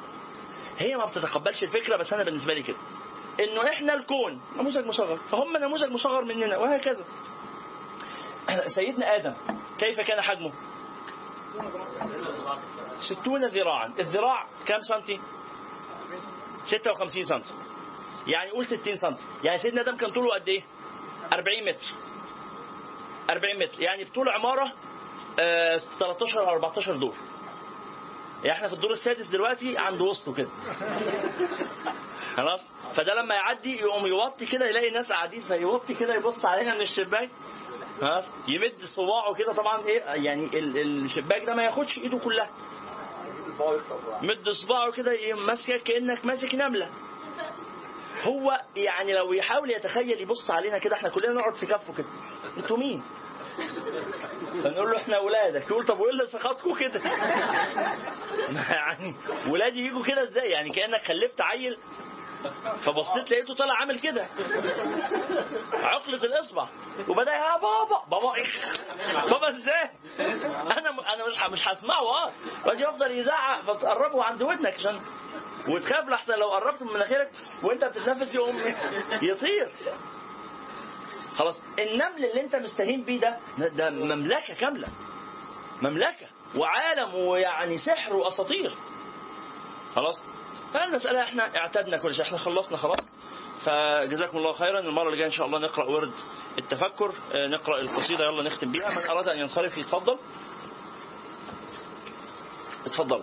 هي ما بتتقبلش الفكرة بس أنا بالنسبة لي كده. إنه إحنا الكون نموذج مصغر. فهم نموذج مصغر مننا وهكذا. سيدنا آدم كيف كان حجمه؟ ستون ذراعا. الذراع كام سنتي؟ 56 سنتي. يعني قول 60 سنتي. يعني سيدنا آدم كان طوله قد إيه؟ 40 متر. 40 متر. يعني بطول عمارة آه 13 أو 14 دور. يعني إحنا في الدور السادس دلوقتي عند وسطه كده. خلاص؟ فده لما يعدي يقوم يوطي كده يلاقي الناس قاعدين فيوطي كده يبص علينا من الشباك. خلاص؟ يمد صباعه كده طبعا إيه يعني ال- الشباك ده ما ياخدش إيده كلها. مد صباعه كده يقوم ماسكك كأنك ماسك نملة. هو يعني لو يحاول يتخيل يبص علينا كده إحنا كلنا نقعد في كفه كده. أنتوا مين؟ فنقول له إحنا اولادك يقول طب وإيه اللي سخطكم كده؟ يعني ولادي يجوا كده إزاي؟ يعني كأنك خلفت عيل فبصيت لقيته طالع عامل كده عقلة الإصبع وبدأ يا بابا بابا بابا إزاي؟ أنا أنا مش مش هسمعه آه وبعدين يفضل يزعق فتقربه عند ودنك عشان وتخاف لحسن لو قربت من مناخيرك وأنت بتتنفس يقوم يطير خلاص النمل اللي انت مستهين بيه ده ده مملكة كاملة مملكة وعالم ويعني سحر وأساطير. خلاص؟ فالمسألة إحنا اعتدنا كل شيء إحنا خلصنا خلاص. فجزاكم الله خيرا. المرة اللي جاية إن شاء الله نقرأ ورد التفكر آه، نقرأ القصيدة يلا نختم بيها. من أراد أن ينصرف يتفضل. اتفضل.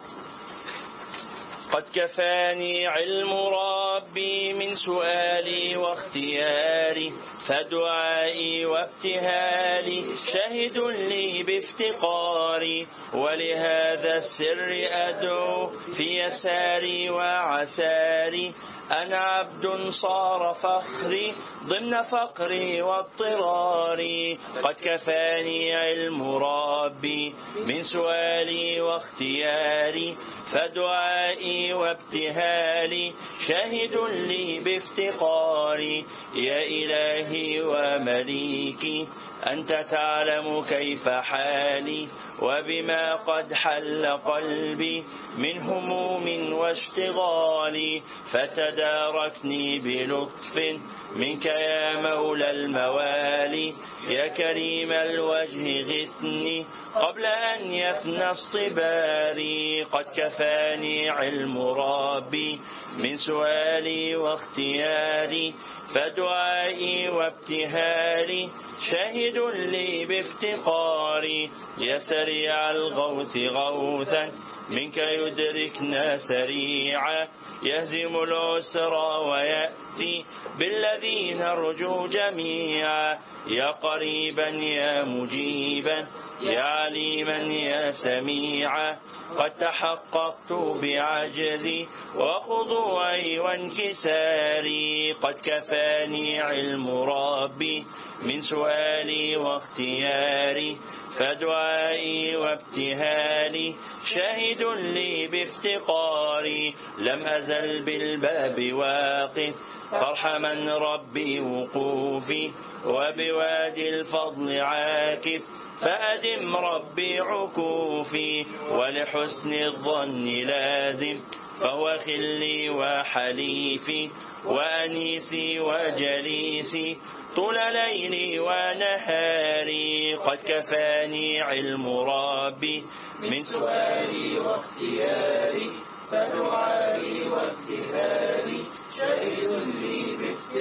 قد كفاني علم ربي من سؤالي واختياري. فدعائي وابتهالي شهد لي بافتقاري ولهذا السر أدعو في يساري وعساري. أنا عبد صار فخري ضمن فقري واضطراري. قد كفاني علم ربي من سؤالي واختياري. فدعائي وابتهالي شاهد لي بافتقاري. يا إلهي ومليكي أنت تعلم كيف حالي وبما قد حل قلبي من هموم واشتغال فتداركني بلطف منك يا مولى الموالي. يا كريم الوجه غثني قبل أن يفنى اصطباري. قد كفاني علم ربي من سؤالي واختياري. فدعائي وابتهالي شاهد لي بافتقاري. يا سريع الغوث غوثا منك يدركنا سريعا. يهزم العسرى ويأتي بالذي نرجو جميعا. يا قريبا يا مجيبا يا عليما يا سميعا قد تحققت بعجزي وخضوعي وانكساري قد كفاني علم ربي من سؤالي واختياري فدعائي وابتهالي شاهد لي بافتقاري لم أزل بالباب واقف فارحمن ربي وقوفي وبوادي الفضل عاكف فأدم ربي عكوفي ولحسن الظن لازم فهو خلي وحليفي وأنيسي وجليسي طول ليلي ونهاري قد كفاني علم ربي من سؤالي واختياري فدعائي وابتهالي شهد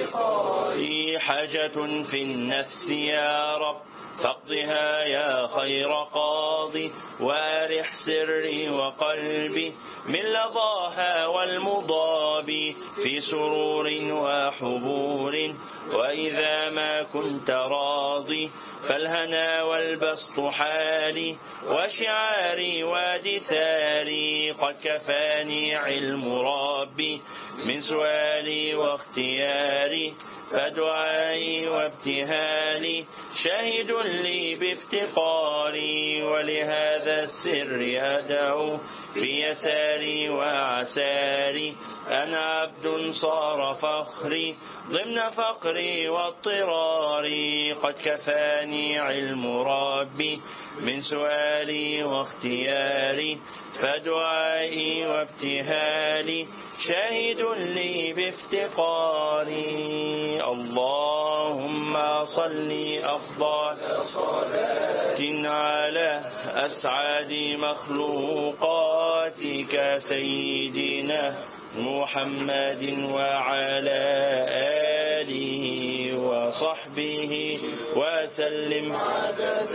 بافتقاري حاجة في النفس يا رب. فاقضها يا خير قاضي وارح سري وقلبي. من لظاها والمضاب في سرور وحبور. وإذا ما كنت راضي فالهنا والبسط حالي وشعاري ودثاري قد كفاني علم ربي. من سؤالي واختياري فدعائي وابتهالي شاهد لي بافتقاري ولهذا السر أدعو في يساري وعساري. أنا عبد صار فخري ضمن فقري واضطراري. قد كفاني علم ربي من سؤالي واختياري. فدعائي وابتهالي شاهد لي بافتقاري. اللهم صل أفضل صلاة على أسعد مخلوقاتك سيدنا محمد وعلى آله وصحبه وسلم. عدد